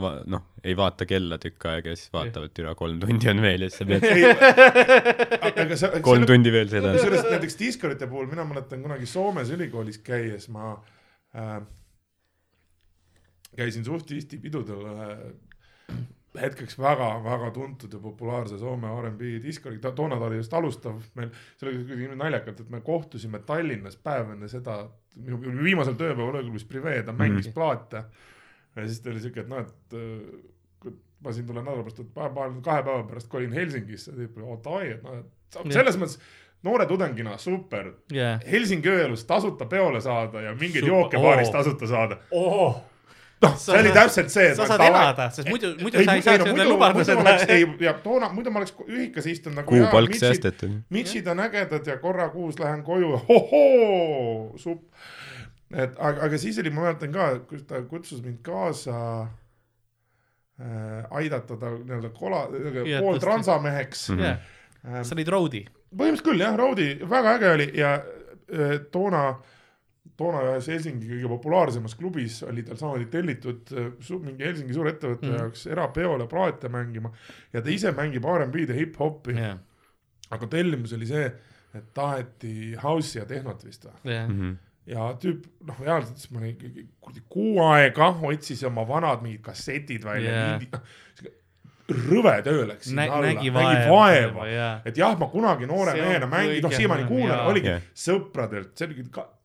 B: noh, ei vaata kella tükk aega ja siis vaatavad, türa kolm tundi on veel ja siis sa pead
C: aga see,
B: kolm tundi veel seda.
C: kusjuures näiteks diskorite puhul mina mäletan kunagi Soomes ülikoolis käies ma äh, käisin suht tihti pidudel ühe hetkeks väga-väga tuntud ja populaarse Soome R'n'B diskori, toona ta oli just alustav meil, see oli kuidagi naljakalt, et me kohtusime Tallinnas päev enne seda, minu viimasel tööpäeval ööklubis Prive, ta mängis mm. plaate ja siis ta oli siuke, et noh, et äh, ma siin tulen nädala pärast, et paar, paar, kahe päeva pärast kolin Helsingisse, tüüp oli oo davai, et noh, et selles mõttes noore tudengina super,
A: jah,
C: Helsingi ööelus tasuta peole saada ja mingeid jooke baaris
A: oo.
C: tasuta saada.
A: oh.
C: noh, see oli täpselt see.
A: sa saad elada, sest muidu, muidu sa ei saaks endale lubada seda.
C: ei, ja toona, muidu ma oleks ühikas istunud nagu.
B: kuupalk. säästetud.
C: Mitchid on ägedad ja korra kuus lähen koju, hohoo, supp. et aga, aga siis oli, ma mäletan ka, kus ta kutsus mind kaasa äh, aidata ta nii-öelda kola,
A: Jah,
C: pool
A: tõesti.
C: transameheks
B: Mhm.
A: jah,
C: ähm,
A: sa olid road'i.
C: põhimõtteliselt küll jah, Roodi väga äge oli ja äh, toona, toona ühes Helsingi kõige populaarsemas klubis oli tal samamoodi tellitud su- mingi Helsingi suurettevõtte mm. jaoks erapeole plaate mängima ja ta ise mängib R'n'B-d ja hip-hopi,
A: jah,
C: aga tellimus oli see, et taheti house'i ja tehnot vist või
A: jah,
B: Mhm.
C: ja tüüp noh, reaalselt siis ma olin kuradi kuu aega otsis oma vanad mingid kassetid välja yeah., rõve töö läks sinna alla,
A: nägi vaeva,
C: vaeva
A: jah,
C: et jah, ma kunagi noore mehena mängin, noh siiamaani kuulan, oligi
B: Jah.
C: sõpradelt, see oli ka noh,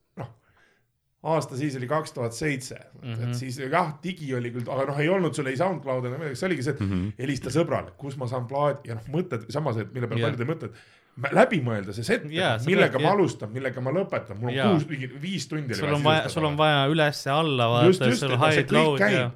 C: aasta siis oli kaks tuhat seitse,
A: Mhm.
C: et siis jah, digi oli küll, aga noh, ei olnud sul ei SoundCloud ega midagi, see oligi see, et
B: Mhm.
C: helista sõbrale, kus ma saan plaadi ja noh, mõtted samas, et mille peale
A: Jah.
C: paljud ei mõtle, et läbi mõelda see set
A: sa
C: millega ma
A: jah.
C: alustan, millega ma lõpetan, mul on
A: Jaa.
C: kuus, mingi viis tundi.
A: sul on vaja, sul on vaja üles-alla vaadata, sul
C: et see
A: high
C: kõik
A: load ja.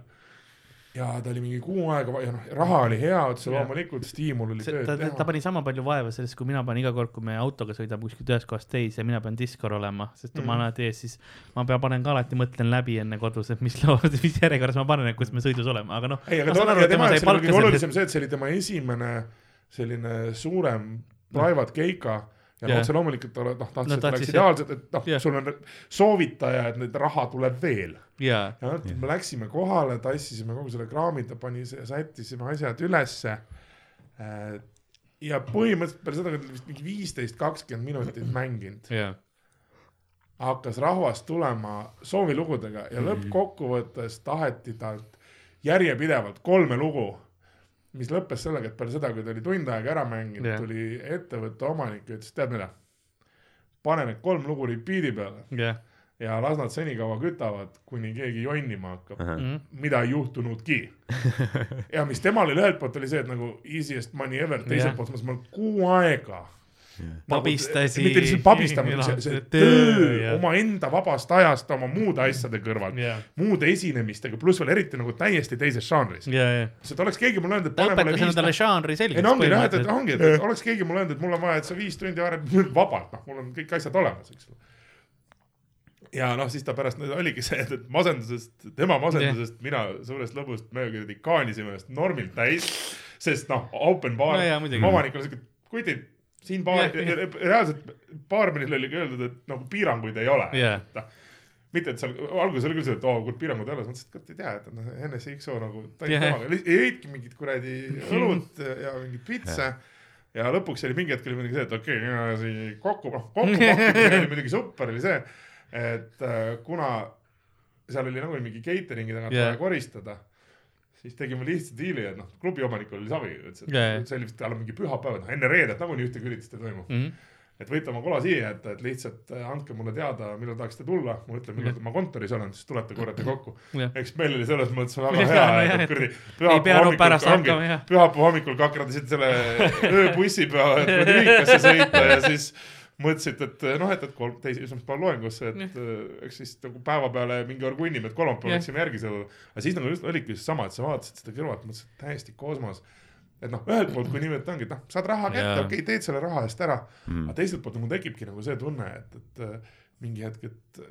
C: Ja ta oli mingi kuu aega ja noh, raha oli hea, otse loomulikult stiimul oli
A: see,
C: tööd
A: ta, ta
C: teha.
A: pani sama palju vaeva sellest, kui mina panen iga kord, kui me autoga sõidame kuskilt ühest kohast teise mina pean diskor olema, sest mm. Ma olen alati ees, siis ma pean, panen ka alati, mõtlen läbi enne kodus, et mis loo, mis järjekorras ma panen, et kus me sõidus oleme, aga noh.
C: ei, aga ta ja tema jaoks oli kõige olulisem see, et see oli tema esimene selline suurem private keika ja yeah. otse loomulikult ta noh, tahtis,
A: No
C: et oleks ideaalselt, et noh yeah. sul on soovitaja, et nüüd raha tuleb veel
A: jaa,
C: ja yeah. me läksime kohale, tassisime kogu selle kraami, ta pani, sättisime asjad ülesse. ja põhimõtteliselt peale seda, kui ta oli vist mingi viisteist, kakskümmend minutit mänginud,
A: jaa,
C: hakkas rahvas tulema soovilugudega ja lõppkokkuvõttes taheti talt järjepidevalt kolme lugu, mis lõppes sellega, et peale seda, kui ta oli tund aega ära mänginud yeah., tuli ettevõtte omanik ja ütles, tead mida, pane need kolm lugu repeat'i peale
A: jah.
C: ja las nad senikaua kütavad, kuni keegi jonnima hakkab,
A: Mhm.
C: mida ei juhtunudki. ja mis temal oli ühelt poolt oli see, et nagu easiest money ever, teiselt poolt ma kuu aega
A: Pabistasin.
C: mitte lihtsalt pabistamine, see, see töö omaenda vabast ajast oma muude asjade kõrval,
A: jaa,
C: muude esinemistega, pluss veel eriti nagu täiesti teises žanris.
A: jaa, jaa.
C: sest oleks keegi mulle öelnud, et pane mulle
A: õpetas
C: viis
A: endale žanri
C: ei
A: selgeks
C: no ongi jah, et, et ongi, et oleks keegi mulle öelnud, et mul on vaja, et sa viis tundi arened vabalt, noh, mul on kõik asjad olemas, eks ole. ja noh, siis ta pärast oligi see, et, masendusest, tema masendusest mina suurest lõbust me kuradi kaanisime ennast normilt täis, sest noh, open bar
A: No
C: omanik oli siuke, kutid, siin baar
A: Jah, jah.,
C: reaalselt baarmenil oli ka öeldud, et nagu piiranguid ei ole. Et noh mitte, et seal alguses oli küll see, et oo, kuule piirangud ei ole, siis mõtlesin, et kurat ei tea, et noh, NSX XO nagu temaga, jõidki mingit kuradi õlut ja mingit pitsa. Ja lõpuks oli mingi hetk oli muidugi see, et okei okay,, siin kokku, noh kokku pakkimisega oli muidugi super oli see, et äh, kuna seal oli nagunii mingi catering'i tagant
A: Jah.
C: vaja koristada, siis tegime lihtsa diili, et noh, klubi omanikul oli savi, ütles, et oli vist tal on mingi pühapäev, noh enne reedet nagunii ühtegi üritust ei toimu.
A: Mhm.
C: et võite oma kola siia jätta, et lihtsalt äh, andke mulle teada, millal tahaksite tulla, ma ütlen, millal ma kontoris olen, siis tulete korrati kokku. Eks meil oli selles mõttes väga hea et kuradi pühapäeva hommikul kakradasid selle ööbussi peale, et kuradi ühikasse sõita ja siis mõtlesid, et noh, et, et kolm, teise esmaspäeval loengusse, et äh, eks siis nagu päeva peale mingi orgunnime, et kolmapäeval
A: Jah.
C: läksime järgi seda. aga siis nagu just oligi just sama, et sa vaatasid seda kõrvalt, mõtlesid täiesti kosmos. et noh, ühelt poolt kui niimoodi ongi, et noh, saad raha kätte, okei okay,, teed selle raha eest ära
B: Mm.
C: aga teiselt poolt nagu tekibki nagu see tunne, et, et äh, mingi hetk, et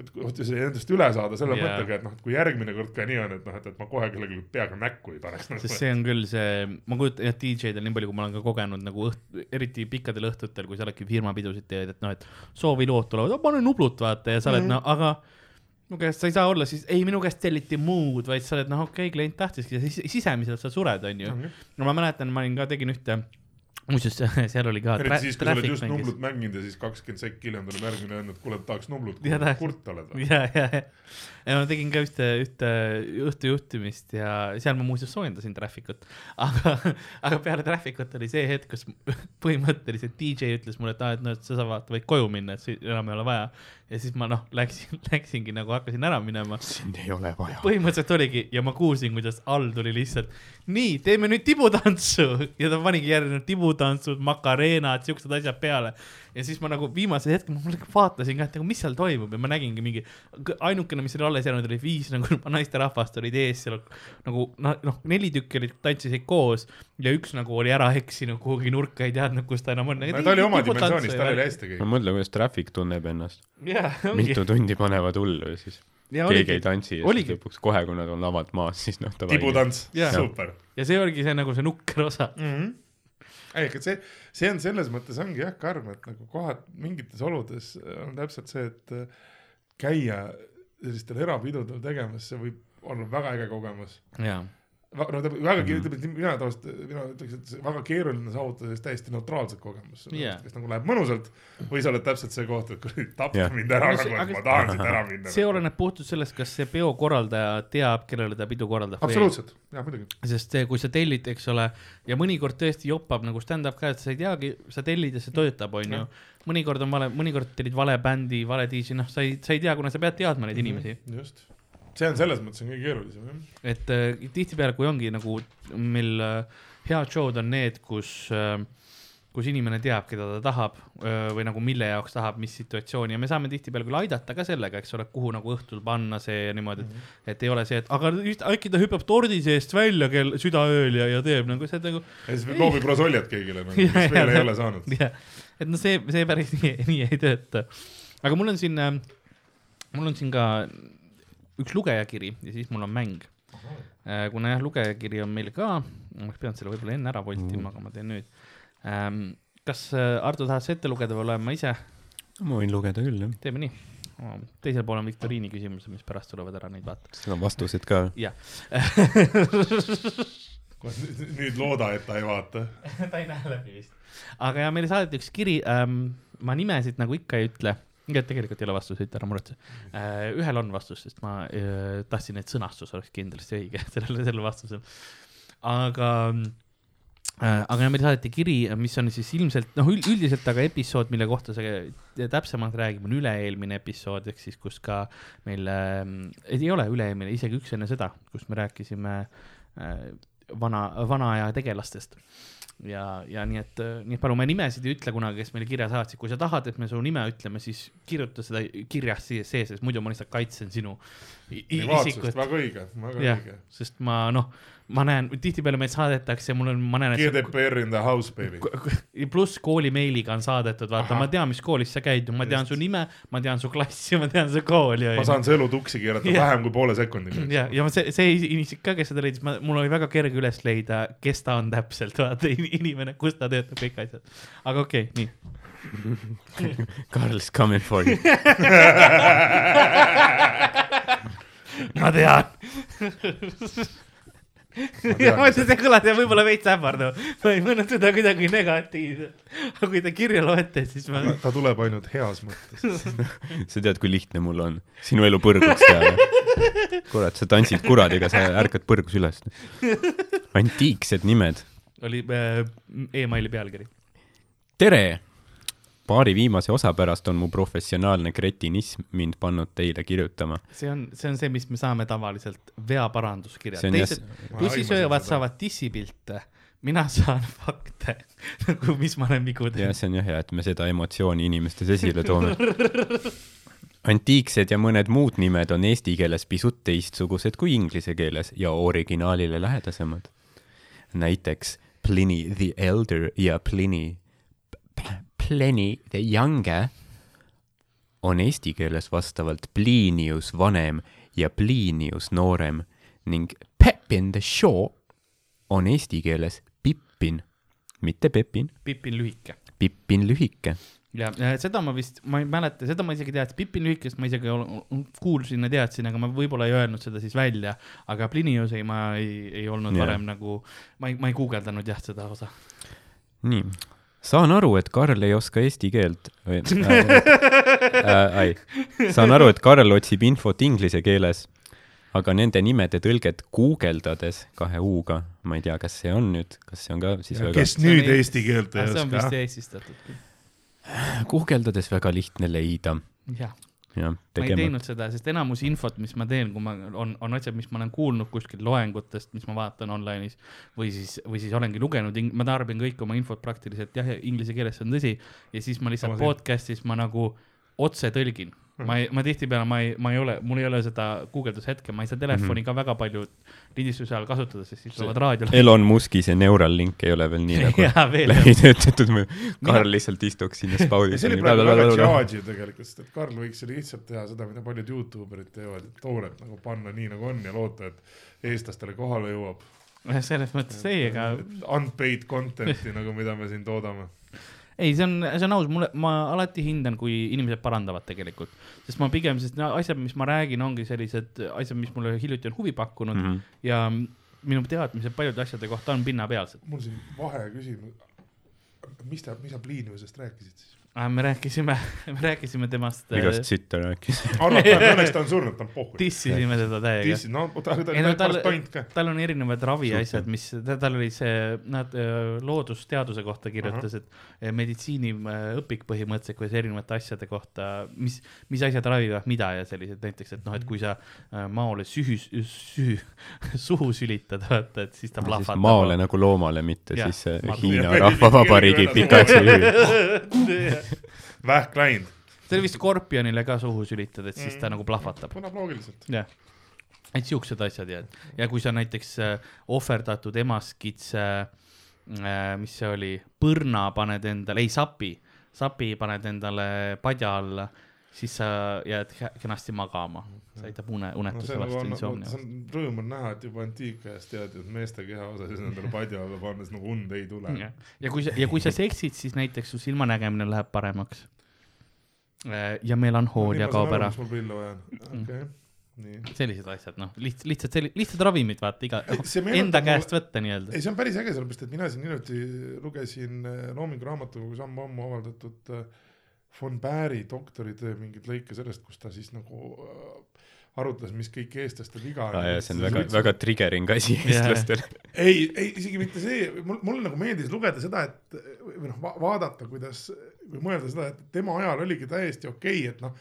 C: et kohti endast üle saada selle
A: Jaa.
C: mõttega, et noh, et kui järgmine kord ka nii on, et noh, et, et ma kohe kellelegi peaga näkku ei paneks.
A: sest see on küll see, ma kujutan, jah, DJ-del nii palju, kui ma olen ka kogenud nagu õht-, eriti pikkadel õhtutel, kui sa oledki firmapidusid teed, et noh, et soovilood tulevad, pane nublut vaata ja sa oled mm -hmm. noh, aga mu käest sa ei saa olla siis, ei minu käest telliti muud, vaid sa oled noh, okei okay,, klient tahtiski ja siis sisemiselt sa sured, onju. no ma mäletan, ma olin ka, tegin ühte, muuseas seal oli ka.
C: eriti siis, kui sa oled just Nublut mänginud ja siis kakskümmend sekki hiljem tuleb järgmine öelnud, et kuule, tahaks Nublut
A: Ja
C: kurt oled või?
A: ja, ja, ja, ja ma tegin ka ühte, ühte õhtujuhtimist ja seal ma muuseas soojendasin Traffic ut, aga, aga peale Traffic ut oli see hetk, kus põhimõtteliselt DJ ütles mulle, et aa, et noh, et sa saad vaata, võid koju minna, et enam ei ole vaja. ja siis ma noh, läksin, läksingi nagu hakkasin ära minema.
B: sind ei ole vaja.
A: põhimõtteliselt oligi ja ma kuulsin, kuidas all tuli lihtsalt nii, teeme nüüd tibutantsu ja ta panigi need tibutantsud, makareenad, siuksed asjad peale. ja siis ma nagu viimasel hetkel ma vaatasin ka, et nagu mis seal toimub ja ma nägingi mingi, ainukene, mis oli alles jäänud, oli viis nagu naisterahvast olid ees seal nagu noh, noh neli tükki olid, tantsisid koos ja üks nagu oli ära eksinud kuhugi nurka, ei teadnud, kus ta enam on.
C: ta oli oma dimensioonis, tal oli hästi kõik
B: ma. mõtlen, kuidas Traffic tunneb ennast.
A: ongi
B: mitu. tundi panevad hullu ja siis
A: ja
B: keegi
A: oligi
B: ei, tantsi ja
A: oligi.
B: siis lõpuks kohe, kui nad on lavalt maas, siis noh,
C: tibutants, super
A: ja see oligi see nagu see nukker osa.
C: mm. -hmm. ei, aga see, see on selles mõttes ongi jah karm, et nagu kohad mingites oludes on täpselt see, et äh, käia sellistel erapidudel tegemas, see võib olla väga äge kogemus.
A: jaa,
C: no ta väga mm, -hmm. mina tavaliselt, mina ütleks, et see väga keeruline saavutada sellist täiesti neutraalset kogemust
A: Jaa.
C: kes nagu läheb mõnusalt või sa oled täpselt see koht, et kuradi tapke
B: Jah.
C: mind ära
A: No
C: nagu et
A: aga-
C: ma tahan siit ära minna.
A: see oleneb puhtalt sellest, kas see peo korraldaja teab, kellele ta pidu korraldab.
C: absoluutselt, jah muidugi.
A: sest see, kui sa tellid, eks ole, ja mõnikord tõesti joppab nagu stand-up ka, et sa ei teagi, sa tellid ja see töötab, onju. mõnikord on vale, mõnikord tellid vale bändi, vale DJ, noh, sa ei, sa ei tea, kuna sa pead teadma neid inimesi.
C: just, see on selles mõttes on kõige keerulisem jah.
A: et äh, tihtipeale, kui ongi nagu meil äh, head show'd on need, kus äh, kus inimene teab, keda ta tahab öö, või nagu mille jaoks tahab, mis situatsiooni ja me saame tihtipeale küll aidata ka sellega, eks ole, kuhu nagu õhtul panna see ja niimoodi, et, et ei ole see, et aga äkki ta hüppab tordi seest välja kell südaööl ja, ja teeb nagu see nagu
C: ja siis loobib rosoljat kõigile nagu, mis veel
A: jah.
C: ei ole saanud.
A: et no see, see päris nii, nii ei tööta. aga mul on siin, mul on siin ka üks lugejakiri ja siis mul on mäng. kuna jah, lugejakiri on meil ka, ma oleks pidanud selle võib-olla enne ära voltima, aga ma teen nüüd. kas äh, Ardo tahad sa ette lugeda või loen ma ise?
B: ma võin lugeda küll, jah.
A: teeme nii. teisel pool on viktoriini küsimused, mis pärast tulevad ära neid vaata.
B: seal on vastused ka.
A: jah.
C: nüüd looda, et ta ei vaata.
A: ta ei näe läbi vist. aga ja meile saadeti üks kiri ähm,, ma nimesid nagu ikka ei ütle, tegelikult ei ole vastuseid, ära muretse äh,. ühel on vastus, sest ma äh, tahtsin, et sõnastus oleks kindlasti õige sellele, sellele vastusele. aga äh,, aga ja meile saadeti kiri, mis on siis ilmselt noh, üldiselt aga episood, mille kohta see täpsemalt räägib, on üle-eelmine episood, ehk siis kus ka meil ei ole üle-eelmine, isegi üks enne seda, kus me rääkisime vana, vana aja tegelastest ja, ja nii et, nii et palun, me nimesid ei ütle kunagi, kes meile kirja saatsid, kui sa tahad, et me su nime ütleme, siis kirjuta seda kirjas siia sees, sest muidu ma lihtsalt kaitsen sinu isikut.
C: väga õige, väga
A: jah
C: õige.,
A: sest ma noh, ma näen, tihtipeale meid saadetakse ja mul on, ma näen,
C: GDPR in the house, baby.
A: pluss koolimeiliga on saadetud, vaata, ma tean, mis koolis sa käid, ma tean
C: Just.
A: su nime, ma tean su klassi, ma tean su kooli.
C: ma saan see elu tuksi keerata
A: Jah.
C: vähem kui poole sekundiga.
A: ja, ja ma- see, see isik ka, kes seda leidis, ma, mul oli väga kerge üles leida, kes ta on täpselt, vaata in- inimene, kus ta töötab, kõik asjad. aga okei okay,, nii.
B: Karl's coming for you.
A: ma tean. ja ma ütlen, see kõlab ja võib-olla veits ähvardav, ma ei mõelnud seda kuidagi negatiivselt. aga kui te kirja loete, siis ma,
C: ta tuleb ainult heas mõttes.
B: sa tead, kui lihtne mul on sinu elu põrguks teha. kurat, sa tantsid kuradiga, sa ärkad põrgus üles. antiiksed nimed.
A: oli äh, emaili pealkiri.
B: tere paari viimase osa pärast on mu professionaalne kretinism mind pannud teile kirjutama.
A: see on, see on see, mis me saame tavaliselt veaparanduskirjad.
B: Jah-
A: teised tussisöövad saavad dissipilte, mina saan fakte, nagu mis ma olen vigu
B: jah,
A: teinud.
B: see on jah hea, et me seda emotsiooni inimestes esile toome. antiiksed ja mõned muud nimed on eesti keeles pisut teistsugused kui inglise keeles ja originaalile lähedasemad. näiteks Pliny the Elder ja Pliny, Pliny the Younger on eesti keeles vastavalt Plinius vanem ja Plinius noorem ning Pepin the Short on eesti keeles Pippin, mitte Pepin,
A: Pippin lühike.
B: Pippin lühike.
A: ja ja seda ma vist, ma ei mäleta, seda ma isegi teadsin, Pippin lühikest ma isegi kuulsin ja teadsin, aga ma võib-olla ei öelnud seda siis välja. aga Plinius ei, ma ei, ei olnud
B: Jah.
A: varem nagu, ma ei, ma ei guugeldanud jah seda osa.
B: nii, saan aru, et Karl ei oska eesti keelt äh, äh,, saan aru, et Karl otsib infot inglise keeles, aga nende nimede tõlget guugeldades kahe U-ga, ma ei tea, kas see on nüüd, kas see on ka siis väga
C: kes nüüd eesti keelt ei
A: see on vist
C: oska?
A: eestistatud.
B: guugeldades väga lihtne leida,
A: jah,
B: jah,
A: ma ei
B: tegema.
A: teinud seda, sest enamus infot, mis ma teen, kui ma, on, on asjad, mis ma olen kuulnud kuskilt loengutest, mis ma vaatan online'is või siis, või siis olengi lugenud, ma tarbin kõik oma infot praktiliselt jah, inglise keeles, see on tõsi. ja siis ma lihtsalt
C: Sama
A: podcast'is ma nagu otse tõlgin. Ma ei, ma tihtipeale, ma ei, ma ei ole, mul ei ole seda guugeldushetke, ma ei saa telefoni ka väga palju lindistuse ajal kasutada, sest siis tulevad raadiole.
B: Elon Musk'i see Neuralink ei ole veel nii nagu
A: jaa, veel.
B: läbi töötatud, Karl lihtsalt istuks sinna spaudis.
C: see oli praegu väga charge ju tegelikult, sest et Karl võiks ju lihtsalt teha seda, mida paljud Youtube erid teevad, et tooret nagu panna nii nagu on ja loota, et eestlastele kohale jõuab.
A: selles mõttes ei, ega
C: Unpaid content'i nagu, mida me siin toodame.
A: ei, see on, see on aus, mulle, ma alati hindan, kui inimesed parandavad tegelikult, sest ma pigem, sest asjad, mis ma räägin, ongi sellised asjad, mis mulle hiljuti on huvi pakkunud mm. -hmm. ja minu teadmised paljude asjade kohta on pinnapealsed.
C: mul siin vaheküsimus. mis ta, mis sa Pliiniusest rääkisid siis?
A: Ah, me rääkisime, me rääkisime temast,
B: igast sitta rääkis.
C: õnneks ta on surnud, ta on pohhu.
A: dissisime teda täiega.
C: no ta ta
A: no tal-
C: ka.
A: tal on erinevad raviasjad, mis, tal oli see, nad öö, loodusteaduse kohta kirjutas, et eh, meditsiiniõpik põhimõtteliselt, kuidas erinevate asjade kohta, mis, mis asjad ravivad mida ja sellised näiteks, et noh, et kui sa äh, maole sühü, sühü, suhu sülitad, vaata, et siis ta plahvatab.
B: maole nagu loomale, mitte
A: Jah,
B: siis äh, Hiina
C: Ja-
B: Rahvavabariigi
C: ja-
B: pikaaegse juhi.
C: vähk läinud.
A: see oli vist skorpionile ka suhu sülitad, et siis ta
C: Mm.
A: nagu plahvatab.
C: kõlab loogiliselt.
A: jah, et siuksed asjad ja, ja kui sa näiteks äh, ohverdatud emaskitse äh,, mis see oli, põrna paned endale, ei sapi, sapi paned endale padja alla, siis sa jääd kenasti magama, see aitab une,
C: no
A: unetuse
C: see nagu
A: vastu, insomnia
C: see on rõõm on näha, et juba antiikajast teati, et meeste kehaosasid endale padja alla pannes nagu und ei tule.
A: ja, kui sa, ja kui sa seksid, siis näiteks su silmanägemine läheb paremaks. ja melankoolia kaob ära,
C: mul prille vaja on, okei, nii.
A: sellised asjad, noh, lihtsalt, lihtsalt lihtsad ravimid, vaata iga enda käest võtta nii-öelda.
C: ei, see on päris äge, sellepärast et mina siin hiljuti lugesin äh, Loomingu raamatukogus ammu-ammu avaldatud äh, von Bäri doktoritöö mingeid lõike sellest, kus ta siis nagu äh, arutles, mis kõik eestlaste viga
B: aa jaa, see on väga, väga triggering asi eestlastele.
C: ei, ei isegi mitte see, mul, mul nagu meeldis lugeda seda, et või noh va, vaadata, kuidas või mõelda seda, et tema ajal oligi täiesti okei okay,, et noh,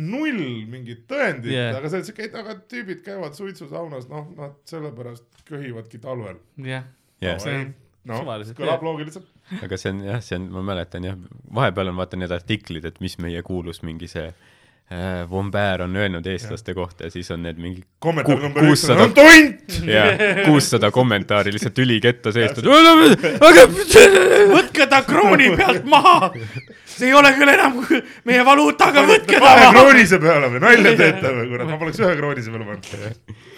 C: null mingit tõendit
A: Yeah.
C: yeah., aga see, et aga tüübid käivad suitsusaunas, noh, nad sellepärast köhivadki talvel.
A: jah,
B: jah,
A: see on suvaliselt,,
C: kõlab loogiliselt.
B: aga see on jah, see on, ma mäletan jah, vahepeal on vaata need artiklid, et mis meie kuulus mingi see äh, Von Baer on öelnud eestlaste kohta ja siis on need mingi kuussada- kuussada kommentaari lihtsalt üliketta seest, et aga
A: võtke ta krooni pealt maha, see ei ole küll enam meie valuutaga, võtke ta
C: kahe
A: maha.
C: kroonise peale või nalja teete või kurat, ma poleks ühe kroonise peale pannud.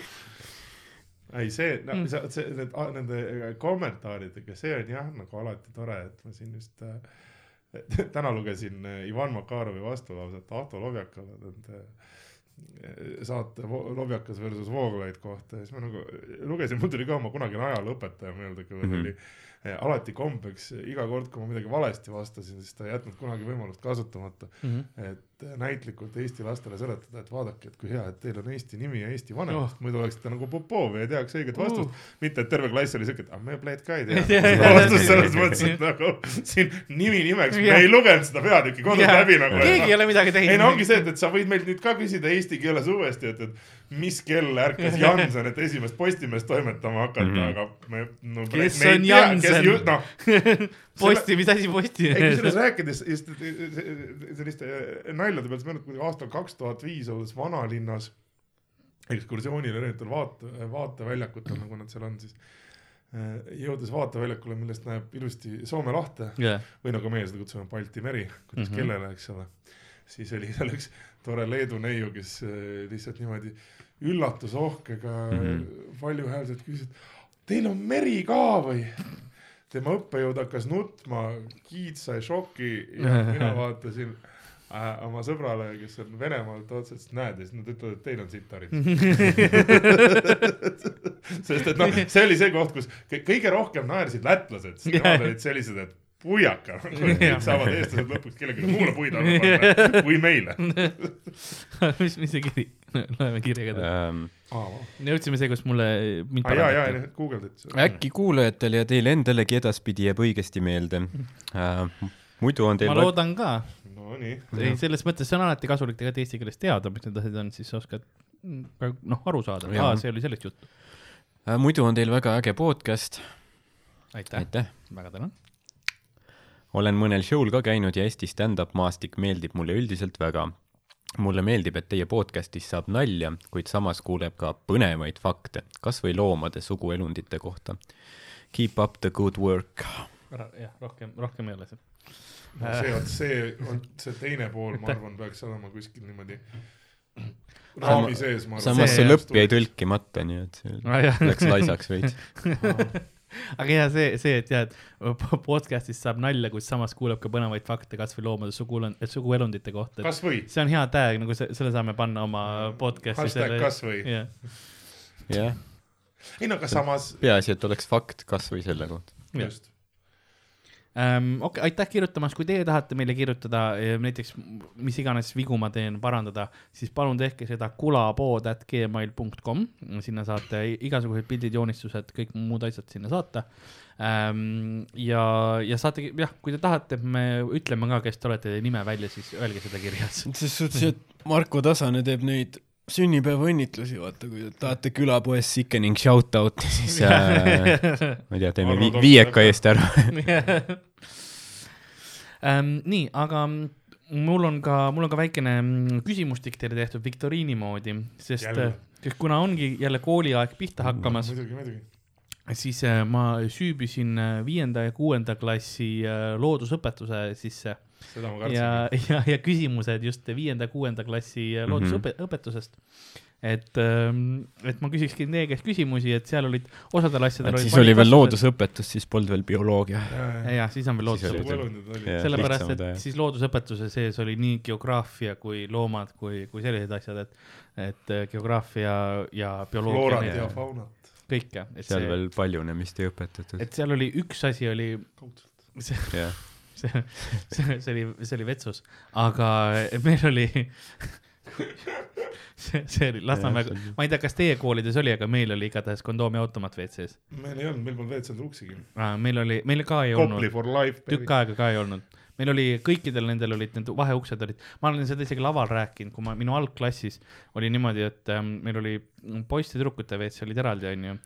C: ei, see, no
A: Mm.
C: see, see, need, nende kommentaaridega, see on jah, nagu alati tore, et ma siin just äh, täna lugesin äh, Ivan Makarovi vastulauset Ahto Lovjakale nende äh, saate Lovjakas versus Vooglaid kohta ja siis ma nagu lugesin, mul tuli ka oma kunagine ajalooõpetaja meelde, kellel mm -hmm. oli alati kombeks iga kord, kui ma midagi valesti vastasin, siis ta ei jätnud kunagi võimalust kasutamata, et eh, näitlikult Eesti lastele seletada, et vaadake, et kui hea, et teil on Eesti nimi ja Eesti vanemast oh., muidu oleksite nagu Popov ja ei teaks õiget vastust uh.. mitte, et terve klass oli siuke, et aga me pleid ka ei tea vastust selles mõttes, et nagu siin nimi nimeks, me ei lugenud seda peatükki kodus läbi nagu.
A: keegi ei ole midagi teinud.
C: ei no ongi see, et, et sa võid meilt nüüd ka küsida eesti keeles uuesti, et, et mis kell ärkas Janson, et esimest Postimeest toimetama hakata mm. -hmm. aga me no,.
A: Kes on Jansen?
C: noh,
A: posti, mis asi posti
C: ei kusjuures rääkides just selliste naljade pealt, meenutab kuidagi aastal kaks tuhat viis olles vanalinnas ekskursioonil erinevatel vaate, vaateväljakutel, nagu nad seal on siis. jõudes vaateväljakule, millest näeb ilusti Soome lahte
A: jah,
C: või nagu meie seda kutsume Balti meri, kuidas mm. -hmm. kellele, eks ole. siis oli seal üks tore Leedu neiu, kes äh, lihtsalt niimoodi üllatusohkega mm. -hmm. valjuhäälselt küsis, et teil on meri ka või? Tema õppejõud hakkas nutma, giid sai šoki ja mina vaatasin äh, oma sõbrale, kes on Venemaalt otseselt, näed ja siis nad ütlevad, et teil on sitt haridus. sest et noh, see oli see koht, kus kõ- kõige rohkem naersid lätlased, sest nemad olid sellised, et puiaka, saavad eestlased lõpuks kellelegi muule puid alla panna või meile.
A: mis, mis see kiri, loeme kirja ka.
B: Ähm,
A: jõudsime see, kus mulle, mind
C: aa jaa, jaa
A: parandati.,
C: guugeldad.
B: äkki kuulajatele ja teile endalegi edaspidi jääb õigesti meelde äh,. muidu on teil
A: ma loodan ka,
C: Nonii,
A: ei selles mõttes see on alati kasulik tegelikult eesti keeles teada, mis need asjad on, siis sa oskad mm, ka noh, aru saada, aa, see oli sellest juttu.
B: äh, muidu on teil väga äge podcast,
A: aitäh,
B: aitäh.
A: väga tänan.
B: olen mõnel show'l ka käinud ja Eesti stand-up maastik meeldib mulle üldiselt väga. Mulle meeldib, et teie podcastis saab nalja, kuid samas kuuleb ka põnevaid fakte, kas või loomade suguelundite kohta. Keep up the good work.
A: jah, rohkem, rohkem ei ole see.
C: see, vot see, vot see teine pool, ma arvan, peaks olema kuskil niimoodi raami sees, ma arvan.
B: samas
A: see
B: lõpp jäi tõlkimata, nii et see läks laisaks veits.
A: aga ja see, see, et jah, et podcast'is saab nalja, kuid samas kuuleb ka põnevaid fakte kasvõi loomade sugulon-, suguelundite kohta.
C: kasvõi,
A: see on hea tag, nagu se- selle saame panna oma podcast'i.
C: hashtag kasvõi.
A: jah,
C: ei no aga samas,
B: peaasi, et oleks fakt kas või selle kohta.
C: just.
A: ähm,. okei okay,, aitäh kirjutamast, kui teie tahate meile kirjutada eh, näiteks mis iganes vigu ma teen, parandada, siis palun tehke seda kulapood.gmail.com, sinna saate igasugused pildid, joonistused, kõik muud asjad sinna saata ähm,. ja, ja saate, jah, kui te tahate, me ütleme ka, kes te olete, nime välja, siis öelge seda kirjas.
D: ses suhtes, et Marko Tasane teeb neid sünnipäevaõnnitlusi, vaata, kui te tahate külapoes sickening shout-out'i, siis äh, ma ei tea, teeme vi viieka eest ära.
A: ähm,. nii, aga mul on ka, mul on ka väikene mm, küsimustik teile tehtud viktoriini moodi, sest
C: Jälle.,
A: sest kuna ongi jälle kooliaeg pihta hakkamas,
C: muidugi, muidugi.
A: siis äh, ma süübisin äh, viienda ja kuuenda klassi äh, loodusõpetuse sisse
C: seda ma
A: ja
C: kartsingi.
A: ja, ja küsimused just viienda, kuuenda klassi
B: Mhm.
A: loodusõpetusest. et, et ma küsikski teie käest küsimusi, et seal olid osadel asjadel olid
D: siis oli veel. loodusõpetus, siis polnud veel bioloogia.
A: ja siis on veel loodusõpetus.
B: Jah,
A: sellepärast, et
B: ajad.
A: siis loodusõpetuse sees oli nii geograafia kui loomad kui, kui sellised asjad, et, et äh, geograafia ja bioloogia
C: floorat
A: need
C: ja faunat.
A: kõike, et
B: seal
A: see,
B: veel paljunemist ei õpetatud.
A: et seal oli üks asi oli, see,
B: jah,
A: see, see, see oli, see oli vetsus, aga meil oli see, see oli Lasnamäe, ma ei tea, kas teie koolides oli, aga meil oli igatahes kondoomiautomaat WC-s.
C: meil ei olnud, meil polnud WC-d uksigi.
A: meil oli, meil ka ei
C: Kopli
A: olnud,
C: for life.
A: tükk aega ka ei olnud. Meil oli, kõikidel nendel olid need vaheuksed olid, ma olen seda isegi laval rääkinud, kui ma minu algklassis oli niimoodi, et ähm, meil oli poiste-tüdrukute WC olid eraldi, onju.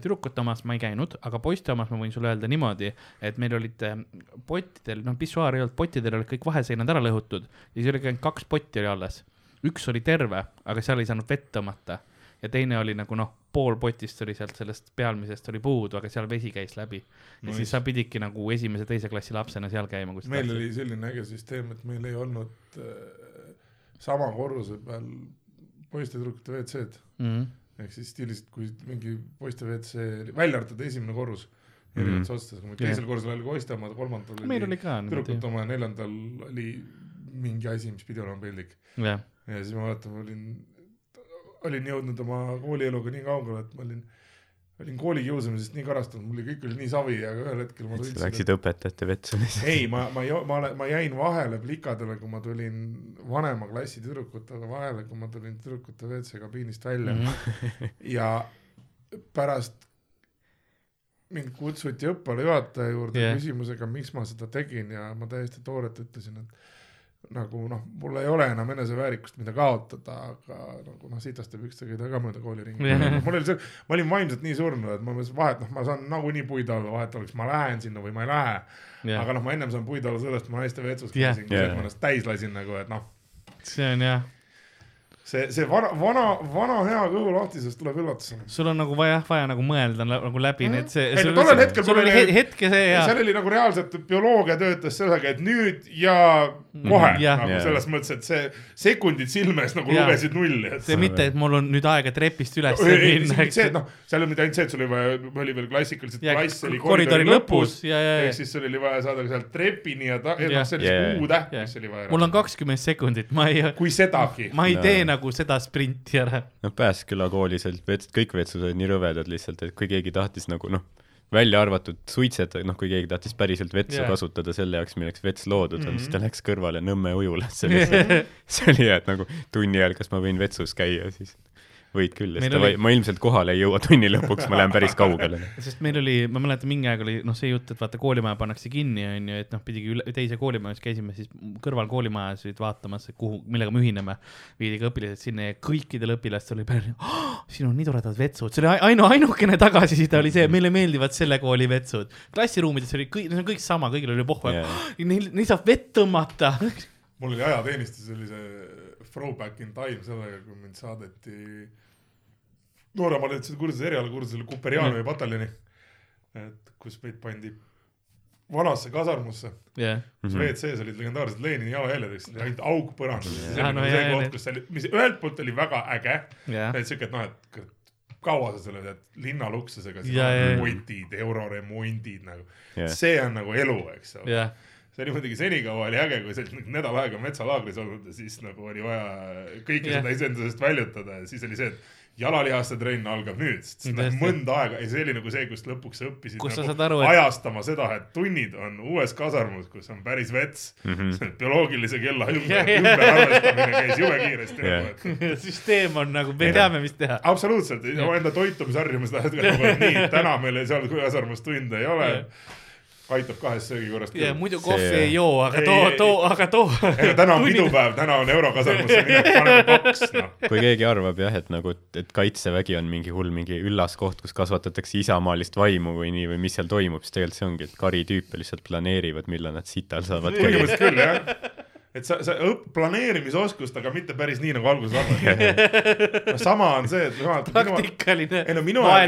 A: tüdrukute omas ma ei käinud, aga poiste omas ma võin sulle öelda niimoodi, et meil olid ähm, pottidel, noh, pissuaar ei olnud, pottidel olid kõik vaheseinad ära lõhutud ja siis oli ainult kaks potti oli alles. üks oli terve, aga seal ei saanud vett tõmmata ja teine oli nagu noh, pool potist oli sealt sellest pealmisest oli puudu, aga seal vesi käis läbi. ja
C: Nice.
A: siis sa pididki nagu esimese-teise klassi lapsena seal käima, kui
C: meil
A: tahtsid.
C: oli selline äge süsteem, et meil ei olnud äh, sama korruse peal poiste-tüdrukute WC-d.
A: mm. -hmm.
C: ehk siis stiilis, kui mingi poiste WC, välja arvatud esimene korrus, erinevates
B: Mhm.
C: osades, teisel korrusel oli poiste oma, kolmandal
A: meil
C: oli
A: oli niimoodi
C: tüdrukute, oma ja neljandal oli mingi asi, mis pidi olema peldik. ja siis ma mäletan, ma olin, olin jõudnud oma koolieluga nii kaugele, et ma olin, olin koolikiusamisest nii karastunud, mul oli kõik oli nii savi, aga ühel hetkel ma tundsin,
B: läksid õpetajate vetsu lihtsalt.
C: ei, ma, ma, ma, ma jäin vahele plikadele, kui ma tulin vanema klassi tüdrukutega vahele, kui ma tulin tüdrukute WC kabiinist välja mm ja pärast mind kutsuti õppealajuhataja juurde yeah. küsimusega, miks ma seda tegin ja ma täiesti toorelt ütlesin, et nagu noh, mul ei ole enam eneseväärikust, mida kaotada, aga nagu noh, sitaste pükstega ei taha ka mööda kooliringi
A: Jah.
C: yeah.. mul oli see, ma olin vaimselt nii surnud, et ma mõtlesin, vahet noh, ma saan nagunii puid alla, vahet oleks, ma lähen sinna või ma ei lähe yeah.. aga noh, ma ennem saan puid alla sellest, ma naiste vetsus
A: Jah.
C: käisin yeah.,
B: Jah.
C: ma ennast täis lasin nagu, et noh,
A: see on jah,
C: see, see vana, vana, vana hea kõhulahtisus tuleb üllatusena.
A: sul on nagu vaja, vaja nagu mõelda nagu läbi need, see.
C: Ei, no tollel hetkel
A: sul oli
C: oli-
A: he- hetke see ja
C: seal oli nagu reaalselt bioloogia töötas sellega, et nüüd ja kohe
A: Mhm, jah.
C: nagu
B: Jah.
C: selles mõttes, et see sekundid silme ees nagu
A: Jah.
C: lugesid nulli, et
A: see mitte, et mul on nüüd aega trepist üles
C: ei,
A: minna,
C: see, et noh, seal ei olnud mitte ainult see, et sul oli vaja, oli veel klassikaliselt
A: Ja
C: klass oli
A: koridori lõpus ja, ja,
C: ehk siis sul oli vaja saada sealt trepini ja ta-, noh, see oli
B: Yeah.
C: see U-täht,
A: Jah.
C: mis oli vaja.
A: mul on kakskümmend sekundit, ma ei,
C: kui sedagi.
A: ma ei
B: No.
A: tee nagu seda sprinti ära.
B: noh, Pääsküla koolis olid vets-, kõik vetsus olid nii rõvedad lihtsalt, et kui keegi tahtis nagu noh, välja arvatud suitsetajad, noh, kui keegi tahtis päriselt vetsu yeah. kasutada selle jaoks, milleks vets loodud on mm,
C: Mhm.
B: -hmm. siis ta läks kõrvale Nõmme ujulasse lihtsalt. see oli hea, et nagu tunni ajal, kas ma võin vetsus käia, siis võid küll, sest
A: oli-
B: ma ilmselt kohale ei jõua tunni lõpuks, ma lähen päris kaugele.
A: sest meil oli, ma mäletan, mingi aeg oli noh, see jutt, et vaata koolimaja pannakse kinni, onju, et noh, pidigi üle, teise koolimajas käisime siis kõrval koolimajas olid vaatamas, kuhu, millega me ühineme. viidi ka õpilased sinna ja kõikidel õpilastel oli peale oh,, siin on nii toredad vetsud, see oli ainu, ainukene tagasiside oli see, meile meeldivad selle kooli vetsud. klassiruumides oli kõik, see on kõik sama, kõigil oli pohhu yeah., neil, neil saab vett tõmmata.
C: mul oli ajateenistus oli see throwback in time sellega, kui mind saadeti nooremad olid seda kursuse, erialakursusele Kuperianovi
A: Mhm.
C: pataljoni. et kus meid pandi vanasse kasarmusse,
A: jah,
C: kus
B: Mhm.
C: WC-s olid legendaarsed Lenini jalajäljed, eks oli ainult auk põrandal. see
A: Jaa,
C: oli
A: no
C: nagu
A: jaa,
C: see koht, kus see oli, mis ühelt poolt oli väga äge,
A: jah,
C: et siuke, et noh, et kaua sa selle tead, linnaluksusega,
A: Jaa, jaa, jaa.
C: remondid, euroremondid nagu,
B: Jah.
C: see on nagu elu, eks ole.
A: jah,
C: see oli muidugi senikaua oli äge, kui sa olid nädal aega metsalaagris olnud ja siis nagu oli vaja kõike
A: Jah.
C: seda iseendast väljutada ja siis oli see, et jalalihaste trenn algab nüüd, sest
A: Tõesti.
C: mõnda aega ja see oli nagu see, kus lõpuks sa õppisid
A: Kus sa
C: nagu
A: saad aru, et-
C: ajastama seda, et tunnid on uues kasarmus, kus on päris vets mm. -hmm. bioloogilise kella ümber, ümberarvestamine käis jube kiiresti
B: Jah.
C: nagu, et
A: süsteem on nagu, me teame, mis teha.
C: absoluutselt, enda toitumisharjumus läheb nagu nii, täna meil seal kasarmus tunde ei ole
A: Jah..
C: Aitab kahest söögikorrast
A: ja
C: küll.
A: muidu
B: See-
A: kohvi ei joo, aga
C: Ei,
A: too
C: ei,,
A: too, aga too.
C: ega täna on pidupäev, täna on eurokasarmusse minek, paneme kaks, noh.
B: kui keegi arvab jah, et nagu, et kaitsevägi on mingi hull mingi üllas koht, kus kasvatatakse isamaalist vaimu või nii või mis seal toimub, siis tegelikult see ongi, et karitüüpe lihtsalt planeerivad, millal nad sital saavad käia.
C: põhimõtteliselt küll jah. Et sa, sa õp-, planeerimisoskust, aga mitte päris nii, nagu alguses arvasid. sama on see, et jumal, ajal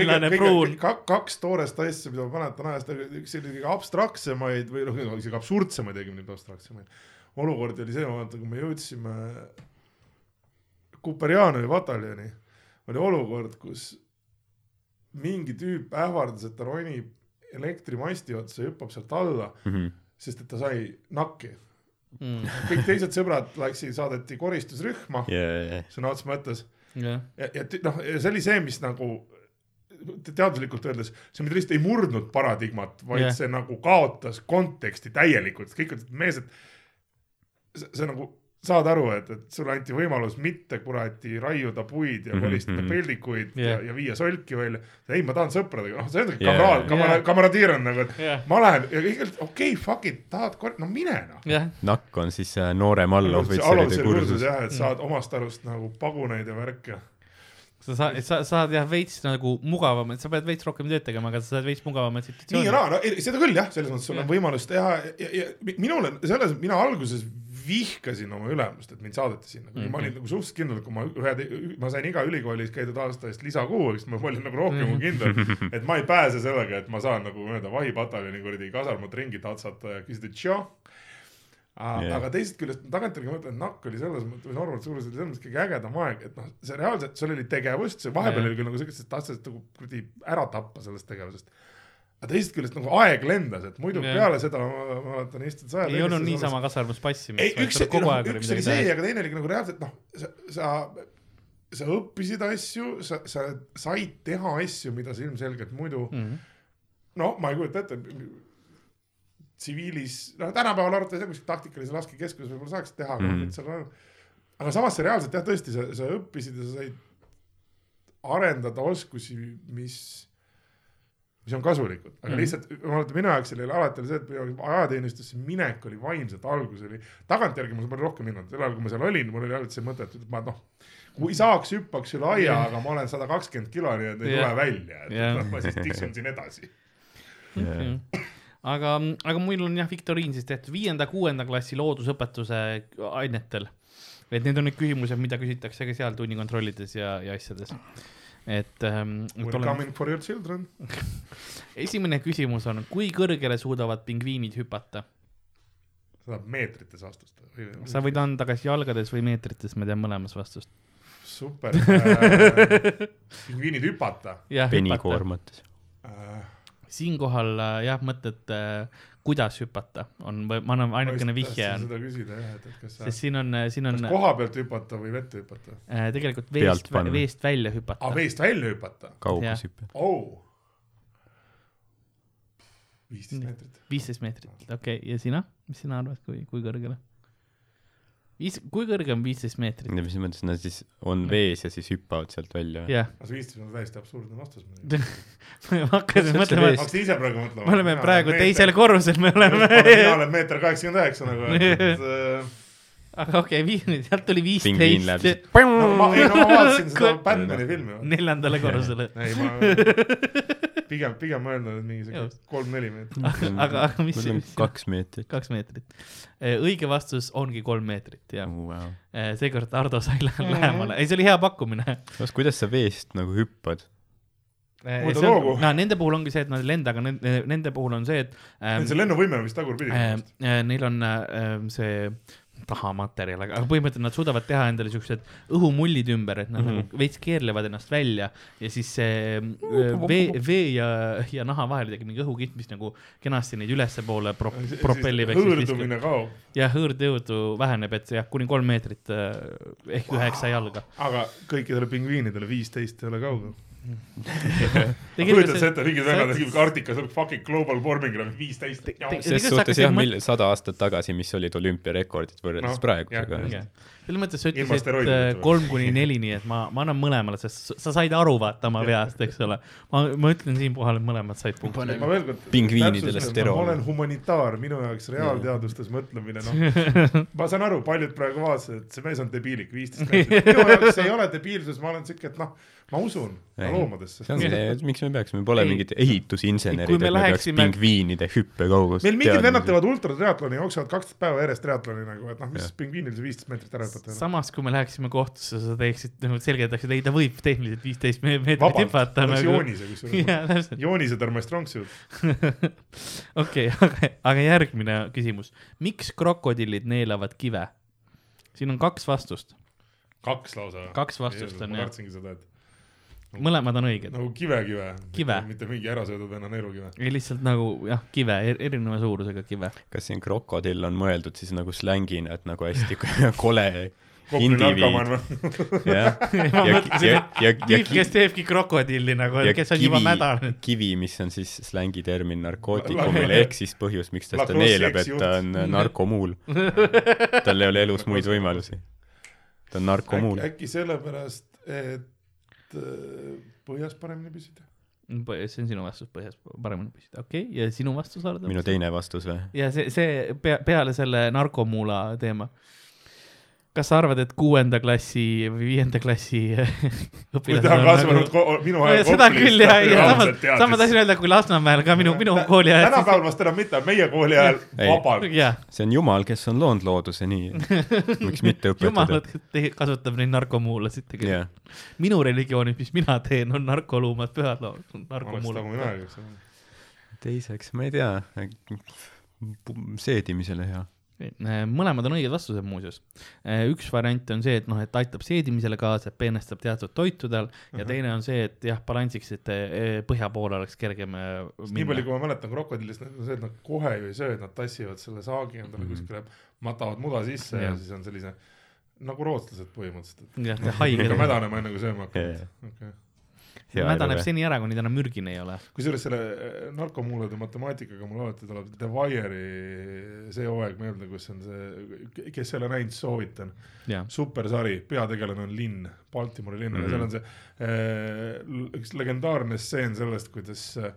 A: vaenlane pruun
C: kaks toorest asja, mida ma mäletan ajast, üks selline kõige abstraktsemaid või noh, isegi absurdsemaid, õigemini mitte abstraktsemaid olukordi oli see, ma mäletan, kui me jõudsime Kuperjanovi pataljoni, oli olukord, kus mingi tüüp ähvardas, et ta ronib elektrimasti otsa ja hüppab sealt alla,
B: Mhm.
C: sest et ta sai nakki.
A: Mm.
C: kõik teised sõbrad läksid, saadeti koristusrühma
B: yeah..
C: sõna otseses mõttes
A: jah,
C: ja, ja noh, see oli see, mis nagu te- teaduslikult öeldes, see mitte lihtsalt ei murdnud paradigmat, vaid yeah. see nagu kaotas konteksti täielikult, kõik ütlesid, mees, et see, see nagu saad aru, et, et sulle anti võimalus mitte kuradi raiuda puid ja
B: Mhm,
C: koristada
B: mhm.
C: peldikuid
A: Jah.
C: yeah. ja, ja viia solki välja. ei, ma tahan sõpradega, noh, see on
B: Jah.
C: kamraad, kamara-
A: Jah.,
C: kamaradiir on nagu, et
A: jah,
C: ma lähen ja kõik ütlesid, okei okay,, fuck it, tahad kor-, no mine noh.
A: jah,
B: nakk on siis äh, noorem allohvitseride kursus.
C: jah, et saad omast arust nagu paguneid ja värke.
A: sa saad, sa saad jah veits nagu mugavamalt, sa pead veits rohkem tööd tegema, aga sa saad veits mugavamat
C: nii ja
A: situatsiooni.
C: naa, no seda küll jah, selles mõttes sul on võimalus teha ja, ja, ja mi- minul on selles, mina alguses vihkasin oma ülemust, et mind saadeti sinna mm, -hmm. ma
A: Mhm.
C: olin nagu suhteliselt kindel, et kui ma ühe, ma sain iga ülikoolis käidud aasta eest lisakuu, siis ma olin nagu rohkem
A: Mhm.
C: kui kindel, et ma ei pääse sellega, et ma saan nagu mööda vahipataljoni kuradi kasarmut ringi tatsata ja küsida tšo.
B: Jah.
C: aga teisest küljest tagantjärgi mõtlen, et nakk oli selles mõttes, Norman Suurus oli selles mõttes kõige ägedam aeg, et noh, see reaalselt, sul oli tegevust, see vahepeal
A: Jah.
C: oli küll nagu siukest, et tahtsid nagu kuradi ära tappa sellest tegevusest aga teisest küljest nagu aeg lendas, et muidu yeah. peale seda ma mäletan istud sa
A: ei olnud niisama kasarmus passimist.
C: ei, üks,
A: kogu
C: no, üks oli
A: midagi
C: see, aga teine oli nagu reaalselt noh, sa, sa, sa õppisid asju, sa, sa said teha asju, mida sa ilmselgelt muidu
A: Mhm.
C: noh, ma ei kujuta ette, tsiviilis, no tänapäeval jah, kuskil taktikalise laskekeskuses võib-olla saaks teha, aga
B: Mhm.
C: mm. seal aga samas see reaalselt jah, tõesti, sa, sa õppisid ja sa said arendada oskusi, mis, mis on kasulikud, aga
A: Mhm.
C: mm. lihtsalt ma mäletan, minu jaoks oli alati oli see, et ajateenistusse minek oli vaimselt algus oli, tagantjärgi ma olen rohkem hinnanud, sel ajal kui ma seal olin, mul oli alati see mõte, et ma noh, kui saaks, hüppaks üle aia,
A: Jah.
C: aga ma olen sada kakskümmend kilo, nii et ei
A: Jah.
C: tule välja, et
A: Jah.
C: noh, ma siis tiksun siin edasi.
A: aga, aga mul on jah viktoriin siis tehtud viienda-kuuenda klassi loodusõpetuse ainetel. et need on need küsimused, mida küsitakse ka seal tunnikontrollides ja, ja asjades. Et ähm,
C: We
A: et
C: are
A: olen,
C: coming for your children.
A: esimene küsimus on, kui kõrgele suudavad pingviinid hüpata?
C: see tahab meetrites vastust.
A: sa võid anda kas jalgades või meetrites, ma tean mõlemas vastust.
C: super äh. pingviinid hüpata
A: jah, hüpata.
B: penikoormates.
C: äh,.
A: Siinkohal äh, jah, mõtted äh,, kuidas hüpata on, ma annan, ainukene vihje
C: seda küsida jah, et, et kas sa,
A: sest siin on, siin on
C: kas koha pealt hüpata või vette hüpata
A: äh, tegelikult veest, veest välja hüpata
C: ah,. veest välja hüpata
B: kaugushüpe.
C: oh.. viisteist meetrit.
A: viisteist meetrit, okei okay., ja sina, mis sina arvad, kui, kui kõrgele? viis, kui kõrge on viisteist meetrit?
B: mis mõttes nad siis on vees ja siis hüppavad sealt välja?
A: jah,
C: aga see viisteist on täiesti absurdne vastus.
A: ma hakkasin mõtlema,
B: veest.
C: hakkasid ise praegu mõtlema?
A: me oleme praegu teisel korrusel, me oleme,
C: mina olen meeter kaheksakümmend üheksa nagu, et äh,
A: aga okei okay,, sealt tuli
B: pingviin läheb
A: viisteist
B: siis.
C: no ma, ei no ma vaatasin seda Batman'i filmi.
A: neljandale korrusele.
C: ei ma pigem, pigem mõelnud, et mingi siuke
A: Just.
C: kolm-neli meetrit.
A: aga, aga mis, mis,
B: kaks meetrit.
A: kaks meetrit. õige vastus ongi kolm meetrit, jah.
B: Wow.
A: seekord Ardo sai lä- lähemale, ei see oli hea pakkumine.
B: kas, kuidas sa veest nagu hüppad?
C: Võta loogu.
A: no nende puhul ongi see, et nad ei lenda, aga nende, nende puhul on see, et ähm,
C: see lennuvõime on vist tagurpidi
A: äh,. äh, neil on äh, see tahamaterjal, aga põhimõtteliselt nad suudavad teha endale siuksed õhumullid ümber, et nad mm. -hmm. veits keerlevad ennast välja ja siis see öö, vee, vee ja, ja naha vahel tegi mingi õhukiht, mis nagu kenasti neid ülespoole pro, propellib.
C: hõõrdumine kaob,
A: ja hõõrdejõudu väheneb, et jah, kuni kolm meetrit äh, ehk üheksa jalga.
C: aga kõikidele pingviinidele viisteist ei ole kaugel. Kujutad
A: see-
C: sa ette, mingid
A: see-
C: vennad tegid Arktikas fucking global warming on viisteist.
A: te-
B: ses suhtes jah, mil-, sada aastat tagasi, mis olid olümpiarekordid võrreldes
C: Noh,
B: praegusega
A: selles mõttes sa ütlesid
C: steroidideta
A: äh, kolm kuni neli, nii et ma, ma annan mõlemale, sest sa said aru vaata oma veast, eks ole. ma, ma ütlen siinkohal, et mõlemad said punkti.
C: ma veel kord.
B: Pingviinidele steroone.
C: ma olen humanitaar, minu jaoks reaalteadustes mõtlemine, noh. ma saan aru, paljud praegu vaatasid, et see mees on debiilik, viisteist meetrit. minu jaoks see ei ole debiilsus, ma olen siuke, et noh, ma usun loomadesse
B: see ongi see, et miks me peaksime, pole
A: Ei.
B: mingid ehitusinsenerid,
A: Kui
B: et
A: me
B: me peaks
A: läheksime-
B: pingviinide hüppekaugust
C: meil mingid vennad teevad ultratriatloni, jooksevad kaksteist päeva järjest triatloni nagu, et noh, mis pingviinil see viisteist meetrit ära hüpata.
A: samas, kui me läheksime kohtusse, sa teeksid nagu selgitaksid, ei ta võib tehniliselt viisteist meetrit hüpata nagu.
C: joonise kusjuures. joonised are my strong suit.
A: okei, aga, aga järgmine küsimus. miks krokodillid neelavad kive? siin on kaks vastust,
C: kaks lausa.
A: Kaks vastust on,
C: ma
A: jah.
C: kartsingi seda, et
A: mõlemad on õiged.
C: nagu kive-kive.
A: Kive.
C: mitte mingi ärasöödud venna neerukive.
A: ei lihtsalt nagu jah, kive, erineva suurusega kive.
B: kas siin krokodill on mõeldud siis nagu slängina, et nagu hästi kole indiviid jah, ja, ja, ja, ja
A: tüüp, kes teebki krokodilli nagu, kes on juba
B: kivi
A: mädanenud.,
B: kivi, mis on siis slängitermin
C: La-
B: narkootikumile ehk siis põhjus, miks ta seda neelab, et ta on narkomuul. tal ei ole elus muid võimalusi. ta on narkomuul
C: äkki, sellepärast, et põhjas paremini püsida?
A: see on sinu vastus põhjas paremini püsida, okei okay., ja sinu vastus, Ardo?
B: minu teine vastus või?
A: ja see, see pea, peale selle narkomuula teema. Kas sa arvad, et kuuenda klassi või viienda klassi õpilased
C: ta on kasvanud
A: nagu...
C: minu
A: No,
C: ajal
A: seda küll jah, ja samas, samas ma tahtsin öelda, kui Lasnamäel ka minu, minu kooli ajal
C: tänapäeval vast enam mitte, meie kooli ajal
B: Ei.
C: vabalt.
B: see on Jumal, kes on loonud looduse nii. miks mitte
A: jumal
B: õpetada?
A: kasutab neid narkomuulasid tegelikult
B: jah,
A: minu religioonis, mis mina teen, on narkoluumad pühad narkomuulad.
B: teiseks, ma ei tea, seedimisele hea.
A: Mõlemad on õiged vastused muuseas. üks variant on see, et noh, et aitab seedimisele kaasa, et peenestab teatud toitudel ja
C: Ahah.
A: teine on see, et jah, balansiks, et eh, põhja poole oleks kergem
C: nii palju, kui ma mäletan krokodillist, on see, et nad kohe ju ei söö, et nad tassivad selle saagi endale
B: Mhm.
C: kuskile, matavad muda sisse ja
A: Jah.
C: siis on sellise nagu rootslased põhimõtteliselt,
A: jah,
C: ikka
A: haige.
C: mädanema enne kui sööma hakkavad. Okay.
A: Mädaneb seni ära, kuni ta enam mürgine ei ole.
C: kusjuures selle äh, narkomuulade matemaatikaga mul alati tuleb The Wire'i see hooaeg meelde, kus on see, kes ei ole näinud, soovitan, supersari, peategelane on linn, Baltimori linn mm, -hmm.
B: Mhm.
C: ja seal on see äh, üks legendaarne stseen sellest, kuidas äh,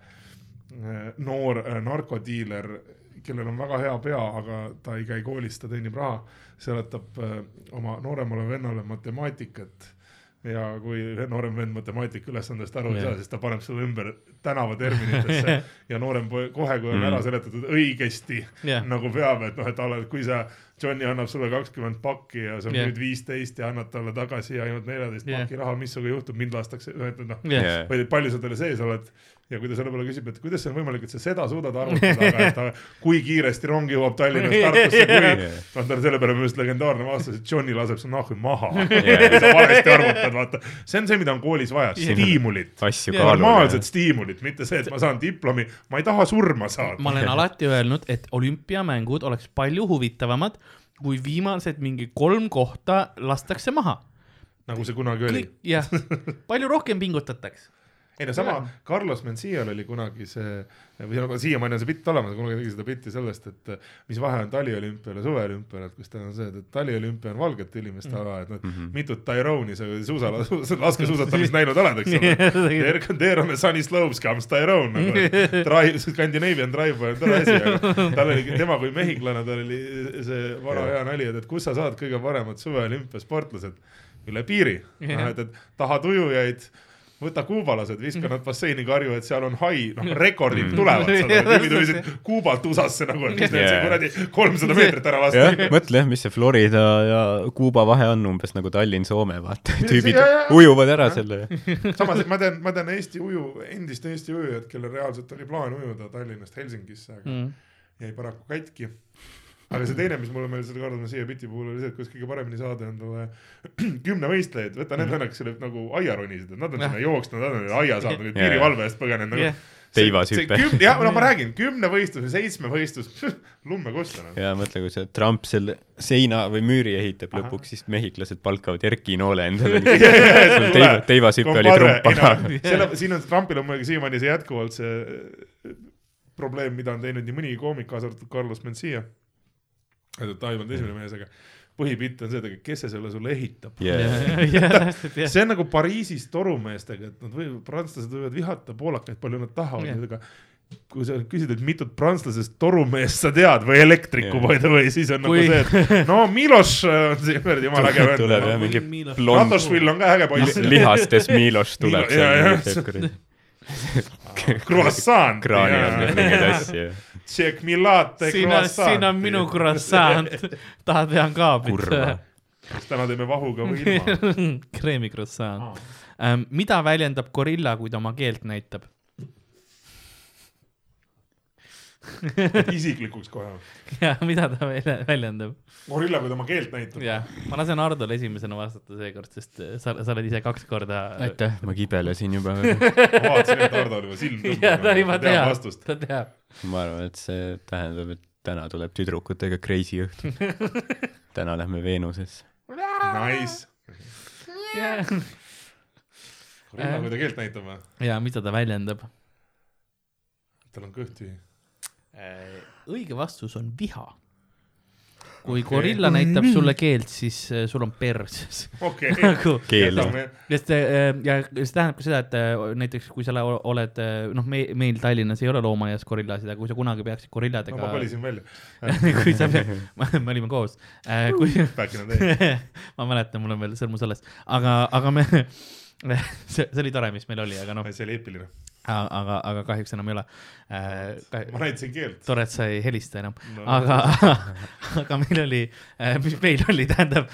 C: noor narkodiiler, kellel on väga hea pea, aga ta ei käi koolis, ta teenib raha, seletab oma nooremale vennale matemaatikat ja kui noorem vend matemaatika ülesandest aru ei saa, siis ta paneb selle ümber tänavaterminitesse ja noorem poeg kohe, kui on
B: Mm.
C: ära seletatud õigesti
A: jah,
C: nagu peab, et noh, et alla, kui sa, Johnny annab sulle kakskümmend pakki ja sa
A: Jah.
C: müüd viisteist ja annad talle tagasi ainult neljateist
A: Jah.
C: paki raha, mis sinuga juhtub, mind lastakse, et noh, või palju sa talle sees oled ja kui ta selle peale küsib, et kuidas see on võimalik, et sa seda suudad arvutada, aga et ta, kui kiiresti rong jõuab Tallinnast Tartusse, kui noh, tal on selle peale minu arust legendaarne vastus, et Johnny laseb su nahku maha sa valesti arvutad, vaata. see on see, mida on koolis vaja, stiimulit. normaalset stiimulit, mitte see, et ma saan diplomi, ma ei taha surma saada.
A: ma olen alati öelnud, et olümpiamängud oleks palju huvitavamad, kui viimased mingi kolm kohta lastakse maha.
C: nagu see kunagi oli
A: jah, palju rohkem pingutataks.
C: Ei no sama, Carlos Mencial oli kunagi see, või no siiamaani on see bitt olemas, kunagi tegi seda bitti sellest, et mis vahe on taliolümpial ja suveolümpial, et kus tal on see, et taliolümpia on valgete inimeste ala, et noh,
B: Mhm.
C: mitut Tyrone'i sa suusa, laskesuusatamist näinud oled, eks ole. There, there on the sunny slopes comes Tyrone nagu, drive, Scandinavian drive on tore asi, aga tal oli, tema kui mehhiklane, tal oli see vana hea nali, et, et kus sa saad kõige paremad suveolümpiasportlased? Üle piiri,
A: Jah.
C: et, et tahad ujujaid võta kuubalased, viska nad basseini karju, et seal on hai, noh, rekordid
B: Mhm.
C: tulevad,
A: Jah,
C: tüübid tulid Kuubalt USA-sse nagu, et mis neil see kuradi kolmsada meetrit ära
B: jah
C: lasta.,
B: mõtle jah, mis see Florida ja Kuuba vahe on umbes nagu Tallinn-Soome, vaata. tüübid
C: Jaa, jaa.
B: ujuvad ära selle.
C: samas ma tean, ma tean Eesti uju, endist Eesti ujujat, kellel reaalselt oli plaan ujuda Tallinnast Helsingisse, aga
A: Mm.
C: jäi paraku katki. Aga see teine, mis mulle meeldis selle Karl Messia biti puhul oli see, et kuidas kõige paremini saada endale kümnevõistlejaid, võta need vennad, kes olid nagu aiaronised, et nad on sinna jooksnud, nad on aia saanud,
B: Jaa.
C: piirivalve eest põgenenud nagu
A: Jah.
B: Teivashüpe.
C: jah, no ma räägin, kümne võistlus ja seitsme võistlus, lumme kusta noh.
B: ja mõtle, kui see Trump selle seina või müüri ehitab
C: Ahah.
B: lõpuks, siis mehhiklased palkavad Erki Noole endale. teiva, teivashüpe oli trump, aga
C: selle, siin on Trumpil on muidugi siiamaani see jätkuvalt see äh, probleem, mida on teinud nii mõnigi koomik, kaasa arvatud Carlos Mencia. Et ta ei olnud esimene mees, aga põhipilt on see, et kes see selle sulle ehitab.
B: yeah.
C: see on nagu Pariisis torumeestega, et nad võivad, prantslased võivad vihata poolakaid palju nad tahavad yeah., aga kui sa küsid, et mitut prantslasest torumeest sa tead või elektriku
B: Jah.
C: by the way, siis on
A: Kui-
C: nagu see, et no Miloš on see kuradi jumala äge
B: tuleb jah
C: vend.
B: mingi blond
C: Natošvil on ka äge poiss.
B: lihastes Miloš tuleb.
C: Croissant.
B: kraani all mingeid asju.
C: Check me latte
A: siin on, siin on minu croissant, tahad hea kaablit
B: kurva.
C: kas täna teeme vahuga või ilma?
A: kreemi croissant ähm,. mida väljendab gorilla, kui ta oma keelt näitab?
C: Isiklikuks kohe.
A: ja mida ta välja- väljendab?
C: gorilla, kui ta oma keelt näitab.
A: jah, ma lasen Hardol esimesena vastata seekord, sest äh, sa, sa oled ise kaks korda.
B: aitäh, ma kibelesin juba.
C: ma vaatasin, et Hardo oli juba silm
A: ja ta juba
C: teab
A: ta teab.
B: ma arvan, et see tähendab, et täna tuleb tüdrukutega crazy õhtu. täna lähme Veenusesse.
C: Nice. gorilla, kui ta keelt näitab või?
A: ja mida ta väljendab?
C: tal on kõht tühi.
A: Õige vastus on viha. kui gorilla näitab sulle keelt, siis äh, sul on perses.
C: okei.
A: nagu,
B: keel.
A: sest äh, ja see tähendab ka seda, et äh, näiteks kui sa ole- oled, noh, me, meil Tallinnas ei ole loomaaias gorillasid, aga kui sa kunagi peaksid
C: no
A: gorilladega
C: ma kolisin välja.
A: kui sa, me olime koos, kui ma mäletan, mul on veel sõrmus alles, aga, aga me, see, see oli tore, mis meil oli, aga noh,
C: see oli eepiline.
A: aga, aga kahjuks enam ei ole.
C: ma näitasin keelt.
A: tore, et sa ei helista enam
C: No.
A: aga, aga meil oli, mis meil oli, tähendab,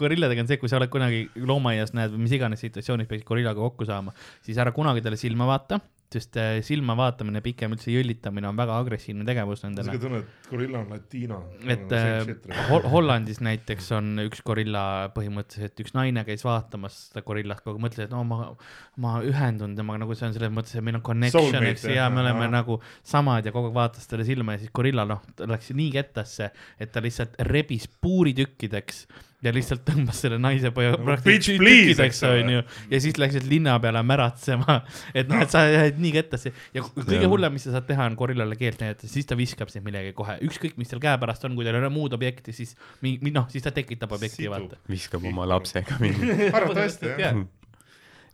A: gorilladega on see, kui sa oled kunagi loomaaias näed või mis iganes situatsioonis peaksid gorillaga kokku saama, siis ära kunagi talle silma vaata, sest äh, silma vaatamine, pikem üldse jõllitamine on väga agressiivne tegevus nendele
C: ka. tunned, et gorilla on latiino.
A: et äh, Hol Hollandis näiteks on üks gorilla põhimõtteliselt, üks naine käis vaatamas seda gorillat, kogu aeg mõtles, et no ma, ma ühendun temaga nagu see on selles mõttes, et meil on connection, eks, ja me oleme
C: ahah.
A: nagu samad ja kogu aeg vaatas talle silma ja siis gorilla noh, läks nii kettasse, et ta lihtsalt rebis puuritükkideks ja lihtsalt tõmbas selle naise poja
C: Nagu bitch please,
A: tükkideks onju. Ja siis läksid linna peale märatsema, et noh, et sa jäid nii kettasse. Ja kõige hullem, mis sa saad teha, on gorillale keelt näidata, siis ta viskab sind millegi kohe, ükskõik, mis seal käepärast on, kui tal ei ole muud objekti, siis mi- mi- noh, siis ta tekitab objekti, vaata.
B: viskab oma lapsega mingi.
C: arvatavasti jah.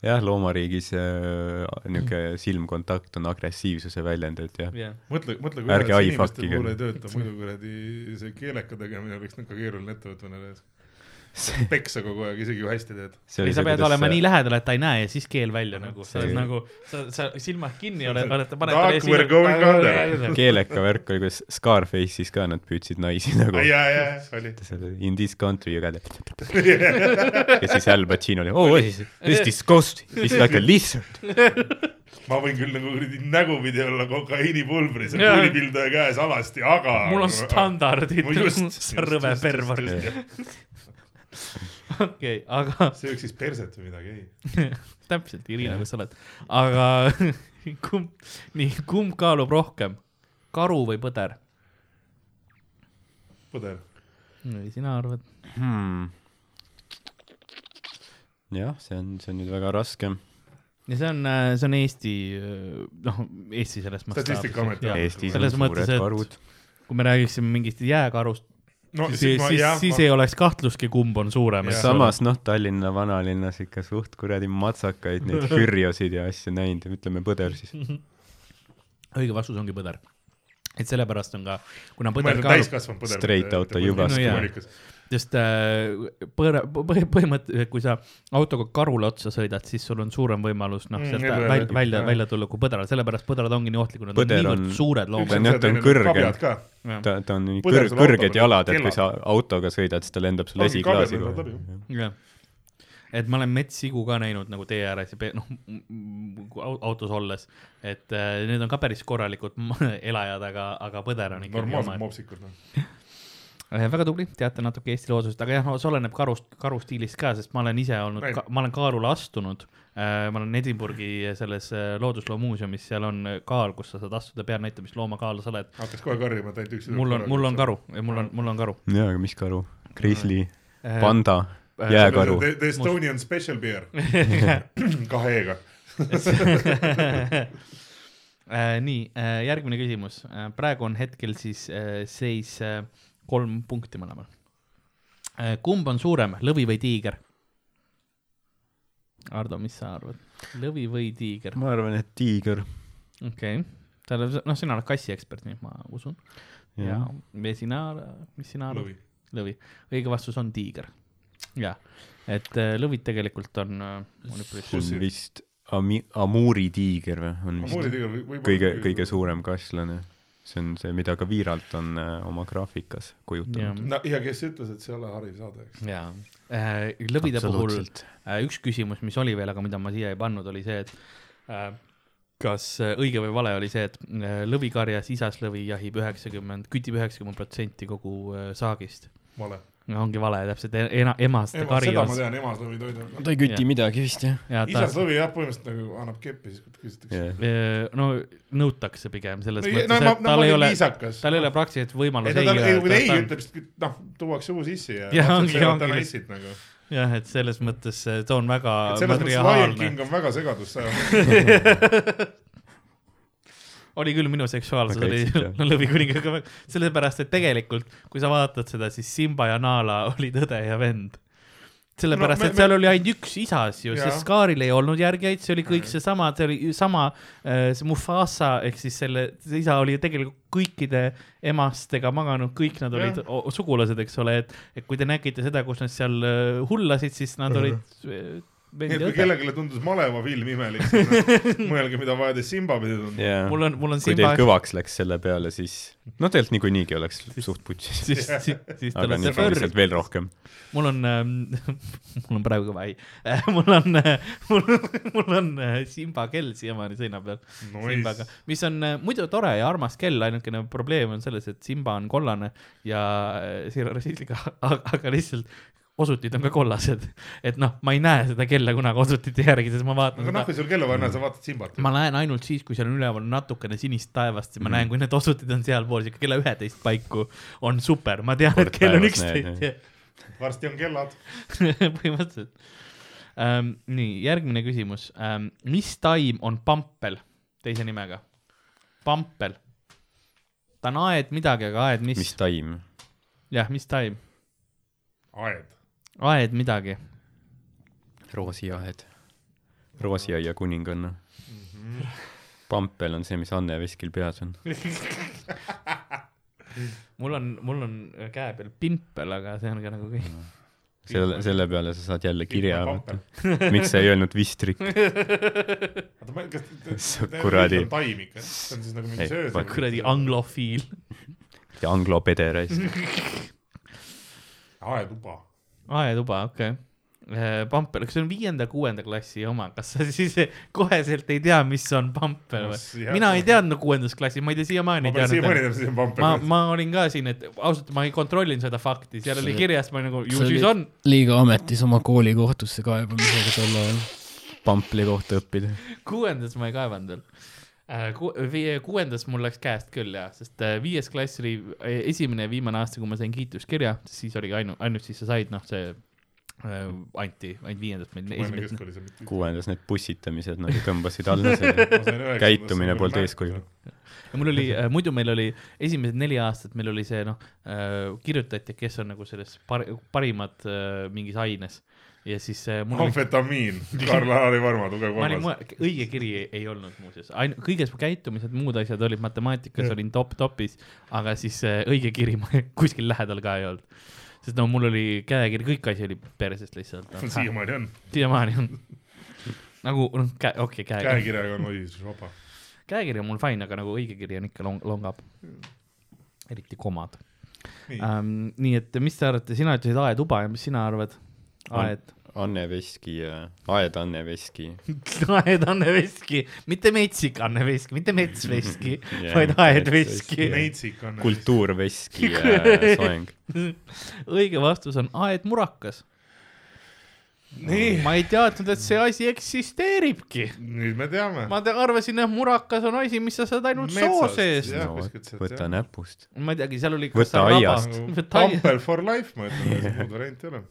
B: jah, loomariigis äh, niisugune silmkontakt on agressiivsuse väljend, et jah.
A: jah,
C: mõtle, mõtle, kui
B: eye
C: inimeste puhul ei tööta, muidu kuradi see keeleka tegemine oleks ikka keeruline ettevõtmine. Peksa kogu aeg, isegi kui hästi teed.
A: ei sa pead olema nii lähedal, et ta ei näe ja siis keel välja nagu, sa oled
B: See-
A: nagu, sa, sa silmad kinni oled, oled, paned
C: Dark, we're going under.
B: keeleka värk oli, kuidas Scarface'is ka nad püüdsid naisi nagu
C: ja, ja, oli.
B: seal in this country you got it. ja siis Al Pacino oli, oh this disgusting, it's like a lizard.
C: ma võin küll nagu kuradi nägupidi olla kokaiinipulbris ja
A: Jaa.
C: kuulipilduja käes alasti, aga.
A: mul on standardid rõve
C: just-
A: okei, aga
C: sööks siis perset või midagi, ei.
A: täpselt, Irina, kus sa oled, aga kumb, nii, kumb kaalub rohkem, karu või põder?
C: põder.
A: sina arvad?
B: Hmm. jah, see on, see on nüüd väga raske.
A: ja see on, see on Eesti, noh, Eesti selles
C: Statistikaamet, jah.
B: Eestis on
A: selles
B: suured
A: mõttes, et
B: karud.
A: kui me räägiksime mingist jääkarust,
C: no
A: siis,
C: ma-
A: siis,
C: jah,
A: siis
C: ma-
A: ei oleks kahtlustki, kumb on suurem.
B: Samas noh, Tallinna vanalinnas ikka suht kuradi matsakaid neid hürjosid ja asju näinud, ütleme põder siis.
A: õige vastus ongi põder. et sellepärast on ka, kuna
C: ma
A: põder kaalub,
C: täiskasvanud põder.
B: Straight out of Jubast.
A: No. Sest äh, põõra-, põhimõtteliselt, kui sa autoga karule otsa sõidad, siis sul on suurem võimalus noh,
C: Mm,
A: sealt
C: nii
A: välja, välja, välja tulla kui põdral, sellepärast põdrad ongi nii ohtlikud, nad on niivõrd
B: on-
A: suured
B: Ta
A: loomad
B: on jah, ta on kõrgem.
C: ka.
B: ta, ta on nii kõr-, kõrged jalad, et kui sa autoga sõidad, siis ta lendab sul esiklaasi kohe
A: jah, et ma olen metssigu ka näinud nagu tee ääres ja noh, autos olles, et äh, need on ka päris korralikud elajad, aga, aga põder on ikka
C: normaalsed. mopsikud, noh.
A: Väga tubli, teate natuke Eesti loodusest, aga jah no,, see oleneb karust, karu stiilist ka, sest ma olen ise olnud ma olen kaarule astunud. ma olen Edinburghi selles äh, loodusloomuuseumis, seal on kaal, kus sa saad astuda pealnäitamislooma kaala sa oled.
C: hakkas kohe karjuma, et ainult üks.
A: mul on, mul on. karu, mul on, mul on karu.
B: jaa, aga mis karu? Grizzly,
A: Äh,
B: panda, jääkaru.
C: The, the Estonian special beer kahe E-ga.
A: Äh, nii, järgmine küsimus. praegu on hetkel siis äh, seis äh, kolm punkti mõlemal. kumb on suurem, lõvi või tiiger? Ardo, mis sa arvad? lõvi või tiiger?
B: ma arvan, et tiiger.
A: okei okay., oled, noh, sina oled kassiekspert, nii et ma usun. ja
B: jah,
A: sina, mis sina arvad?
C: lõvi.
A: õige vastus on tiiger. ja, et äh, lõvid tegelikult on, äh,
B: see on vist Ami-, Amuri tiiger või, on vist
C: Amuuri
B: kõige, kõige. suurem kasslane. See on see, mida ka Viiralt on äh, oma graafikas kujutanud.
C: no ja kes ütles, et see ei ole hariv saade, eks.
A: jaa äh,, lõvide puhul äh, üks küsimus, mis oli veel, aga mida ma siia ei pannud, oli see, et kas õige või vale oli see, et lõvikarjas isaslõvi jahib üheksakümmend, kütib üheksakümmend protsenti kogu saagist.
C: vale.
A: Ongi vale, täpselt ena, emaste kari
C: seda ma. tean, emas lõvi toidu.
D: ta ei küti
A: Jah.
D: midagi vist jah.
A: ja ta
C: isas, lõvi jah, põhimõtteliselt nagu annab keppi siis, ta küsitakse.
A: äh, no nõutakse pigem selles
C: no
A: mõttes,
C: ma,
A: et
C: no
A: tal ei ole, tal ei ole praktiliselt
C: ei
A: võimalust
C: ta, tal, kui ta ei
A: ta-
C: ütleb, siis noh, tuuakse uus sissi ja.
A: Jah, ongi- ongi.
C: nagu.
A: jah, et selles mõttes ta on väga
C: selles mõttes Lion King on väga segadus seal.
A: oli küll minu seksuaalsus oli
B: jah.
A: lõvikuningaga, sellepärast et tegelikult, kui sa vaatad seda, siis Simba ja Nala olid õde ja vend. sellepärast
C: No
A: no,,
C: me-
A: et seal oli ainult üks isas ju, sest Skaaril ei olnud järgijaid, see oli kõik seesama, see oli sama, see Mufasa ehk siis selle, see isa oli ju tegelikult kõikide emastega maganud, kõik nad olid
C: Jah.
A: o- sugulased, eks ole, et, et kui te nägite seda, kus nad seal äh, hullasid, siis nad olid äh,
C: nii et kui kellelegi tundus maleva film imelik, siis noh, mõelge, mida vaja Simba pidi tundma.
B: jaa,
A: mul on, mul on
B: kui
A: Simba
B: teil, kõvaks läks selle peale, siis no tegelikult niikuinii oleks suht putsis.
A: siis, siis, siis
B: nüüd on
A: fõrr
B: lihtsalt veel rohkem.
A: mul on ähm, mul on praegu kõva ei, mul on, mul, mul on äh, Simba kell siiamaani seina peal. Simbaga, mis on äh, muidu tore ja armas kell, ainukene probleem on selles, et Simba on kollane ja äh, Zero Resist'iga, aga lihtsalt osutid on ka kollased. et noh, ma ei näe seda kella kunagi osutite järgi, sest ma vaatan
C: aga noh, kui sul kella vaja näha, sa vaatad Simbat.
A: ma näen ainult siis, kui seal on üleval natukene sinist taevast ja ma
B: Mhm.
A: näen, kui need osutid on sealpool, siuke kella üheteist paiku on super, ma tean, et kell on üksteist.
C: varsti on kellad.
A: põhimõtteliselt ähm,. nii, järgmine küsimus ähm,. mis taim on pampel teise nimega? pampel. ta on aed midagi, aga aed mis,
B: mis
A: mis??
B: taim?
A: jah, mis taim?
C: aed.
A: Aed midagi.
B: roosiaed. roosiaia kuninganna.
A: Mhm.
B: pampel on see, mis Anne Veskil peas on.
A: mul on, mul on käe peal pimpel, aga see on ka nagu kõik.
B: selle, selle peale sa saad jälle kirja miks sa ei öelnud vistrik?
C: oota, ma, kas
B: Sa kuradi-
C: taim ikka, see on siis nagu mingi söös
B: ma-.
A: kuradi anglofiil.
B: ja anglopederast.
C: aetuba.
A: aetuba, okei okay.. Pampel, kas see on viienda-kuuenda klassi oma, kas sa siis koheselt ei tea, mis on pampel või? mina ei teadnud kuuendas klassis, ma ei tea siiamaani
C: ma pean siiamaani teadma, siis on pampel
A: ma, ma olin ka siin, et ausalt, ma ei kontrollinud seda fakti, seal oli kirjas, ma nagu ju siis on.
D: liiga ametis oma kooli kohtusse kaebamisega tol ajal.
B: pampli kohta õppida.
A: kuuendas ma ei kaevanud veel Ku,. kuuendas mul läks käest küll jah, sest äh, viies klass oli äh, esimene ja viimane aasta, kui ma sain kiituskirja, siis oligi ainult, ainult siis sa said, noh, see äh, anti, ainult viiendast meil
C: mitte.
B: kuuendas need pussitamised nagu tõmbasid alla selle. käitumine polnud eeskuju..
A: ja mul oli äh,, muidu meil oli esimesed neli aastat, meil oli see noh äh,, kirjutati, kes on nagu selles par, parimad äh, mingis aines ja siis äh, mul oli
C: amfetamiin, Karl-Lari Varma, tugev kolmas.
A: õige kiri ei, olnud muuseas, ain-, kõiges käitumised, muud asjad olid matemaatikas olin top-topis, aga siis äh, õige kiri kuskil lähedal ka ei olnud. sest no mul oli käekiri, kõik asi oli persest lihtsalt
C: siiamaani on,
A: siiamaani on. nagu noh, käe, okei okay,, käekiri,
C: käekirjaga on oi, vaba.
A: käekiri on mul fine, aga nagu õige kiri on ikka long, longab. eriti komad ähm,. nii et mis te arvate, sina ütlesid aetuba ja mis sina arvad? Aed,
B: Anne Veski, Aed Anne Veski.
A: Aed Anne Veski, mitte metsik Anne Veski, mitte mets Veski,
B: Jah,
A: vaid Aed Veski.
C: Neitsik on.
B: kultuur Veski äh, soeng.
A: õige vastus on Aed Murakas.
C: nii,
A: ma ei teadnud, et see asi eksisteeribki.
C: nüüd me teame.
A: ma te- arvasin, et murakas on asi, mis sa saad ainult soo
C: jah.
B: no võta
C: jah.
B: näpust.
A: ma ei teagi, seal oli.
B: Võta aiast.
C: Kampel for life, ma ütlen, muud varianti ei ole.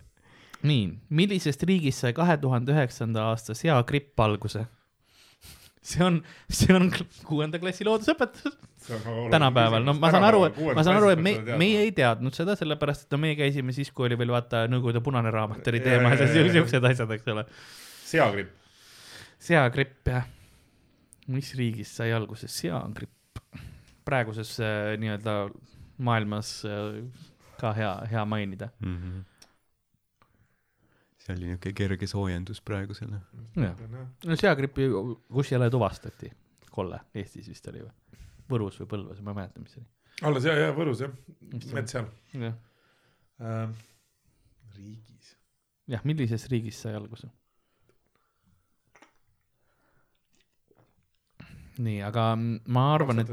A: nii, millisest riigist sai kahe tuhande üheksanda aasta seagripp alguse? see on, see on kuuenda klassi loodusõpetus tänapäeval, no ma saan aru, ma saan aru, et me, meie ei teadnud seda, sellepärast et no meie käisime siis, kui oli veel vaata Nõukogude punane raamat oli
C: Jaa,
A: teemas ja siuksed asjad, eks ole.
C: seagripp.
A: seagripp jah, mis riigist sai alguse seagripp? praeguses äh, nii-öelda maailmas äh, ka hea, hea mainida.
B: Mhm. See oli niuke kerge soojendus praegusele.
A: jah, no seagrippi kus jälle tuvastati? Kolle, Eestis vist oli või? Võrus või Põlvas, ma ei mäleta, mis see
C: alles ja, ja Võrus jah,
A: oli.
C: mets seal
A: jah,
C: ähm,. riigis.
A: jah, millisest riigist sai alguse? nii, aga ma arvan, et,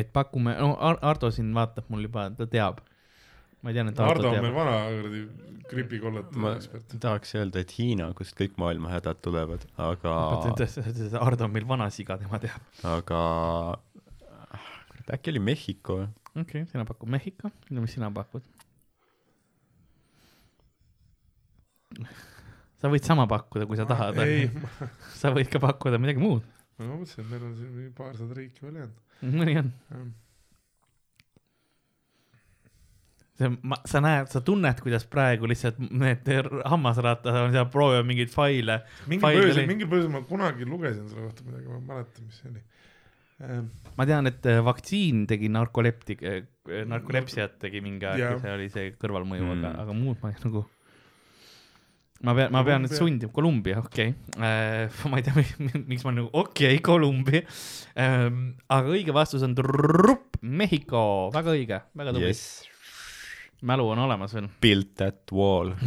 A: et pakume, no Ar- Ardo siin vaatab mul juba, ta teab. Ma tean, et Ardo,
C: Hardo on meil vana kuradi gripikollete
B: ma
C: ekspert.
B: tahaks öelda, et Hiina, kust kõik maailma hädad tulevad, aga,
A: Ardo on meil vana siga, tema teab.
B: aga kurat, äkki oli Mehhiko
A: okei okay,, sina pakud Mehhiko, no mis sina pakud? sa võid sama pakkuda, kui sa tahad.
C: ei,
A: sa võid ka pakkuda midagi muud.
C: ma mõtlesin, et meil on siin mingi paarsada riiki veel jäänud.
A: mõni on. see, ma, sa näed, sa tunned, kuidas praegu lihtsalt need hammasrattad on seal, proovivad mingeid faile.
C: mingil põhjusel mingil põhjusel ma kunagi lugesin selle kohta midagi, ma ei mäleta, mis see oli.
A: ma tean, et äh, vaktsiin tegi narkolepti-, narkolepsiat tegi mingi aeg ja see oli see kõrvalmõju mm., aga aga muud ma ei nagu. ma pean, ma pean nüüd
C: Kolumbia.
A: sundima, Kolumbia, okei okay.. ma ei tea, miks ma nagu, okei okay,, Kolumbia ähm,. aga õige vastus on trrrrup, Mehhiko, väga õige, väga tubli yes.. Mälu on olemas veel.
B: build that wall.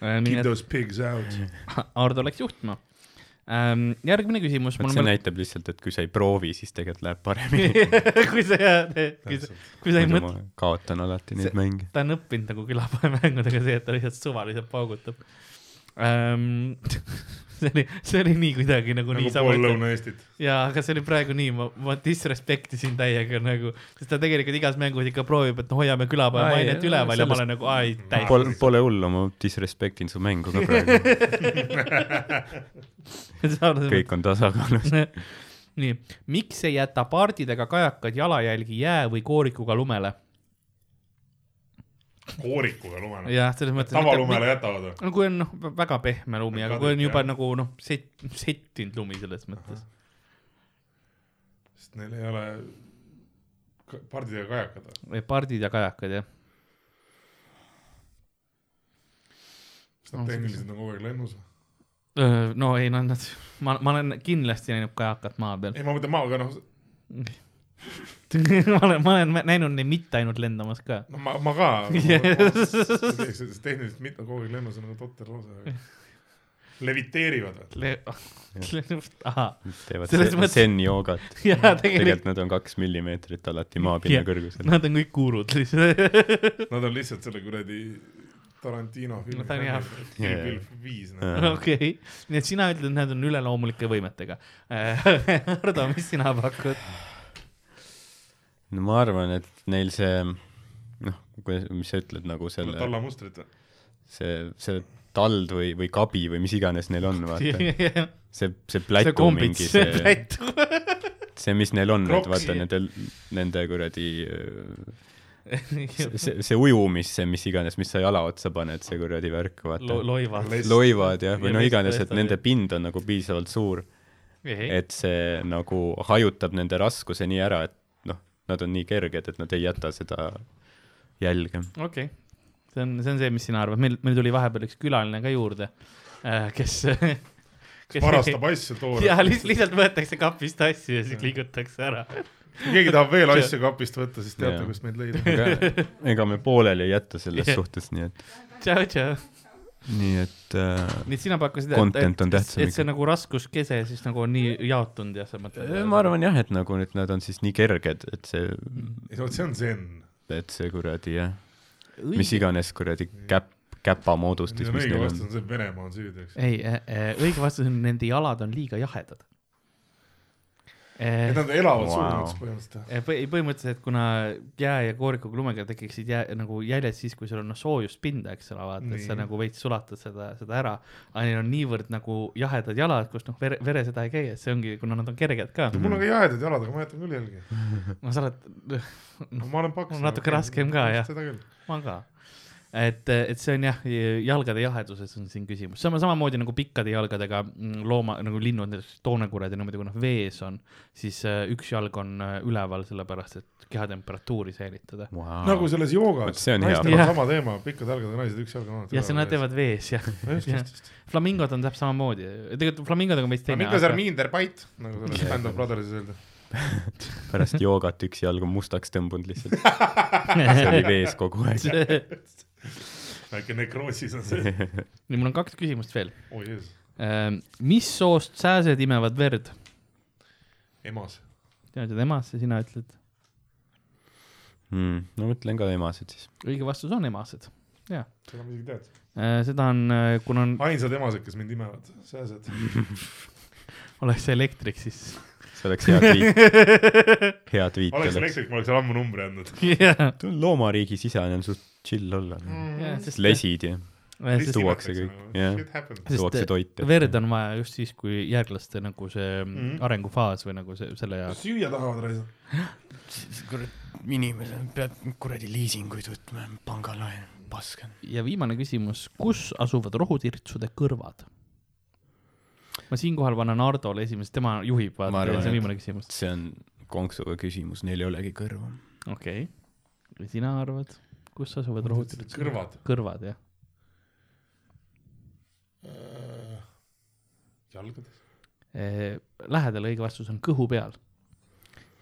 A: nii
C: Keep those pigs out.
A: Ardo läks juhtima ähm,. järgmine küsimus.
B: see näitab lihtsalt, et kui sa ei proovi, siis tegelikult läheb paremini.
A: kui sa, kui sa, kui sa ei mõtle,
B: kaotan alati neid
A: See-
B: mänge.
A: ta on õppinud nagu külapäevamängudega see, et ta lihtsalt suvaliselt paugutab ähm,. see oli, see oli nii kuidagi nagu,
C: nagu
A: nii
C: pool. Lõuna-Eestit.
A: jaa, aga see oli praegu nii, ma, ma disrespektisin täiega nagu, sest ta tegelikult igas mängus ikka proovib, et no hoiame külapäeva
B: Ai,
A: mainet üleval ja ma
B: sellest-
A: olen nagu, ai, täiesti.
B: Pole, pole hullu, ma disrespektin su mängu ka praegu. kõik on tasakaalus.
A: nii, miks ei jäta paardidega kajakad jalajälgi jää või koorikuga lumele?
C: Koorikuga lumele.
A: jah, selles mõttes.
C: tavalumele jätavad või?
A: no kui on noh, väga pehme lumi, aga kui on juba
C: jah.
A: nagu noh, set-, settinud lumi selles mõttes.
C: sest neil ei ole ka- pardidega kajakad või?
A: pardid ja kajakad jah.
C: kas nad tehniliselt on kogu aeg lennus või?
A: no ei, no nad, ma, ma olen kindlasti näinud kajakat maa peal.
C: ei, ma mõtlen maaga, noh,
A: ma olen, ma olen näinud neid mitte ainult lendamas ka.
C: no ma, ma ka. Tehniliselt mitte kogu aeg lennus on nagu totter lause. leviteerivad või?
A: ahah,
B: teevad
A: Selles
B: se-
A: mõttes-
B: zen-joogat.
A: jaa, tegelikult
B: tegelikult nad on kaks millimeetrit alati maapinna kõrgusel.
A: nad on kõik kuurud lihtsalt.
C: Nad on lihtsalt selle kuradi Tarantino filmi
A: No ta on hea.
C: Kill Bill viis.
B: Jaa.
A: okei, nii et sina ütled, et nad on üleloomulike võimetega. Hardo, mis sina pakud?
B: No ma arvan, et neil see, noh, mis sa ütled nagu selle,
C: tallamustrit või?
B: see, see tald või, või kabi või mis iganes neil on, vaata.
A: see
B: see, plätu mingi
A: see
B: see, see, mis neil on, et vaata nende, nende kuradi see, see, ujumis, see mis iganes, mis sa jala otsa paned, see kuradi värk, vaata.
A: loivad.
C: Les-
B: loivad jah, või no iganes, et nende pind on nagu piisavalt suur, et see nagu hajutab nende raskuse nii ära, et nad on nii kerged, et nad ei jäta seda jälge.
A: okei, see on, see on see, mis sina arvad, meil, meil tuli vahepeal üks külaline ka juurde, kes, kes
C: varastab asju toore.
A: ja lihtsalt, võetakse kapist asju ja siis liigutakse ära.
C: kui keegi tahab veel asju kapist võtta, siis teate, kust meid leida.
B: aga ega me pooleli ei jäta selles
A: Jah.
B: suhtes, nii et
A: tšau, tšau.
B: Nii et äh,
A: nii et sina pakkusid,
B: Content on
A: et,
B: tähtsam
A: et see nagu raskuskese siis nagu on nii jaotunud ja sa mõtled.
B: ma arvan jah, et nagu nüüd nad on siis nii kerged, et see,
C: ei vot see on zen.
B: et see kuradi jah, mis iganes kuradi käpp, käpa moodustis, mis
C: õige vastus
B: on.
C: on see, et Venemaa on süüdi, eks.
A: ei, õige vastus on, nende jalad on liiga jahedad.
C: Et nad elavad
B: Wow.
C: suuremaks põhimõtteliselt.
A: põhimõtteliselt, kuna jää ja koorikuga lumega tekiksid jää nagu jäljed siis, kui sul on noh soojust pinda, eks ole, vaata, et sa nagu veits sulatad seda, seda ära. aga neil on niivõrd nagu jahedad jalad, kus noh, vere, vereseda ei käi, et see ongi, kuna nad on kerged ka.
C: mul on ka jahedad jalad, aga ma jätan küll jälgi.
A: no sa oled,
C: no ma olen paks.
A: natuke raskem ka, jah.
C: seda küll.
A: ma ka. et, et see on jah, jalgade jaheduses on siin küsimus, sama, samamoodi nagu pikkade jalgadega mm, looma nagu linnud, näiteks toonekurred ja niimoodi, kui noh vees on, siis äh, üks jalg on äh, üleval, sellepärast et kehatemperatuuri säilitada.
B: Wow.
C: nagu selles joogas
B: Vot see on hea.
C: naistel on sama teema, pikkade jalgadega naised, üks jalg on alati
A: jah, see nad. teevad vees jah.
C: just.
A: flamingod on täpselt samamoodi, tegelikult flamingodega on veits teine.
C: Minge seal Minder Bite, nagu selles Band of Brothersis öelda.
B: pärast joogat üks jalg on mustaks tõmbunud lihtsalt. see oli vees kogu aeg.
C: väike nekroosis on see.
A: nii, mul on kaks küsimust veel.
C: oi jeesus,
A: mis soost sääsed imevad verd?
C: emas.
A: tead, et emasse sina ütled?
B: mm,. no mõtlen ka emased siis.
A: õige vastus on emased.
C: seda ma isegi teadsin.
A: seda on, kuna on,
C: ainsad emased, kes mind imevad, sääsed.
A: oleks see elektrik, siis
B: see oleks hea tweet, hea tweet
C: oleks
B: oleks.
C: elektrik, ma oleks ammu numbri andnud.
A: jah,
B: loomariigi sisane on suht chill olla.
A: Jah, sest-
B: lesid ja
A: sest
B: tuuakse kõik, jah. Tuuakse
A: eh,
B: toite.
A: verd on vaja just siis, kui järglaste nagu see mm
C: Mhm.
A: arengufaas või nagu see, selle jaoks.
C: süüa tahavad raisata.
D: kurat, inimesel peab kuradi liisinguid võtma, pangalaen, pask on.
A: ja viimane küsimus, kus asuvad rohutirtsude kõrvad? ma siinkohal panen Hardole esimese, tema juhib,
B: Ma
A: vaata, see on viimane küsimus.
B: see on konksuga küsimus, neil ei olegi kõrva.
A: okei okay., sina arvad, kus asuvad rohutirtsude
C: kõrvad.
A: kõrvad, jah?
C: jalgades.
A: Eh, lähedal õige vastus on kõhu peal.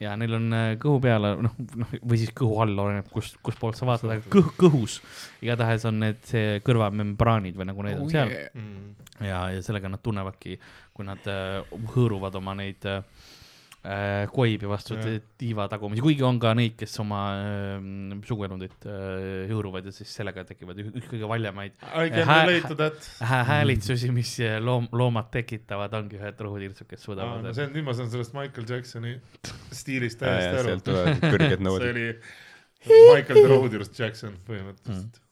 A: ja neil on eh, kõhu peal, noh, noh või siis kõhu all, oleneb kust, kustpoolt sa vaatad, aga kõh-, kõhus igatahes on need see kõrvamembraanid või nagu need on seal ja, ja sellega nad tunnevadki, kui nad äh, hõõruvad oma neid äh, koibi vastu tiiva tagumisi, kuigi on ka neid, kes oma äh, suguelundit äh, hõõruvad ja siis sellega tekivad üks kõige valjemaid
C: I can
A: Hä-
C: relate to that.
A: hää- häälitsusi, mis äh, loom-, loomad tekitavad, ongi ühed rohutirtsud, kes suudavad
C: no see on, nüüd ma saan sellest Michael Jacksoni stiilist täiesti aru
B: sealt. tulevad kõrged
C: see
B: nõuded.
C: oli Michael the Rohutirst Jackson põhimõtteliselt.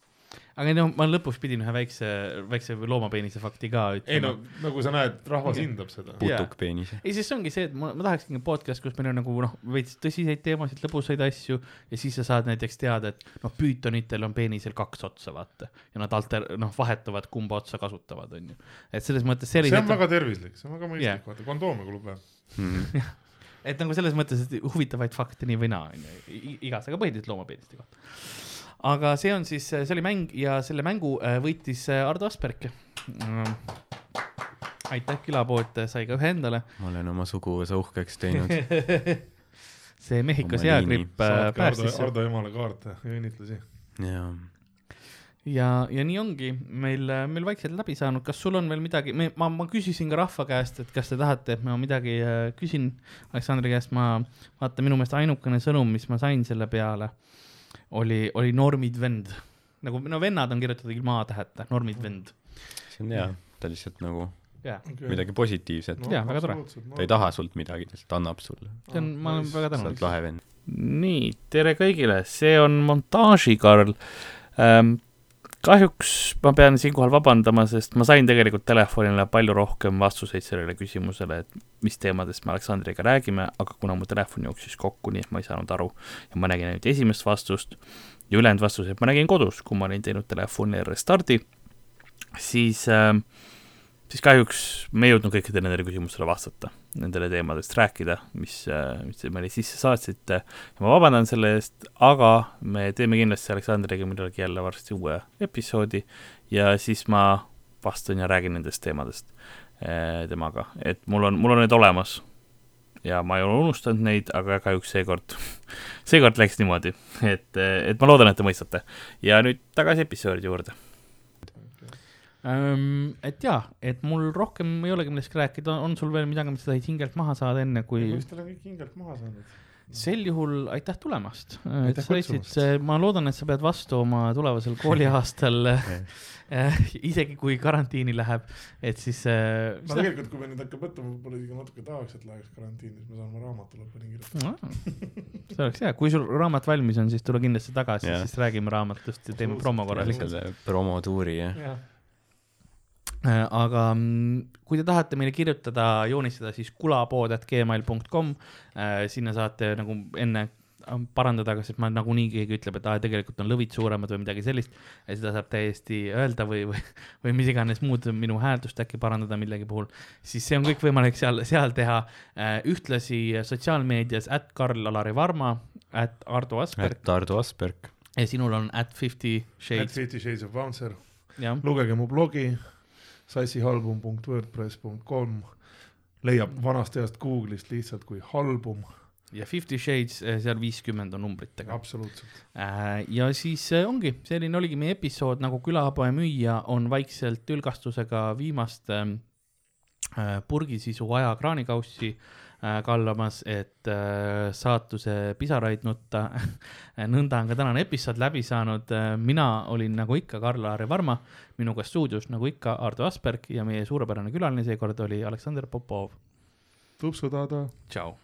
A: Aga no ma lõpuks pidin ühe väikse, väikse loomapeenise fakti ka
C: ei no
A: ütlema.
C: nagu sa näed, rahvas hindab seda.
B: putukpeenis.
A: ei, siis see ongi see, et ma, ma tahakski podcast, kus meil on nagu noh, veits tõsiseid teemasid, lõbusaid asju ja siis sa saad näiteks teada, et noh, püütonitel on peenisel kaks otsa, vaata. ja nad alter-, noh, vahetuvad, kumba otsa kasutavad, onju. et selles mõttes
C: see on
A: sellised,
C: väga tervislik, see on väga mõistlik, vaata kondoome kulub vähe.
A: et nagu selles mõttes, et huvitavaid fakte nii või naa, onju, igas, aga põhiliselt loomapeeniste kohta. Aga see on siis, see oli mäng ja selle mängu äh, võitis äh, Ardo Asperg. aitäh, külapood sai ka ühe endale.
B: ma olen oma suguvõsa uhkeks teinud.
A: see Mehhiko
B: Oma
A: seagripp äh,
C: saadki Ardo,
A: päästis.
C: Ardo emale kaarte ja õnnitlusi.
B: jaa.
A: ja, ja nii ongi meil, meil vaikselt läbi saanud, kas sul on veel midagi, ma, ma küsisin ka rahva käest, et kas te tahate, et ma midagi äh, küsin Aleksandri käest, ma vaata minu meelest ainukene sõnum, mis ma sain selle peale, oli, oli normid vend. nagu no vennad on kirjutatud ilma A-täheta, normid vend.
B: see on hea, ta lihtsalt nagu
A: jaa,
B: midagi positiivset
C: no,.
A: Jaa, väga tore.
B: ta ei taha sult midagi, ta lihtsalt annab sulle.
A: see on, ma olen väga
B: sa oled
A: tänulik.
B: lahe vend.
A: nii, tere kõigile, see on montaažikarl ähm,. Kahjuks ma pean siinkohal vabandama, sest ma sain tegelikult telefonile palju rohkem vastuseid sellele küsimusele, et mis teemadest me Aleksandriga räägime, aga kuna mu telefon jooksis kokku, nii et ma ei saanud aru ja ma nägin ainult esimest vastust ja ülejäänud vastuseid ma nägin kodus, kui ma olin teinud telefoni restardi, siis äh, siis kahjuks me ei jõudnud kõikidele nendele küsimustele vastata, nendele teemadest rääkida, mis, mis te meile sisse saatsite ma vabandan selle eest, aga me teeme kindlasti Aleksandriga millalgi jälle varsti uue episoodi ja siis ma vastan ja räägin nendest teemadest eh, temaga, et mul on, mul on need olemas ja ma ei ole unustanud neid, aga kahjuks seekord, seekord läks niimoodi, et, et ma loodan, et te mõistate. ja nüüd tagasi episoodi juurde. Et jaa, et mul rohkem ei olegi millestki rääkida, on sul veel midagi, mis sa tahid hingelt maha saada, enne kui
C: vist olen kõik hingelt maha saanud.
A: sel juhul aitäh tulemast.
C: Kutsumast.,
A: ma loodan, et sa pead vastu oma tulevasel kooliaastal äh, isegi kui karantiini läheb, et siis äh,
C: ma tegelikult, kui me nüüd hakkab võtma, võib-olla isegi natuke tahaks, et läheks karantiini, siis ma saan oma raamatu lõpuni kirjutada.
A: Ah, see oleks hea, kui sul raamat valmis on, siis tule kindlasti tagasi, siis räägime raamatust ja teeme promo korralikult.
B: selle promotuuri jah.
A: Äh, aga mm, kui te tahate meile kirjutada, joonistada, siis kulapood.gmail.com, sinna saate nagu enne äh, parandada, kas ma nagunii keegi ütleb, et aa, tegelikult on lõvid suuremad või midagi sellist. ja seda saab täiesti öelda või, või, või mis iganes muud minu hääldust äkki parandada millegi puhul. siis see on kõik võimalik seal, seal teha. ühtlasi sotsiaalmeedias at Karl-Alari Varma, at Ardo Asperg
B: et Ardo Asperg.
A: ja sinul on at Fifty
C: At
A: Shades,
C: Fifty Shades of Bouncer, lugege mu blogi sassihalbum.wordpress.com, leiab vanast heast Google'ist lihtsalt kui halbum,
A: ja Fifty Shades, seal viiskümmend on numbritega.
C: absoluutselt.
A: Äh, ja siis äh, ongi, selline oligi meie episood, nagu külapoe müüja on vaikselt tülgastusega viimast ähm, äh, purgisisu aja kraanikaussi äh, kallamas, et äh, saatuse pisaraid nutta. nõnda on ka tänane episood läbi saanud. mina olin nagu ikka Karl-Laari Varma, minuga stuudios nagu ikka Ardo Asperg ja meie suurepärane külaline seekord oli Aleksandr Popov.
C: tupsu tada.
A: tšau.